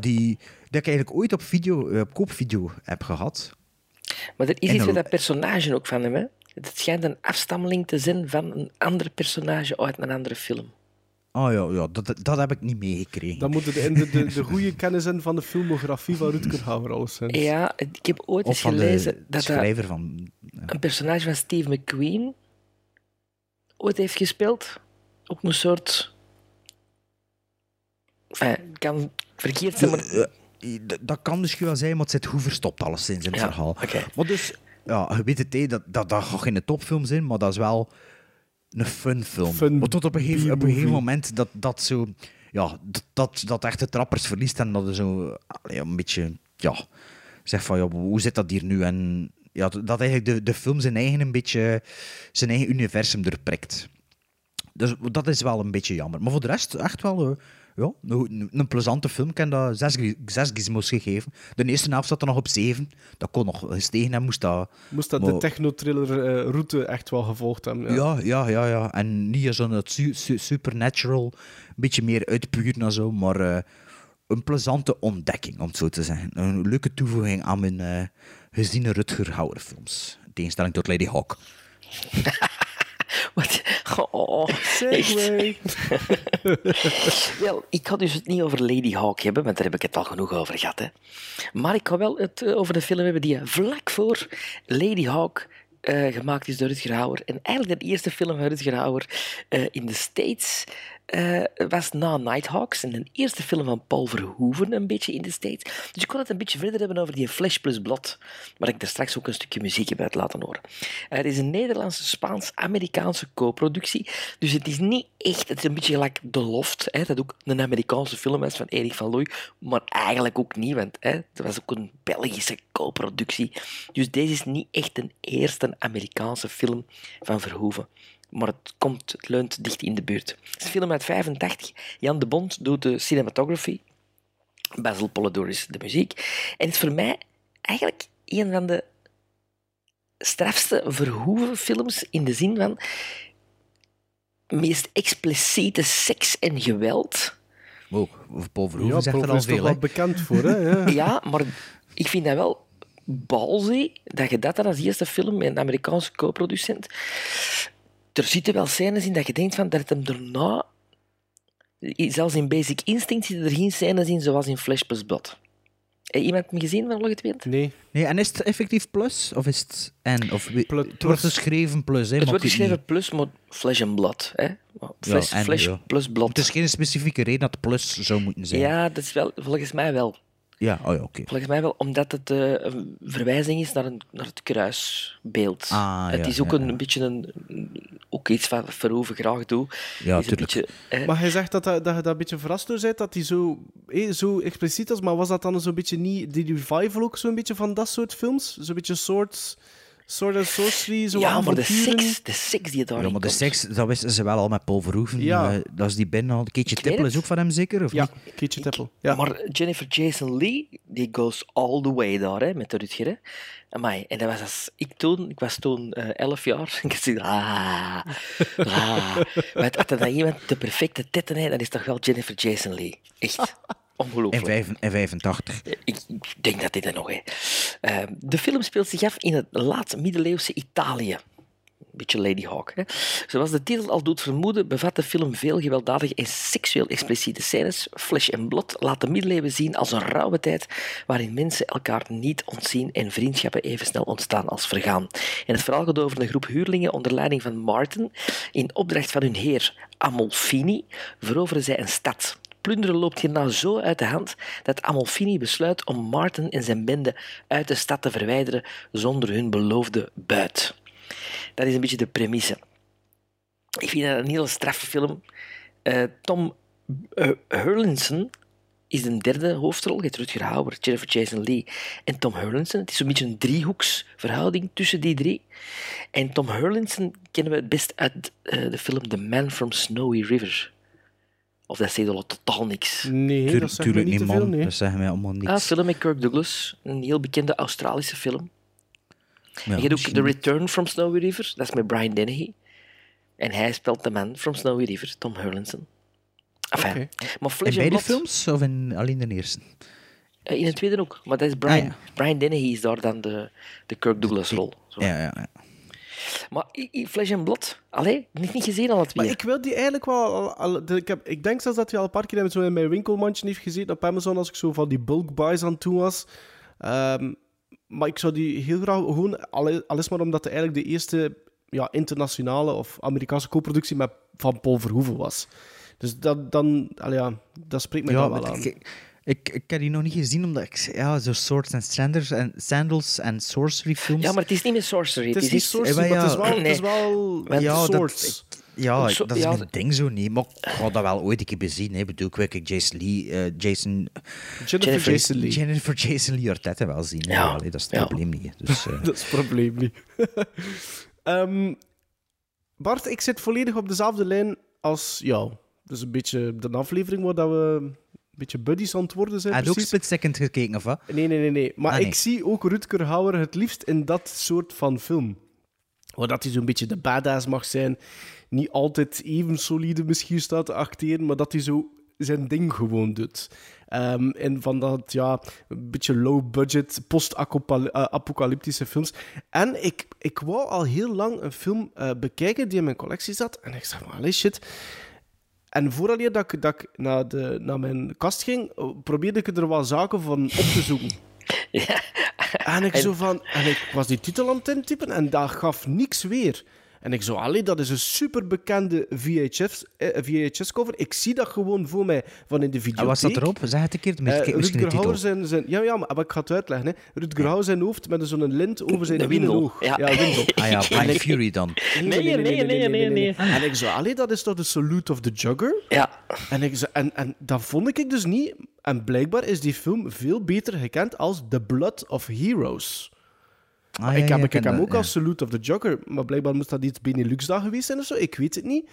Die, die ik eigenlijk ooit op, video, eh, op koopvideo heb gehad. Maar er is En iets met dat personage ook van hem. Hè? Het schijnt een afstammeling te zijn van een ander personage uit een andere film. Oh ja, ja dat, dat heb ik niet meegekregen. Dan moet het in de, de, de goede kennis zijn van de filmografie van Rutger Hauer alleszins. Ja, ik heb ooit eens gelezen dat dat schrijver van... een personage van Steve McQueen ooit heeft gespeeld. Ook een soort... Enfin, kan verkeerd zijn, maar... Dat kan misschien wel zijn, maar het zit goed verstopt alleszins in het Ja, verhaal. Maar dus, ja, je weet het, dat, dat, dat gaat geen topfilm zijn, maar dat is wel een fun film. Fun maar tot op een gegeven, op een gegeven moment dat, dat zo... Ja, dat, dat, dat echt de trappers verliest en dat er zo allee, een beetje... Ja, zeg van, ja, hoe zit dat hier nu? En ja, dat eigenlijk de, de film zijn eigen een beetje... Zijn eigen universum doorprikt. Dus dat is wel een beetje jammer. Maar voor de rest, echt wel ja, een, een plezante film. Ik heb dat zes, zes gizmos gegeven. De eerste helft zat er nog op zeven. Dat kon nog gestegen en moest dat... Moest dat de maar- techno-thriller-route echt wel gevolgd hebben. ja. Ja, ja, ja, En niet zo'n su su- supernatural, een beetje meer uitpuren en zo, maar eh, een plezante ontdekking, om het zo te zeggen. Een leuke toevoeging aan mijn eh geziene Rutger Hauer films. In tegenstelling tot Lady Hawk. Wat? Oh, wel, ik ga dus het niet over Lady Hawk hebben, want daar heb ik het al genoeg over gehad. Hè. Maar ik ga wel het eh, over de film hebben die eh, vlak voor Lady Hawk eh, gemaakt is door Rutger Hauer. En eigenlijk de eerste film van Rutger Hauer in de States eh, was na Nighthawks. En de eerste film van Paul Verhoeven een beetje in de States. Dus ik kon het een beetje verder hebben over die Flesh plus Blood. Waar ik daar straks ook een stukje muziek heb uit laten horen. Het is een Nederlandse-Spaans-Amerikaanse co-productie. Dus het is niet echt... Het is een beetje gelijk The Loft. Hè, dat ook een Amerikaanse film is van Erik van Looy. Maar eigenlijk ook niet, want hè, het was ook een Belgische co-productie. Dus deze is niet echt een eerste Amerikaanse film van Verhoeven. Maar het, komt, het leunt dicht in de buurt. Het is een film uit 85. Jan de Bond doet de cinematography. Basil Polidoris de muziek. En het is voor mij eigenlijk een van de strafste Verhoeven films in de zin van meest expliciete seks en geweld. Wow, Paul Verhoeven Ja, zegt er Paul al is toch veel, wel bekend voor, hè? Ja. Ja, maar ik vind dat wel balzy dat je dat dan als eerste film met een Amerikaanse co-producent. Er zitten wel scènes in dat je denkt van dat het hem daarna. Zelfs in Basic Instinct zitten er geen scènes in zoals in Flash plus Blood. Heeft iemand me gezien van Logit Wind? Nee. Nee, en is het effectief plus? Of is het en? Of, we- het wordt geschreven plus, hè? Het maar wordt geschreven plus, maar Flash and Blood. Hè? Flash, Ja, en, flash ja. plus Blood. Het is geen specifieke reden dat het plus zou moeten zijn. Ja, dat is wel, volgens mij wel. Ja, oh ja, oké. Volgens mij wel, omdat het eh, een verwijzing is naar, een, naar het kruisbeeld. Ah, het ja, is ook ja, een, ja. beetje een, ook iets wat Verhoeven graag doet. Ja, is een tuurlijk. beetje, eh, Maar hij zegt dat, dat, dat je daar een beetje verrast door bent, dat hij zo, eh, zo expliciet was, maar was dat dan zo'n beetje niet die revival ook zo'n beetje van dat soort films? Zo'n beetje soort, soort of sorcery, zo ja, maar de seks, de seks die daarin Ja, maar de seks, dat wisten ze wel al met Paul Verhoeven. Ja. Eh, dat is die binnen al. Keetje Tippel is ook van hem zeker? Of Ja, niet? Keetje Teppel. Ja. Maar Jennifer Jason Lee, die goes all the way daar, hè, met de Rutger. Hè. Amai, en dat was als ik toen, ik was toen eh, elf jaar, en ik zei, ah, ah. Maar had er dan iemand de perfecte titten heeft, dan is toch wel Jennifer Jason Lee. Echt, ongelooflijk. vijf, in 85. Ik, ik denk dat dit er nog is. Eh, de film speelt zich af in het laat-middeleeuwse Italië. Een beetje Lady Hawk. Hè? Zoals de titel al doet vermoeden, bevat de film veel gewelddadige en seksueel expliciete scènes. Flesh en Blood laat de middeleeuwen zien als een rauwe tijd waarin mensen elkaar niet ontzien en vriendschappen even snel ontstaan als vergaan. En het verhaal gaat over een groep huurlingen onder leiding van Martin. In opdracht van hun heer Amolfini veroveren zij een stad. Plunderen loopt hierna zo uit de hand dat Amalfini besluit om Martin en zijn bende uit de stad te verwijderen zonder hun beloofde buit. Dat is een beetje de premisse. Ik vind dat een hele straffe film. Eh, Tom uh, Hurlinson is de derde hoofdrol. Je hebt Rutger Hauer, Jennifer Jason Lee en Tom Hurlinson. Het is zo'n beetje een driehoeksverhouding tussen die drie. En Tom Hurlinson kennen we het best uit eh, de film The Man from Snowy River. Of dat zegt al totaal niks. Nee, Tuur- dat zegt me tuurlijk niet veel, nee. Dat zeggen wij allemaal niks. Ah, film met Kirk Douglas, een heel bekende Australische film. Ja, en je hebt ook The. Return from Snowy River, dat is met Brian Dennehy. En hij speelt de man from Snowy River, Tom Hurlinson. Enfin, Oké. maar In Flesh beide Blood, films of in alleen de eerste? eh, in het tweede ook. Maar dat is Brian, Ah, ja. Brian Dennehy is daar dan de, de Kirk Douglas rol. Zo. Ja, ja, ja. Maar Flesh and Blood, allee, niet, niet gezien al het Maar weer. ik wil die eigenlijk wel... Al, al- de- ik, heb, ik denk zelfs dat hij al een paar keer zo in mijn winkelmandje heeft gezeten op Amazon als ik zo van die bulk buys aan doen was. Ehm, maar ik zou die heel graag gewoon... Al, is maar omdat het eigenlijk de eerste ja, internationale of Amerikaanse co-productie met van Paul Verhoeven was. Dus dat, dan... allee, ja, dat spreekt mij ja, dan wel aan. ik, ik, ik heb die nog niet gezien, omdat ik... Ja, zo Swords and Sandals en, Sandals en Sorcery films... Ja, maar het is niet meer sorcery. Het is niet sorcery, Eh, maar maar het is ja, wel, het is nee. wel ja, swords. dat, ja, Zo- dat is ja, mijn ding zo niet. Maar ik ga dat wel ooit een keer bezien. Hè. Ik bedoel, ik wil ik Jason Lee... eh, Jason... Jennifer Jason Lee. Jennifer Jason Lee Arteta wel zien. hè. Ja. Allee, dat is het Ja. probleem niet. Dus, eh, Dat is het probleem niet. Ehm, Bart, ik zit volledig op dezelfde lijn als jou. Dus een beetje de aflevering waar dat we beetje buddies aan het worden zijn. Had je ook. Split Second gekeken, of wat? Nee, nee, nee. nee. Maar Ah, nee. ik zie ook Rutger Hauer het liefst in dat soort van film. Waar dat hij zo'n beetje de badass mag zijn. Niet altijd even solide misschien staat te acteren, maar dat hij zo zijn ding gewoon doet. Ehm, en van dat, ja, een beetje low-budget, post-apocalyptische films. En ik, ik wou al heel lang een film eh, bekijken die in mijn collectie zat. En ik maar, allee, shit. En vooraleer dat ik, dat ik naar, de, naar mijn kast ging, eh, probeerde ik er wat zaken van op te zoeken. En ik zo van... En ik was die titel aan het intypen en dat gaf niks weer. En ik zo, allee, dat is een superbekende VHS, eh, VHS-cover. Ik zie dat gewoon voor mij van in de videotheek. En was dat erop? Zeg het een keer, Eh, misschien Rutger. Hauer zijn, zijn... Ja, ja, maar ik ga het uitleggen. Hè. Rutger Hauer zijn hoofd met zo'n lint over zijn De ene oog. ja. windel. Ah ja, Blind ik- Fury dan. Nee, nee, nee, nee, nee. En ik zo, allee, dat is toch de Salute of the Jugger? Ja. En, ik zo, en, en dat vond ik dus niet. En blijkbaar is die film veel beter gekend als The Blood of Heroes. Ah, ja, ik heb, ik heb hem ook als Salute of the Jugger, maar blijkbaar moest dat iets Benelux daar geweest zijn of zo. Ik weet het niet.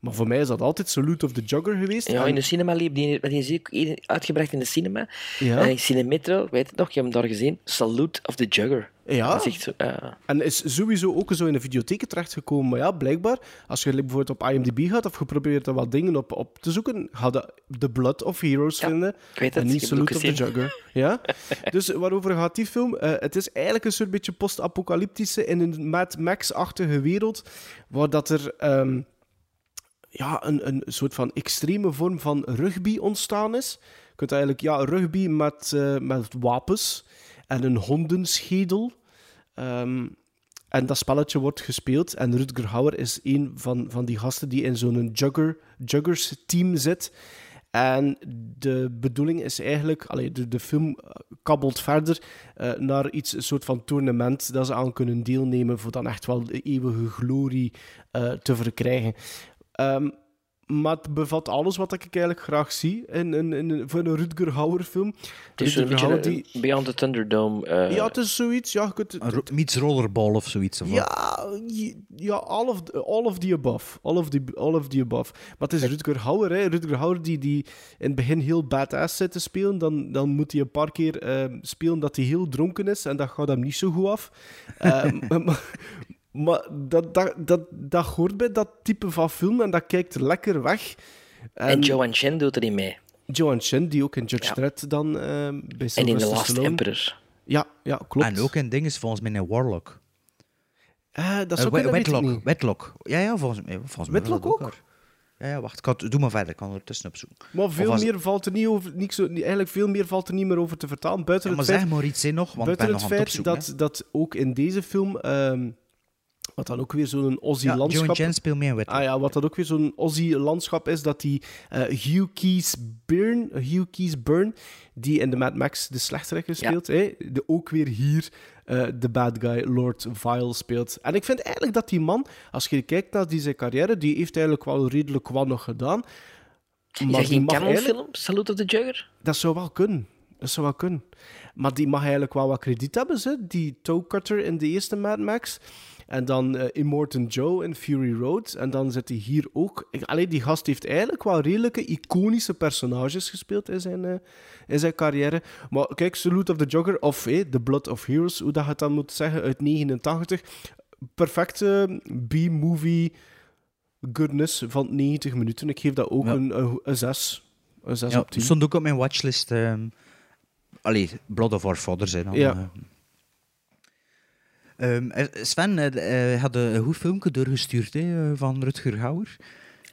Maar voor mij is dat altijd Salute of the Jugger geweest. Ja, En- in de cinema liep die, die één uitgebracht in de cinema. Ja. Eh, in Cinemetro, weet het nog, je hebt hem daar gezien. Salute of the Jugger. Ja. Dat is echt zo, ja. En is sowieso ook zo in de videotheek terechtgekomen. Maar ja, blijkbaar, als je bijvoorbeeld op IMDb gaat of je probeert er wat dingen op, op te zoeken, ga je The Blood of Heroes vinden. ik weet het, en niet Salute of the. Jugger. Ja? dus waarover gaat die film? Eh, het is eigenlijk een soort beetje post-apocalyptische in een Mad Max-achtige wereld, waar dat er... ehm, ja, een, een soort van extreme vorm van rugby ontstaan is. Je kunt eigenlijk ja, rugby met, eh, met wapens en een hondenschedel. Ehm, en dat spelletje wordt gespeeld. En Rutger Hauer is een van, van die gasten die in zo'n jugger, juggers team zit. En de bedoeling is eigenlijk, allee, de, de film eh, kabbelt verder eh, naar iets, een soort van toernooi dat ze aan kunnen deelnemen voor dan echt wel de eeuwige glorie te verkrijgen. Ehm, maar het bevat alles wat ik eigenlijk graag zie in, in, in, voor een Rutger Hauer film. Het is een Rutger Hauer een Beyond the Thunderdome. eh, ja, het is zoiets. Ja, kunt, Meets rollerball of zoiets. Of ja, ja all, of, the- all of the above. All of the, all of the above. Maar het is Rutger Hauer. Hè. Rutger Hauer die, die in het begin heel badass zit te spelen. Dan, dan moet hij een paar keer ehm, spelen dat hij heel dronken is. En dat gaat hem niet zo goed af. Ehm, maar maar dat, dat, dat, dat hoort bij dat type van film. En dat kijkt lekker weg. en Joan Chen doet erin mee. Joan Chen, die ook in Judge Ja. Dredd dan ehm, bij En in The Sylvester Last Stallone. Emperor. Ja, ja, klopt. En ook een ding is volgens mij een Warlock. Eh, dat Eh, kunnen, weet ik Wetlock. Wetlock. Ja, ja, volgens mij. Volgens mij Wetlock ook? Ja, ja, wacht. Ik had, doe maar verder. Ik kan er tussen opzoeken. Maar veel meer valt er niet over, niet zo, niet- eigenlijk veel meer valt er niet meer over te vertalen. Buiten Ja, maar het feit, zeg maar iets hè, nog, want ik ben het nog aan het feit opzoeken. dat, dat ook in deze film ehm, Wat dan ook weer zo'n Ja, Aussie-landschap... Jen speelt mee in Whitworth. Ah ja, wat dat ook weer zo'n Aussie-landschap is, dat die eh, Hugh Keys Byrne, Hugh Keys Byrne, die in de Mad Max de slechterik speelt, hè, de, ook weer hier eh, de bad guy Lord Vile speelt. En ik vind eigenlijk dat die man, als je kijkt naar die zijn carrière, die heeft eigenlijk wel redelijk wat nog gedaan. Is dat geen Cameron-film? Salute of the Jugger? Dat zou wel kunnen. Dat zou wel kunnen. Maar die mag eigenlijk wel wat krediet hebben, ze. die toe cutter in de eerste Mad Max. En dan eh Immortan Joe in Fury Road. En dan zit hij hier ook. Ik, allee, die gast heeft eigenlijk wel redelijke iconische personages gespeeld in zijn, eh, in zijn carrière. Maar kijk, Salute of the Jogger of eh, The Blood of Heroes, hoe dat je het dan moet zeggen, uit 89. Perfecte B-movie goodness van 90 minuten. Ik geef dat ook Ja. een, een, een 6. Een 6 Ja, op 10. stond ook op mijn watchlist. allee, Blood of Our Fathers. Hè, dan, Ja. eh. Ehm, eh, Sven eh, eh, had een goed filmpje doorgestuurd hè, van Rutger Hauer.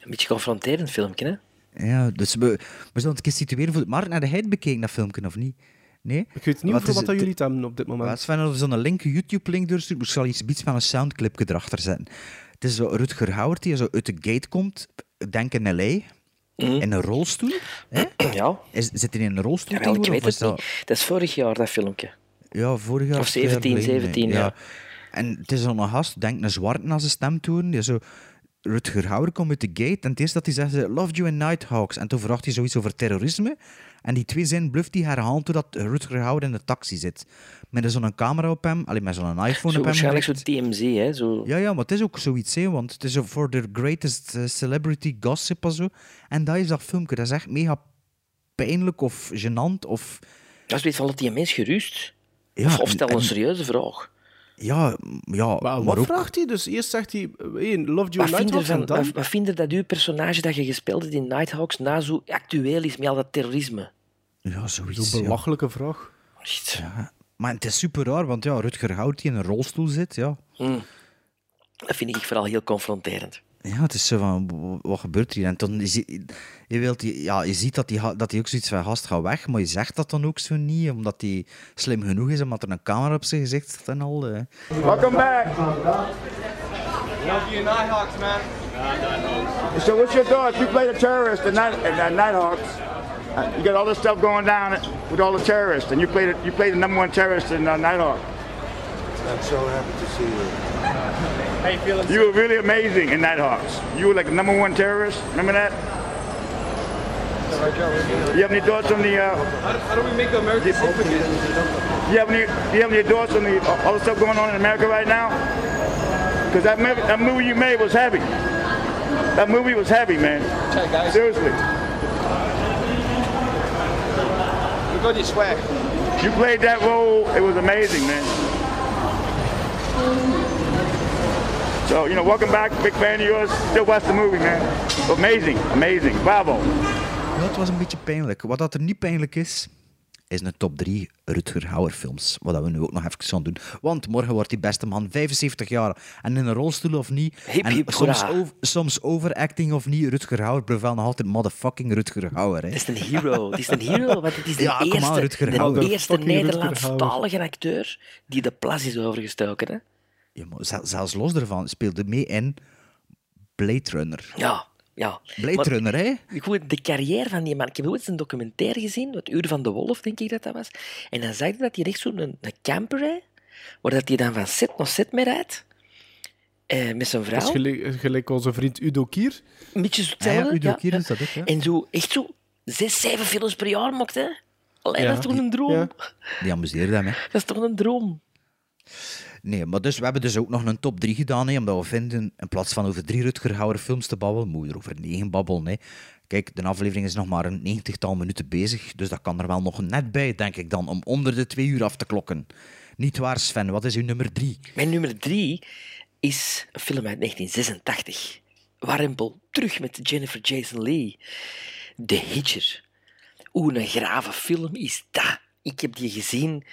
Een beetje confronterend filmpje, hè? Ja, dus we, we zullen het een keer situeren. Voor... Martin, heb jij het bekeken, dat filmpje, of niet? Nee? Ik weet niet Wat is wat dat het- jullie het hebben op dit moment. Ja, Sven had zo'n link, een YouTube-link doorstuurd. Ik zal iets, iets van een soundclipje erachter zetten. Het is zo Rutger Hauer die zo uit de gate komt, ik denk in L.A., in een rolstoel. Hè? Ja. Is, zit hij in een rolstoel Jawel, ik weet het dat- niet. Dat is vorig jaar, dat filmpje. Ja, vorig jaar. Of twee jaar 17, geleden, 17, ja. En het is zo'n gast, denk een zwarte als een stemtoon, die zo... Rutger Hauer komt uit de gate en het eerste dat hij zegt Loved you in Nighthawks. En toen vraagt hij zoiets over terrorisme. En die twee zinnen bluft hij herhaald totdat Rutger Hauer in de taxi zit. Met zo'n camera op hem, alleen met zo'n iPhone Zo op hem. waarschijnlijk zo'n TMZ, hè? Zo. Ja, ja, maar het is ook zoiets, hè, want het is voor de greatest eh, celebrity gossip en zo. En dat is dat filmpje, dat is echt mega pijnlijk of gênant of... Dat is weet van dat die een mens gerust. Ja, of, of en- stel een en- serieuze vraag. Ja, ja Maar maar wat ook... vraagt hij? Dus eerst zegt hij, één, Loved You Nighthawks en van, dan... wat, vind je dat uw personage dat je gespeeld hebt in Nighthawks na zo actueel is met al dat terrorisme? Ja, zoiets. Zo'n ja. belachelijke vraag. Ja, Maar het is super raar, want ja, Rutger Hauer die in een rolstoel zit, ja. Hm. Dat vind ik vooral heel confronterend. Ja, het is zo van, wat gebeurt hier? En dan, is je, je, wilt, die- ja, je ziet dat hij dat die ook zoiets van, gast, ga weg, maar je zegt dat dan ook zo niet, omdat hij slim genoeg is, omdat er een camera op zijn gezicht staat en al. eh. Welcome back. Love you, Nighthawks, man. So what's your thoughts? You played a terrorist at, Night, at Nighthawks. Uh, you got all this stuff going down with all the terrorists, and you played it. You played the number one terrorist in uh, Nighthawk. I'm so happy to see you. How you feeling? You were really amazing in Nighthawks. You were like the number one terrorist. Remember that? You have any thoughts on the? Uh, How do, how do we make America safe again? you have any? You have any thoughts on the all the stuff going on in America right now? Because that, movie- that movie you made was heavy. That movie was heavy, man. Guys. Seriously. We got your swag. You played that role. It was amazing, man. So, you know, welcome back. Big fan of yours. Still watch the movie, man. Amazing, amazing. Bravo. Het was een beetje pijnlijk. Wat dat er niet pijnlijk is, is een top 3 Rutger Hauer films. Wat dat we nu ook nog even gaan doen. Want morgen wordt die beste man 75 jaar. En in een rolstoel of niet. Hip, en hip, soms, over, soms overacting of niet. Rutger Hauer blijft wel nog altijd motherfucking Rutger Hauer. Hè. Het is een hero. Het is een hero, want het is de Ja, kom aan, eerste, de eerste Nederlandstalige acteur die de plas is overgestoken. Hè? Ja, zelfs los daarvan speelde mee in Blade Runner. Ja, ja. Blade Maar- Runner, hè? Ik weet de carrière van die man. Ik heb ooit eens een documentaire gezien, het Uur van de Wolf, denk ik dat dat was. En dan zag je dat hij echt zo'n een, een camper rijdt, waar dat hij dan van set naar set mee rijdt. eh, met zijn Dat is vrouw. gelijk, gelijk onze vriend Udo Kier. Een beetje zo Ah ja. Udo ja, Kier ja. is dat ook, ja. En zo, echt zo, zes, zeven films per jaar maakt, hè. Allee, Ja. dat is toch een droom? Ja. Die amuseerde hem, hè? Dat is toch een droom? Nee, maar dus, we hebben dus ook nog een top 3 gedaan, hè, omdat we vinden, in plaats van over drie Rutger Hauer films te babbelen, moeten er over negen babbelen. Hè. Kijk, de aflevering is nog maar een negentigtal minuten bezig, dus dat kan er wel nog net bij, denk ik dan, om onder de twee uur af te klokken. Niet waar, Sven? Wat is uw nummer drie? Mijn nummer drie is een film uit 1986. Warempel, terug met Jennifer Jason Leigh. The Hitcher. Oeh, een grave film is dat. Ik heb die gezien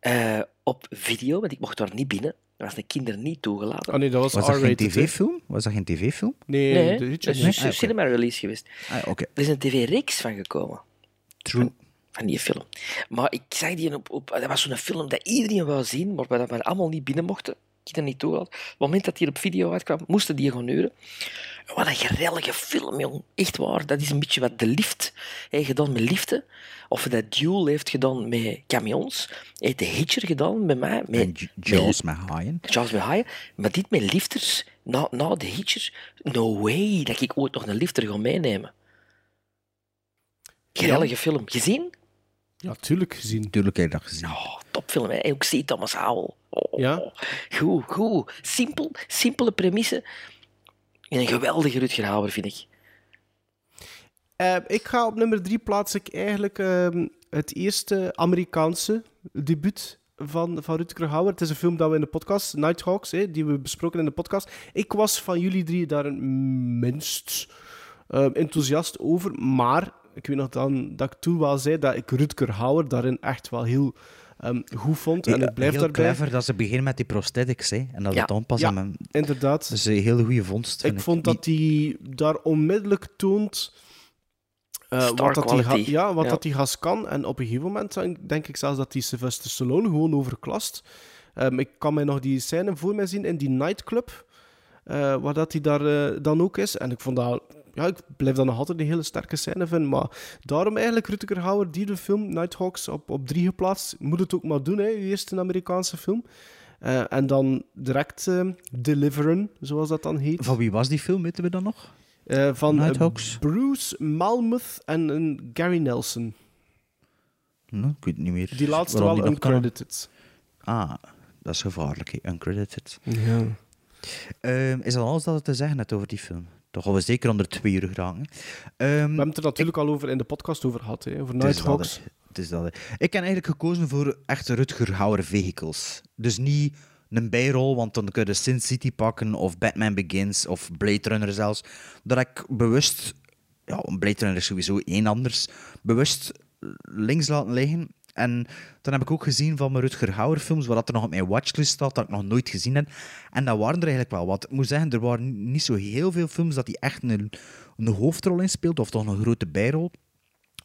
eh, op video, want ik mocht daar niet binnen. Er was de kinderen niet toegelaten. Oh nee, dat was, Was dat geen tv-film? Was dat geen tv-film? Nee, Nee, de dat Hitcher is een Ah, cinema-release geweest. Ah, oké. Er is een tv-reeks van gekomen. True. van die film. Maar ik zag die op, op dat was zo'n film dat iedereen wou zien, maar waar we allemaal niet binnen mochten. Ik dat niet toegelaten. Op het moment dat hij op video uitkwam, moesten die gaan huren. Wat een geweldige film, jong. Echt waar. Dat is een beetje wat de lift heeft gedaan met liften. Of dat Duel heeft gedaan met camions. Hij heeft de Hitcher gedaan met mij. Met, En Jaws met haaien. Jaws met haaien. Maar dit met lifters, na, na de Hitcher, no way dat ik ooit nog een lifter ga meenemen. Geweldige film. Gezien? Ja, tuurlijk gezien. Tuurlijk heb je dat gezien. Topfilm, hè. En ook C. Thomas Howell. Oh, Ja? Goed, goed. Simpel, simpele premisse. En een geweldige Rutger Hauer, vind ik. Eh, ik ga op nummer drie plaats ik eigenlijk ehm, het eerste Amerikaanse debuut van, van Rutger Hauer. Het is een film dat we in de podcast, Nighthawks, hè, die we besproken in de podcast. Ik was van jullie drie daar het minst eh, enthousiast over, maar ik weet nog dan dat ik toen wel zei dat ik Rutger Hauer daarin echt wel heel ehm, goed vond. En ik blijf heel daarbij. clever dat ze beginnen met die prosthetics, hè. En dat Ja. het dan pas Ja, aan mijn... inderdaad. Dat is een hele goede vondst, vind Ik vond dat hij daar onmiddellijk toont eh, Star wat, dat quality. ja, wat Ja. dat hij gas kan. En op een gegeven moment denk- ik zelfs dat hij Sylvester Stallone gewoon overklast. Ehm, ik kan mij nog die scène voor mij zien in die nightclub, eh, waar dat hij daar eh, dan ook is. En ik vond dat... Ja, ik blijf dat nog altijd een hele sterke scène vinden. Maar daarom eigenlijk Rutger Hauer, die de film Nighthawks op, op drie geplaatst. Moet het ook maar doen, hè. Eerst een Amerikaanse film. Eh, en dan direct eh, Deliveren, zoals dat dan heet. Van wie was die film, weten we dan nog? Eh, van? Bruce Malmuth en een Gary Nelson. Nou, ik weet het niet meer. Die laatste waarom wel die uncredited. Ah, dat is gevaarlijk, hè. uncredited. Ja. Ehm, is dat alles dat we te zeggen net over die film? Toch gaan we zeker onder twee uur geraken. We Ehm, hebben het er natuurlijk al over in de podcast over gehad, hè, over Nighthawks. Het is dat, hè. Ik heb eigenlijk gekozen voor echte Rutger Hauer vehicles. Dus niet een bijrol, want dan kun je Sin City pakken, of Batman Begins, of Blade Runner zelfs. Dat ik bewust, ja, Blade Runner is sowieso één anders, bewust links laten liggen. En dan heb ik ook gezien van mijn Rutger Hauer films, dat er nog op mijn watchlist staat, dat ik nog nooit gezien heb. En dat waren er eigenlijk wel wat. Ik moet zeggen, er waren niet zo heel veel films dat hij echt een, een hoofdrol in speelt, of toch een grote bijrol.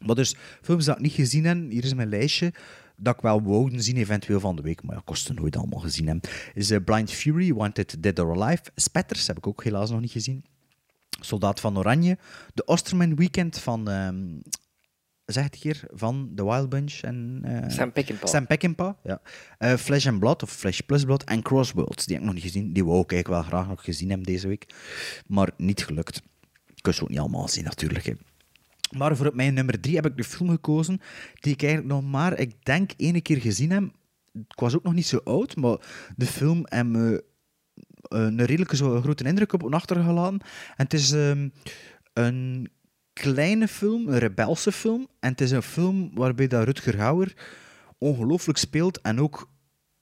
Maar dus films dat ik niet gezien heb, hier is mijn lijstje, dat ik wel wou zien eventueel van de week, maar ja, kosten nooit allemaal gezien hebben, is eh, Blind Fury, Wanted Dead or Alive, Spetters, heb ik ook helaas nog niet gezien, Soldaat van Oranje, The Osterman Weekend van, ehm zeg het hier, van The Wild Bunch en... eh, Sam Peckinpah. Sam Peckinpah, ja. Eh, Flesh and Blood, of Flesh plus Blood, en Crossworlds, die heb ik nog niet gezien, die wou ik eigenlijk wel graag nog gezien hebben deze week, maar niet gelukt. Ik kan ze ook niet allemaal zien natuurlijk, hè. Maar voor mijn nummer drie heb ik de film gekozen die ik eigenlijk nog maar, ik denk, één keer gezien heb. Ik was ook nog niet zo oud, maar de film heeft me eh, een redelijke zo grote indruk op achtergelaten. En het is ehm, een kleine film, een rebelse film. En het is een film waarbij dat Rutger Hauer ongelooflijk speelt en ook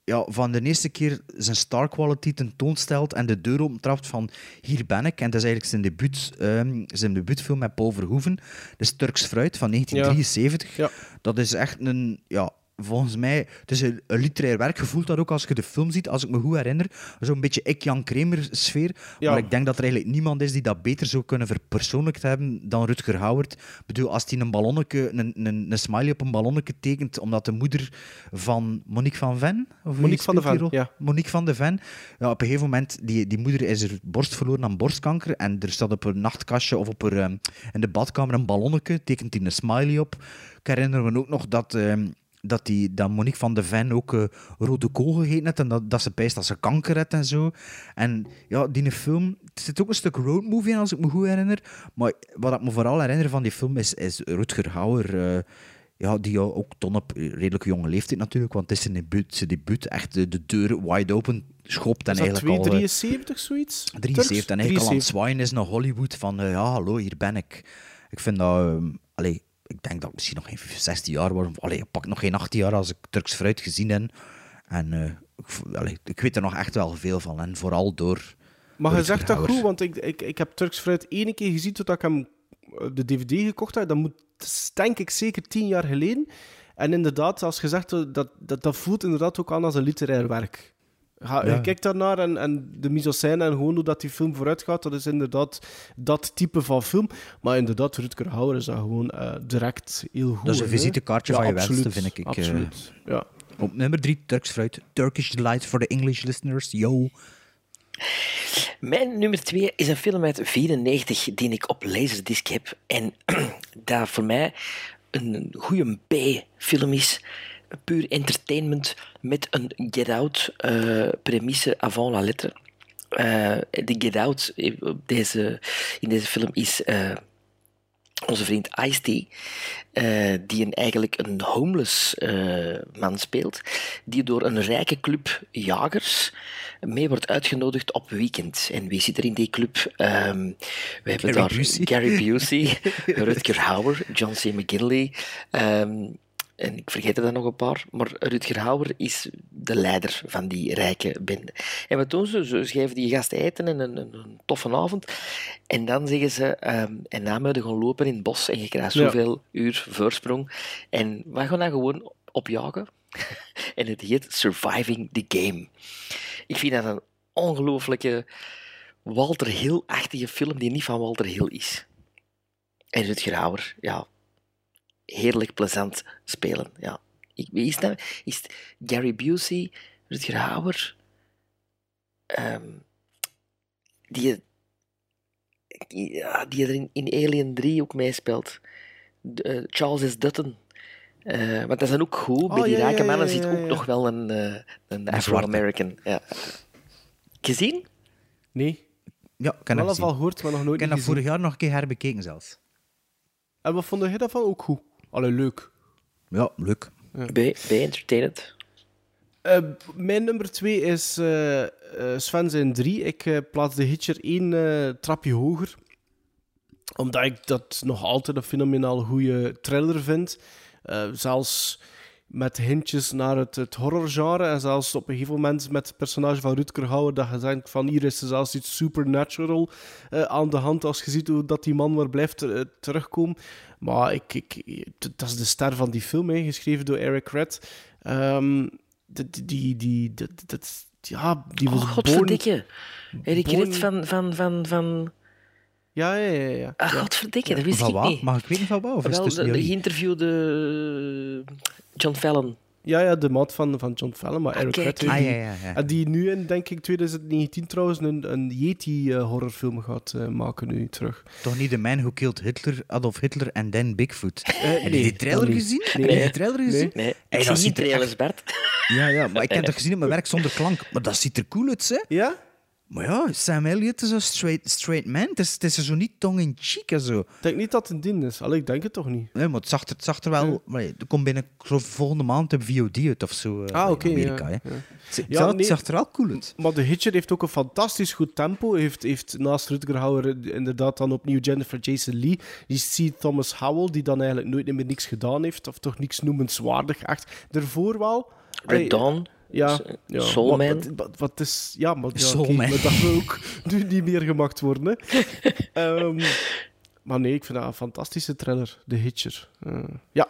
ja, van de eerste keer zijn star quality tentoonstelt en de deur opentrapt van hier ben ik. En dat is eigenlijk zijn, debuut, ehm, zijn debuutfilm met Paul Verhoeven. Dat is Turks Fruit van 1973. Dat is echt een... Ja, volgens mij, het is een, een literair werk. Je voelt dat ook als je de film ziet, als ik me goed herinner. Zo'n beetje ik-Jan Kramer-sfeer. Ja. Maar ik denk dat er eigenlijk niemand is die dat beter zou kunnen verpersoonlijkt hebben dan Rutger Hauer. Ik bedoel, als hij een ballonnetje, een, een, een smiley op een ballonnetje tekent, omdat de moeder van Monique van Ven... Of Monique van de Ven, rol? Monique van de Ven. Ja, op een gegeven moment, die, die moeder is er borst verloren aan borstkanker en er staat op een nachtkastje of op haar, ehm, in de badkamer een ballonnetje, tekent hij een smiley op. Ik herinner me ook nog dat... ehm, dat, die, dat Monique van de Ven ook eh, rode kool gegeten heeft en dat, dat ze pijst dat ze kanker heeft en zo. En ja, die film... Er zit ook een stuk roadmovie in, als ik me goed herinner. Maar wat ik me vooral herinner van die film is, is Rutger Hauer... eh, ja, die ook ton op redelijk jonge leeftijd natuurlijk, want het is zijn debuut, zijn debuut echt de, de deur wide open schopt. En eigenlijk al... eh, 273 zoiets? 73 en eigenlijk al aan het 73. zwaaien is naar Hollywood van eh, ja, hallo, hier ben ik. Ik vind dat... ehm, allee, ik denk dat ik misschien nog geen 16 jaar was. of- Allee, ik pak nog geen 18 jaar als ik Turks fruit gezien heb. En eh, ik, allee, ik weet er nog echt wel veel van. En vooral door... Maar je zegt dat goed, want ik, ik, ik heb Turks Fruit één keer gezien toen ik hem eh, de DVD gekocht heb. Dat moet, denk ik zeker tien jaar geleden. En inderdaad, als eh, dat, dat, dat voelt inderdaad ook aan als een literair werk. Ga, Ja. Je kijkt daarnaar en, en de mise-en-scène en gewoon hoe dat die film vooruit gaat, dat is inderdaad dat type van film. Maar inderdaad, Rutger Hauer is dat gewoon eh, direct heel goed. Dat is een visitekaartje Ja, van je absoluut, wensen, vind ik. ik, eh, Absoluut, ja. Op nummer 3, Turks fruit. Turkish Delight for the English listeners. Yo. Mijn nummer twee is een film uit 94 die ik op Laserdisc heb. En dat voor mij een goede B-film is. Puur entertainment met een Get Out eh, premisse avant la lettre. Eh, de Get Out op deze, in deze film is eh, onze vriend Ice-T, die een, eigenlijk een homeless man speelt, die door een rijke club jagers mee wordt uitgenodigd op weekend. En wie zit er in die club? Ehm, we hebben Gary daar Busey. Gary Busey, Rutger Hauer, John C. McGinley. ehm, en ik vergeet er dan nog een paar, maar Rutger Hauer is de leider van die rijke bende. En wat doen ze? Ze geven die gasten eten en een, een, een toffe avond. En dan zeggen ze, ehm, en na moeten gaan lopen in het bos en je krijgt Ja. zoveel uur voorsprong. En we gaan dan gewoon opjagen. en het heet Surviving the Game. Ik vind dat een ongelooflijke Walter Hill-achtige film die niet van Walter Hill is. En Rutger Hauer, ja, heerlijk plezant spelen. Ja. Ik, wie is dat? Is Gary Busey, Rutger Hauer, ehm, die, die, ja, die er in, in Alien 3 ook meespeelt. Eh, Charles S. Dutton. Eh, want dat is dan ook goed. Bij Oh, die ja, rijke ja, mannen ja, zit ook ja. nog wel een, eh, een. Afro-American. Ja. Gezien? Nee. Ja, ik heb Wel dat eens al gehoord, maar nog nooit Ik heb dat vorig jaar nog een keer herbekeken zelfs. En wat vond je daarvan? Ook goed. Allee, leuk. Ja, leuk. B, B Entertainment. Eh, mijn nummer twee is eh eh Sven zijn drie. Ik plaats de Hitcher één eh, trapje hoger. Omdat ik dat nog altijd een fenomenaal goede thriller vind. Eh, zelfs met hintjes naar het, het horrorgenre. En zelfs op een gegeven moment met het personage van Rutger Hauer. Dat je denkt van hier is er zelfs iets supernatural eh, aan de hand. Als je ziet hoe dat die man waar blijft terugkomen. Maar ik, ik, dat is de ster van die film, hè, geschreven door Eric Red. Ehm, die, die, die, dat, dat, ja, die was Oh, born- godverdikke. Born- Rit van... van, van, van... Ja, ja, ja. ja. Ah, ja. godverdikke, dat wist Van ik wat? niet. Mag ik weten van wat? Of is het Wel, de, de geïnterviewde eh, John Fallon. Ja, ja, de maat van, van John Fallon, maar Eric Ah, die- ja, ja, ja. En die nu in, denk ik, 2019 trouwens een, een Yeti-horrorfilm gaat eh, maken nu terug. Toch niet de man who killed Hitler, Adolf Hitler en then Bigfoot. Eh, Heb je nee, die trailer gezien? Nee. Heb je die trailer Nee. gezien? Nee, Hey, ik dat zie er trailers, Bert. Ja, ja, maar ik heb dat gezien op mijn werk zonder klank. Maar dat ziet er cool uit, hè? Ja? Maar ja, Sam Elliott is een straight, straight man. Het is, het is zo niet tong-in-cheek en zo. Ik denk niet dat het een ding is. Allee, ik denk het toch niet. Nee, maar het zag er, het zag er wel... Maar ja, er komt binnen volgende maand op VOD uit of zo. eh, Ah, oké. in Amerika, ja, hè. ja. Het, het Ja, het nee. zag er wel cool uit. Maar de Hitcher heeft ook een fantastisch goed tempo. Heeft, heeft naast Rutger Hauer inderdaad dan opnieuw Jennifer Jason Lee. Die C. Thomas Howell, die dan eigenlijk nooit meer niks gedaan heeft. Of toch niks noemenswaardig echt. Daarvoor wel. Red Dawn. Ja, ja. Soul maar, Man. Wat, wat, wat is... Ja, maar, ja, maar dat wil ook nu niet meer gemaakt worden. Hè. Ehm, maar nee, ik vind dat een fantastische thriller. The Hitcher. Eh, ja.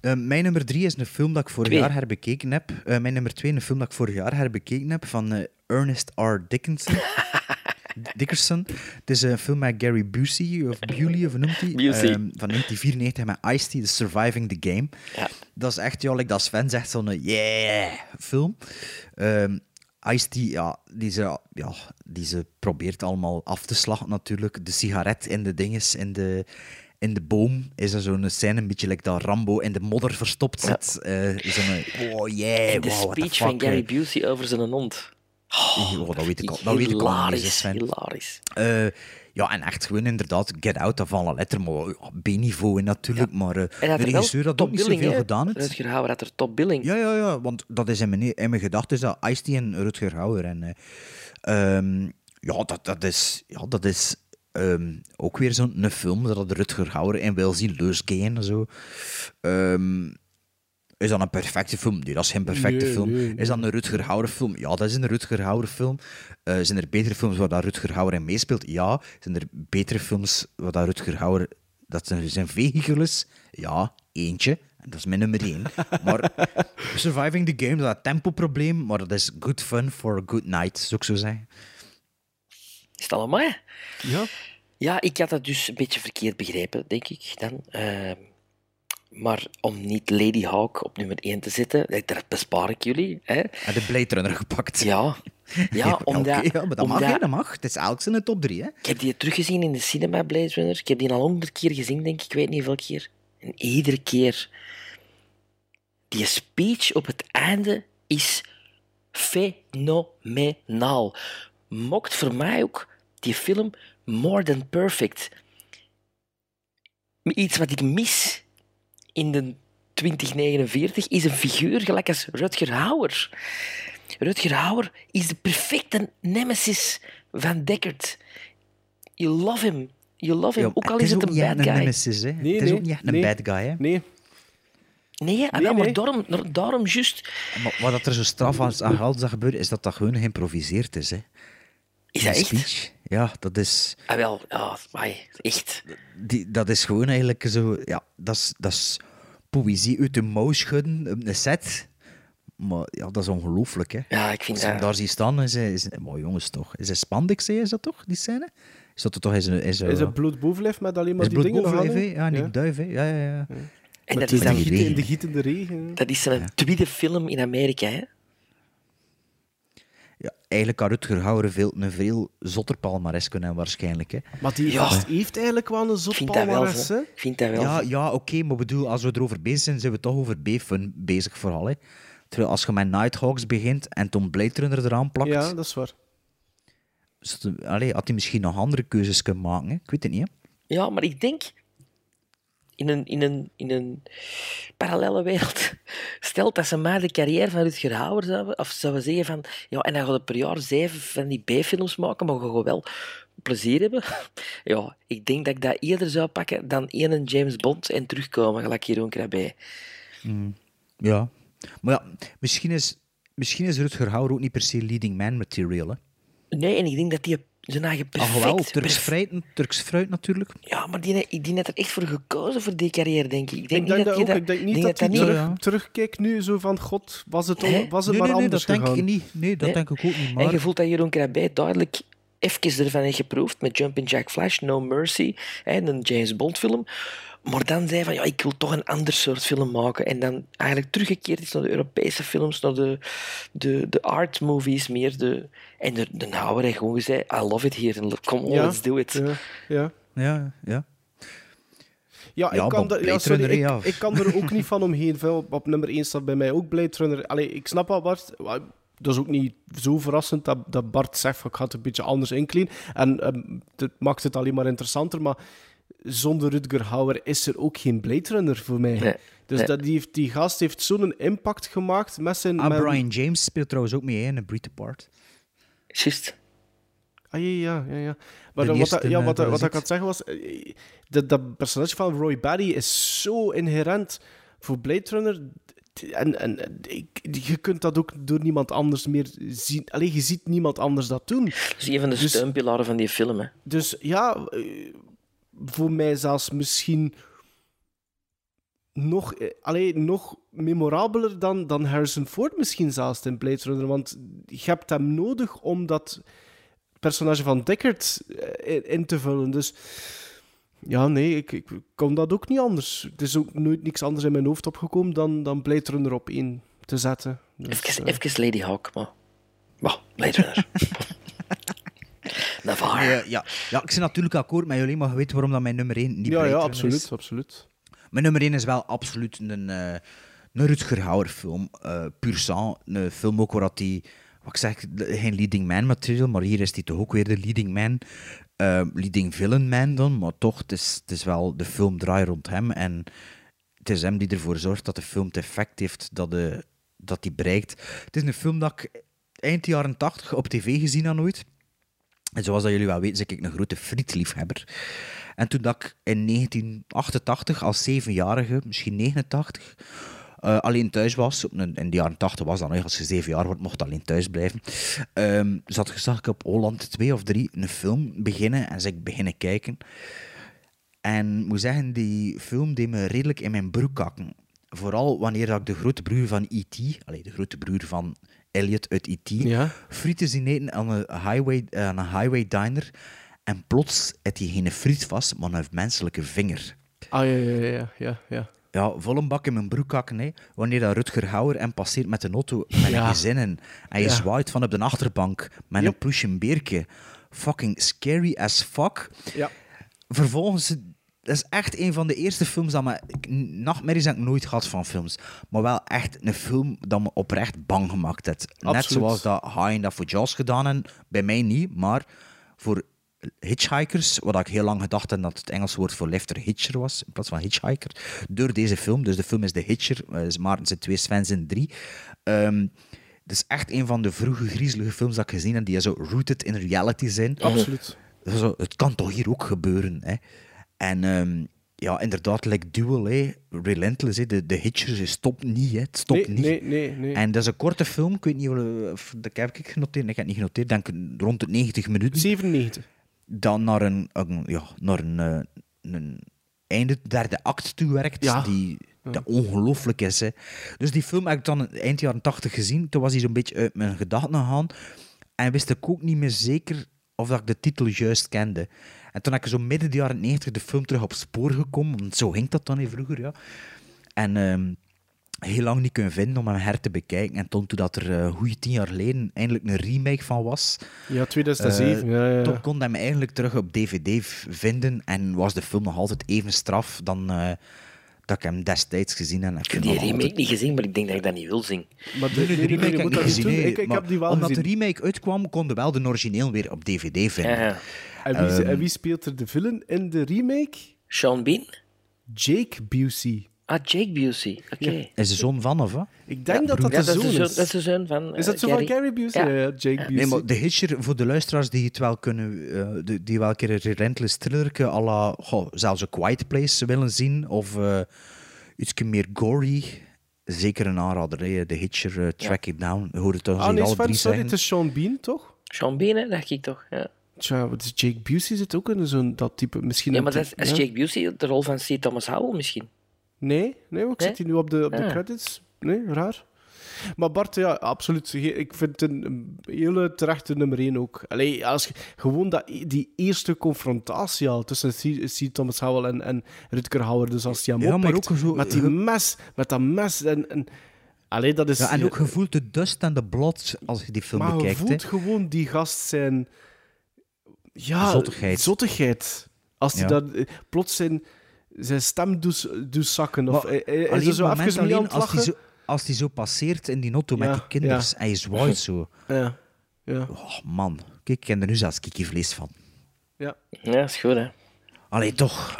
Eh, mijn nummer drie is een film dat ik vorig Twee. jaar herbekeken heb. Eh, mijn nummer twee, een film dat ik vorig jaar herbekeken heb van eh, Ernest R. Dickinson. Dickerson. Het is een film met Gary Busey, of Busey, of noemt hij? Ehm, van 1994 met Ice-T, The Surviving the Game. Ja. Dat is echt, ja, like dat Sven zegt, zo'n yeah film. Ehm Ice-T, ja, die ze, ja, die ze probeert allemaal af te slachten natuurlijk. De sigaret in de dinges, in de, in de boom, is er zo'n scène, een beetje like dat Rambo in de modder verstopt zit. Eh, zo'n, oh yeah, En de wow, the speech van Gary eh. Busey over zijn hond. Oh, dat weet ik al. Dat weet ik al Hilarisch, hilarisch. Eh, ja, en echt gewoon inderdaad, Get Out, van la letter, maar ja, B-niveau in natuurlijk. Maar En de er regisseur had ook niet zoveel gedaan. Het. Rutger Hauer had er topbilling. Ja, ja, ja, want dat is in mijn, in mijn gedachten is dat Ice-T en Rutger Hauer. En, eh, ehm, ja, dat, dat is, ja, dat is ehm, ook weer zo'n film dat Rutger Hauer in wil zien leusgaan en zo. Ehm, is dat een perfecte film? Nee, dat is geen perfecte Nee, film. nee, nee. Is dat een Rutger Hauer film? Ja, dat is een Rutger Hauer film. Eh, zijn er betere films waar dat Rutger Hauer in meespeelt? Ja. Zijn er betere films waar dat Rutger Hauer dat zijn, zijn is? Ja, eentje. En dat is mijn nummer één. Maar Surviving the Game, dat is een tempoprobleem, maar dat is good fun for a good night, zou ik zo zeggen. Is het allemaal? hè? Ja. Ja, ik had dat dus een beetje verkeerd begrepen, denk ik dan. Ehm, Maar om niet Lady Hawk op nummer 1 te zetten, dat- bespaar ik jullie. Hè? En de Blade Runner gepakt. Ja. Ja, omdat, ja, maar dat mag, omdat- hè, dat mag. Het is elk zijn top 3, hè. Ik heb die teruggezien in de cinema, Blade Runner. Ik heb die al honderd keer gezien, denk ik. Ik weet niet hoeveel keer. En iedere keer... Die speech op het einde is fenomenaal. Mokt voor mij ook die film more than perfect. Iets wat ik mis in de 2049 is een figuur gelijk als Rutger Hauer. Rutger Hauer is de perfecte nemesis van Deckard. You love him. You love him. Ja, ook al het is het een bad guy. een nemesis, hè. Nee, het is nee, ook niet een nee. bad guy, hè. Nee. Nee, ah, maar nee. daarom, daarom juist... Maar wat dat er zo straf aan aan geld dat gebeurt, is dat dat gewoon geïmproviseerd is, hè. Is dat echt? Ja, dat is... Ah, wel, ja, amai, echt. Die, dat is gewoon eigenlijk zo... Ja, dat is, dat is poëzie uit de mouw schudden op een set. Maar ja, dat is ongelooflijk, hè. Ja, ik vind Als je hem dat... daar ziet staan, is hij... Is, maar jongens, toch. Is hij spandex, is dat toch, die scène? Is dat er toch... Is, een- is, Is het bloed bovenlijf met alleen maar is die dingen nog? Ja, Ja. Nick Duif, hè. Ja, ja, ja. En Met dat is dan... in de gietende regen. Dat is zijn tweede film in Amerika, hè. Ja, eigenlijk had Rutger Hauer veel, een veel zotter palmares kunnen hebben, waarschijnlijk, hè. Maar die Ja. gast heeft eigenlijk wel een zot vind palmares, hè? Vind dat wel. Ja, ja oké, maar bedoel, als we erover bezig zijn, zijn we toch over B-fun bezig vooral. Hè. Terwijl als je met Nighthawks begint en Tom Blade Runner eraan plakt, Ja, dat is waar. allee, had hij misschien nog andere keuzes kunnen maken. Hè. Ik weet het niet. Hè. Ja, maar ik denk... In een, in, een, in een parallele wereld... Stelt dat ze maar de carrière van Rutger Hauer zouden... Of zouden zeggen van... Ja, en dan gaat het per jaar zeven van die B-films maken, maar we gaan wel plezier hebben. Ja, ik denk dat ik dat eerder zou pakken dan één James Bond en terugkomen, gelijk Jeroen Krabbe. Ja. Maar ja, misschien is, misschien is Rutger Hauer ook niet per se leading man material. Hè. Nee, en ik denk dat die zijn eigen perfect... Turks perf- fruit, Turks fruit natuurlijk. Ja, maar die, die, heeft er echt voor gekozen voor die carrière, denk ik. Ik denk, Ik denk niet dat dat, ook. je Ik denk niet denk dat hij niet- terug, ja. terugkijkt nu zo van... God, was het, was het Nee, maar nee, nee, anders dat denk ik niet. Nee, dat denk ik ook niet. En Maar je voelt dat Jeroen Krabbe duidelijk even ervan heeft geproefd met Jumpin' Jack Flash, No Mercy en een James Bond film. Maar dan zei hij van, ja, ik wil toch een ander soort film maken. En dan eigenlijk teruggekeerd is naar de Europese films, naar de, de, de art movies meer. De, en de, de heeft gewoon gezegd, I love it here, and come on, Ja, let's do it. Ja, ja. ja, ja. Ja, Ja, ik, kan er, ja, Blade sorry, Runner, ik, ja. ik kan er ook niet van omheen. Veel, op nummer 1 staat bij mij ook Blade Runner. Allee, ik snap wel, Bart. Dat is ook niet zo verrassend dat, dat Bart zegt van, ik ga het een beetje anders inkleden. En ehm, dat maakt het alleen maar interessanter. Maar zonder Rutger Hauer is er ook geen Blade Runner voor mij. Nee, dus nee. Dat, die, heeft, die gast heeft zo'n impact gemaakt met zijn... Ah, met- Brian James speelt trouwens ook mee hè, in A Breed Apart. Juist. Ah, ja, ja, ja. ja. Maar dan wat, dat- ja, wat, dat wat ik het zeggen was... eh, Dat, dat personage van Roy Batty is zo inherent voor Blade Runner. En, en ik, je kunt dat ook door niemand anders meer zien. Alleen je ziet niemand anders dat doen. Dat is een van de Dus- steunpilaren van die film, hè. Dus ja, eh, voor mij zelfs misschien nog, eh, allee, nog memorabeler dan, dan Harrison Ford misschien zelfs in Blade Runner. Want je hebt hem nodig om dat personage van Deckard eh, in, in te vullen. Dus ja, nee, ik, ik kon dat ook niet anders. Het is ook nooit niks anders in mijn hoofd opgekomen dan, dan Blade Runner op één te zetten. Dus, Even, eh, even Lady Hawk, maar... Maar, Blade Runner. Navarre. Ja, ja. ja, ik ben natuurlijk akkoord met jullie, maar je weet waarom dat mijn nummer 1 niet ja, ja, absoluut, is. absoluut. Mijn nummer 1 is wel absoluut een, eh een Rutger Hauer film. eh Pur sang. Een film ook waar dat die, wat ik zeg, geen leading man material, maar hier is hij toch ook weer de leading man. eh, leading villain man dan, maar toch, het is, het is wel de film draait rond hem. En het is hem die ervoor zorgt dat de film het effect heeft dat hij dat die bereikt. Het is een film dat ik eind jaren 80 op tv gezien had nooit. En zoals dat jullie wel weten, ben ik een grote frietliefhebber. En toen dat ik in 1988 als zevenjarige, misschien 89, eh, alleen thuis was, in de jaren 80 was dat nog, als je zeven jaar wordt, mocht alleen thuis blijven, ehm, zat, zag ik op Holland 2 of 3 een film beginnen en zeg ik beginnen kijken. En moet zeggen, die film deed me redelijk in mijn broek kakken. Vooral wanneer ik de grote broer van E.T., de grote broer van Elliot uit E.T., Ja. frieten zien eten aan een highway, eh, aan een highway diner. En plots heeft hij geen friet vast, maar een menselijke vinger. Ah, ja, ja, ja, ja, ja. ja, vol een bak in mijn broek hakken. Hè. Wanneer dat Rutger Hauer en passeert met een auto met Ja. een gezin in. En je Ja. zwaait van op de achterbank met een ploesje beertje. Fucking scary as fuck. Ja. Vervolgens, dat is echt een van de eerste films dat me... Nachtmerries heb ik nooit gehad van films. Maar wel echt een film dat me oprecht bang gemaakt heeft. Net Absoluut. zoals dat High dat voor Jaws gedaan en Bij mij niet, maar voor hitchhikers, wat ik heel lang gedacht heb dat het Engelse woord voor lifter hitcher was, in plaats van hitchhiker, door deze film. Dus de film is The Hitcher, eh, is Maarten zijn twee Svens in drie. Ehm, het is echt een van de vroege griezelige films dat ik gezien heb, die zo rooted in reality zijn. Absoluut. Zo, het kan toch hier ook gebeuren, hè. En ehm, ja, inderdaad, like Duel, hè, Relentless, hè, de, de Hitcher, ze stopt niet, hè. het stopt Nee, niet. nee, nee, nee. En dat is een korte film, ik weet niet of dat heb ik genoteerd, ik heb het niet genoteerd, denk rond de 90 minuten. 97. Dan naar een, een- ja, naar een, eh, een einde derde act toe werkt, Ja. die, dat ongelooflijk is. Hè. Dus die film heb ik dan eind jaren 80 gezien, toen was hij zo'n beetje uit mijn gedachten gegaan en wist ik ook niet meer zeker of dat ik de titel juist kende. En toen heb ik zo midden de jaren 90 de film terug op spoor gekomen, want zo ging dat dan vroeger, ja. En ehm, heel lang niet kunnen vinden om hem her te bekijken. En toen, toen dat er eh goede tien jaar geleden eindelijk een remake van was, Ja, 2007. eh, ja, ja, ja. toen kon hij hem eigenlijk terug op DVD vinden en was de film nog altijd even straf dan eh, dat ik hem destijds gezien heb. Ik heb die remake niet gezien, maar ik denk dat ik dat niet wil zien. Maar nee, de remake heb ik niet gezien. nee, Ik, ik maar heb die wel omdat gezien. de remake uitkwam, konden wel de origineel weer op DVD vinden. Ja. En wie, Ehm, en wie speelt er de villain in de remake? Sean Bean? Jake Busey. Ah, Jake Busey. Oké. Is de zoon van, of wat? Ik denk Ja, dat dat de zoon de zoon- is. dat is de zoon van, Is dat eh, zo van Gary? Busey? Ja. Ja, ja, Jake Busey. Nee, maar de Hitcher, voor de luisteraars die het wel kunnen, eh, die, die wel een keer een relentless thrillerke à la, goh, zelfs een Quiet Place willen zien, of eh, iets meer gory, zeker een aanrader. hè. De Hitcher, eh, Track It Down, je hoort het toch Ah, nee, sorry, zeggen. het is Sean Bean, toch? Sean Bean, hè, dacht ik toch. Ja, Tja, wat is Jake Busey zit ook in zo'n dat type... Misschien ja maar dat is, type- is ja. Jake Busey de rol van C. Thomas Howell misschien? Nee, nee, maar ik Nee? zit hier nu op de, op de Ah. credits. Nee, raar. Maar Bart, ja, absoluut. Ik vind het een hele terechte nummer 1 ook. Allee, als je, gewoon dat, die eerste confrontatie al tussen C. C. Thomas Howell en, en Rutger Hauer, dus als hij hem Ja, maar ook zo- met die mes, met dat mes en... en allee, dat is... Ja, en ook gevoeld de dust en de blad als je die film maar je bekijkt. voelt hè. gewoon die gast zijn... Ja, Zottigheid. zottigheid. Als hij Ja. dat eh, plots zijn, zijn stem doet, doet zakken. Of, Maar is alleen zo even alleen het als hij zo, als die zo passeert in die auto Ja, met die ja. en je zwaait zo. Ja. Ja. Oh, man, kijk, ik heb er nu zelfs kikkervlees van. Ja. Ja, is goed, hè. Allee, toch.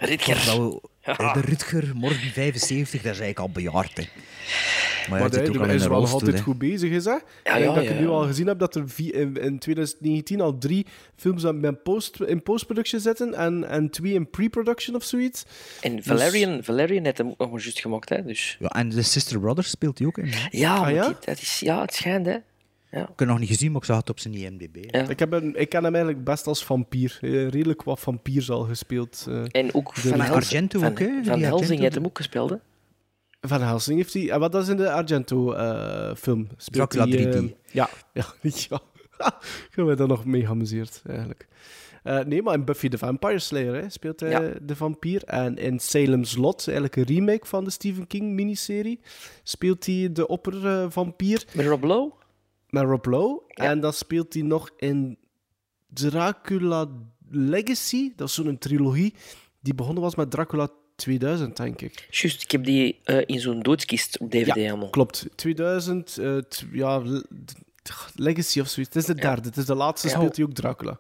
Ja. De Rutger, morgen 75, dat is eigenlijk al bejaard. Hè. Maar, Maar hij in is wel nog altijd goed bezig, is hè? Ja, ik denk ja, dat ik nu al gezien heb dat er in, in 2019 al drie films aan- met post, in post-production zitten en, en twee in pre-production of zoiets. En Dus- Valerian, Valerian heeft hem ook nog maar juist gemaakt, hè. Dus... Ja, en de Sister Brothers speelt hij ook in. hè. Ja, maar ja? die- dat is, ja, het schijnt, hè. Ja. Ik heb het nog niet gezien, maar ik zag het op zijn IMDb. Ja. Ik, heb hem, ik ken hem eigenlijk best als vampier. Eh, Redelijk wat vampiers al gespeeld. eh. En ook De- Van, Argento van, ook, hè? Van Die Helsing heeft hem ook gespeeld, hè. Van Helsing heeft hij... En wat dat is in de Argento-film? Dracula 3D. ja, ja, ja. Ik heb me daar nog mee geamuseerd, eigenlijk. Eh, nee, maar in Buffy the Vampire Slayer hè, speelt hij Ja. de vampier. En in Salem's Lot, eigenlijk een remake van de Stephen King miniserie, speelt hij de oppervampier Met Rob Lowe? Met Rob Lowe. En dan speelt hij nog in Dracula Legacy. Dat is zo'n trilogie die begonnen was met Dracula 2000, denk ik. Juist, ik heb die eh, in zo'n doodskist op DVD Ja, allemaal. Klopt, 2000, eh, ja, Legacy of zoiets. Het is de derde, het is de laatste, Ja. speelt hij ook Dracula.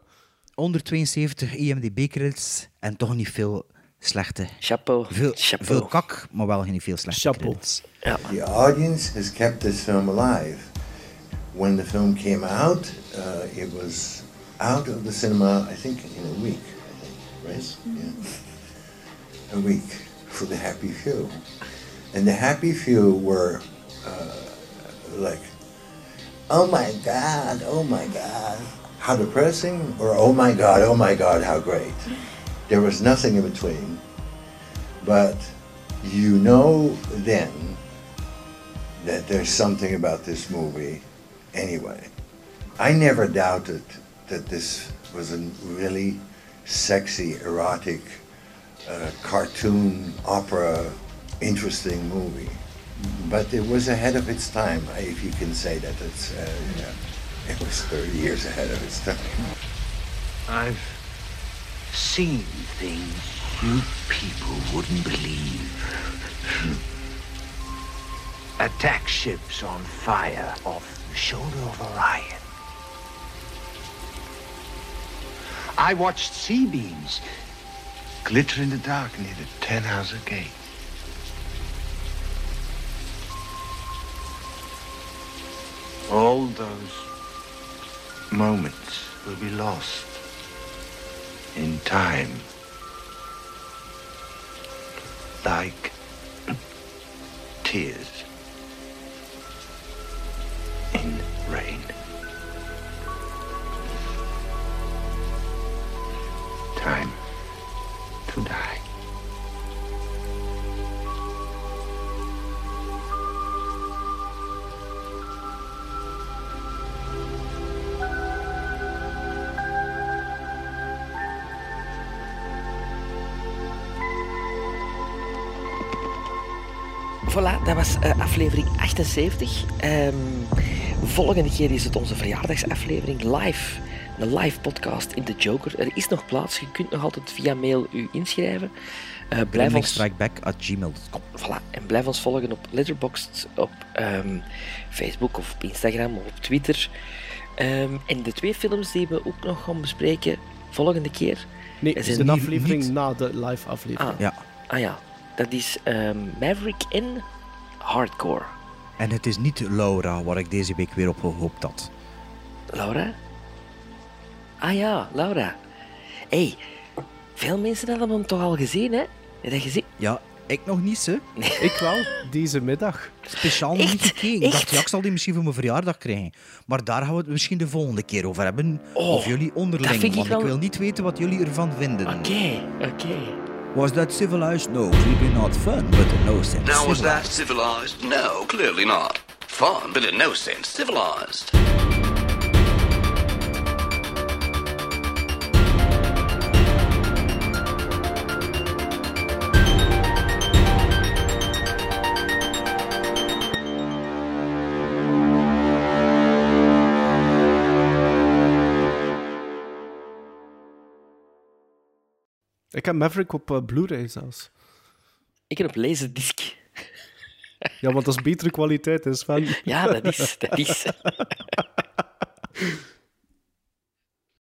172 IMDb-credits en toch niet veel slechte. Chapeau. Veel, Chapeau. veel kak, maar wel geen veel slechte Chapeau. credits. The audience has kept this film alive. When the film came out, uh, it was out of the cinema, I think, in a week. I think, right? Yeah. A week for the happy few. And the happy few were uh, like, oh my God, oh my God, how depressing, or oh my God, oh my God, how great. There was nothing in between. But you know then that there's something about this movie anyway. I never doubted that this was a really sexy, erotic uh, cartoon opera interesting movie. But it was ahead of its time, if you can say that. It's, uh, yeah, it was 30 years ahead of its time. I've seen things you people wouldn't believe. Attack ships on fire off shoulder of Orion. I watched sea beams glitter in the dark near the Ten Hauser Gate. All those moments will be lost in time. Like tears in rain. Time to die. Voilà, dat was eh, aflevering 78. Ehm, volgende keer is het onze verjaardagsaflevering live. Een live podcast in de Joker. Er is nog plaats. Je kunt nog altijd via mail u inschrijven. Eh blijf ons... strikeback.gmail.com. Voilà, en blijf ons volgen op Letterboxd, op ehm, Facebook of op Instagram of op Twitter. Ehm, en de twee films die we ook nog gaan bespreken volgende keer. Nee, het is een aflevering niet- na de live aflevering. Ah, Ja. ah ja, dat is ehm, Maverick en Hardcore. En het is niet Laura waar ik deze week weer op gehoopt had. Laura? Ah ja, Laura. hey, veel mensen hebben hem toch al gezien, hè? Heb je dat gezien? Ja, ik nog niet, hè. Ik wel, deze middag. Speciaal nog niet gekeken. Ik dacht, ja, ik zal die misschien voor mijn verjaardag krijgen. Maar daar gaan we het misschien de volgende keer over hebben. Oh, of jullie dat onderling, vind ik want wel- ik wil niet weten wat jullie ervan vinden. Oké, oké. Was that civilized? No, maybe not fun, but in no sense Now, was that civilized? No, clearly not. Fun, but in no sense civilized. Ik heb Maverick op eh, Blu-ray zelfs. Ik heb op laserdisc. Ja, want dat is betere kwaliteit, hè Sven. Ja, dat is, dat is.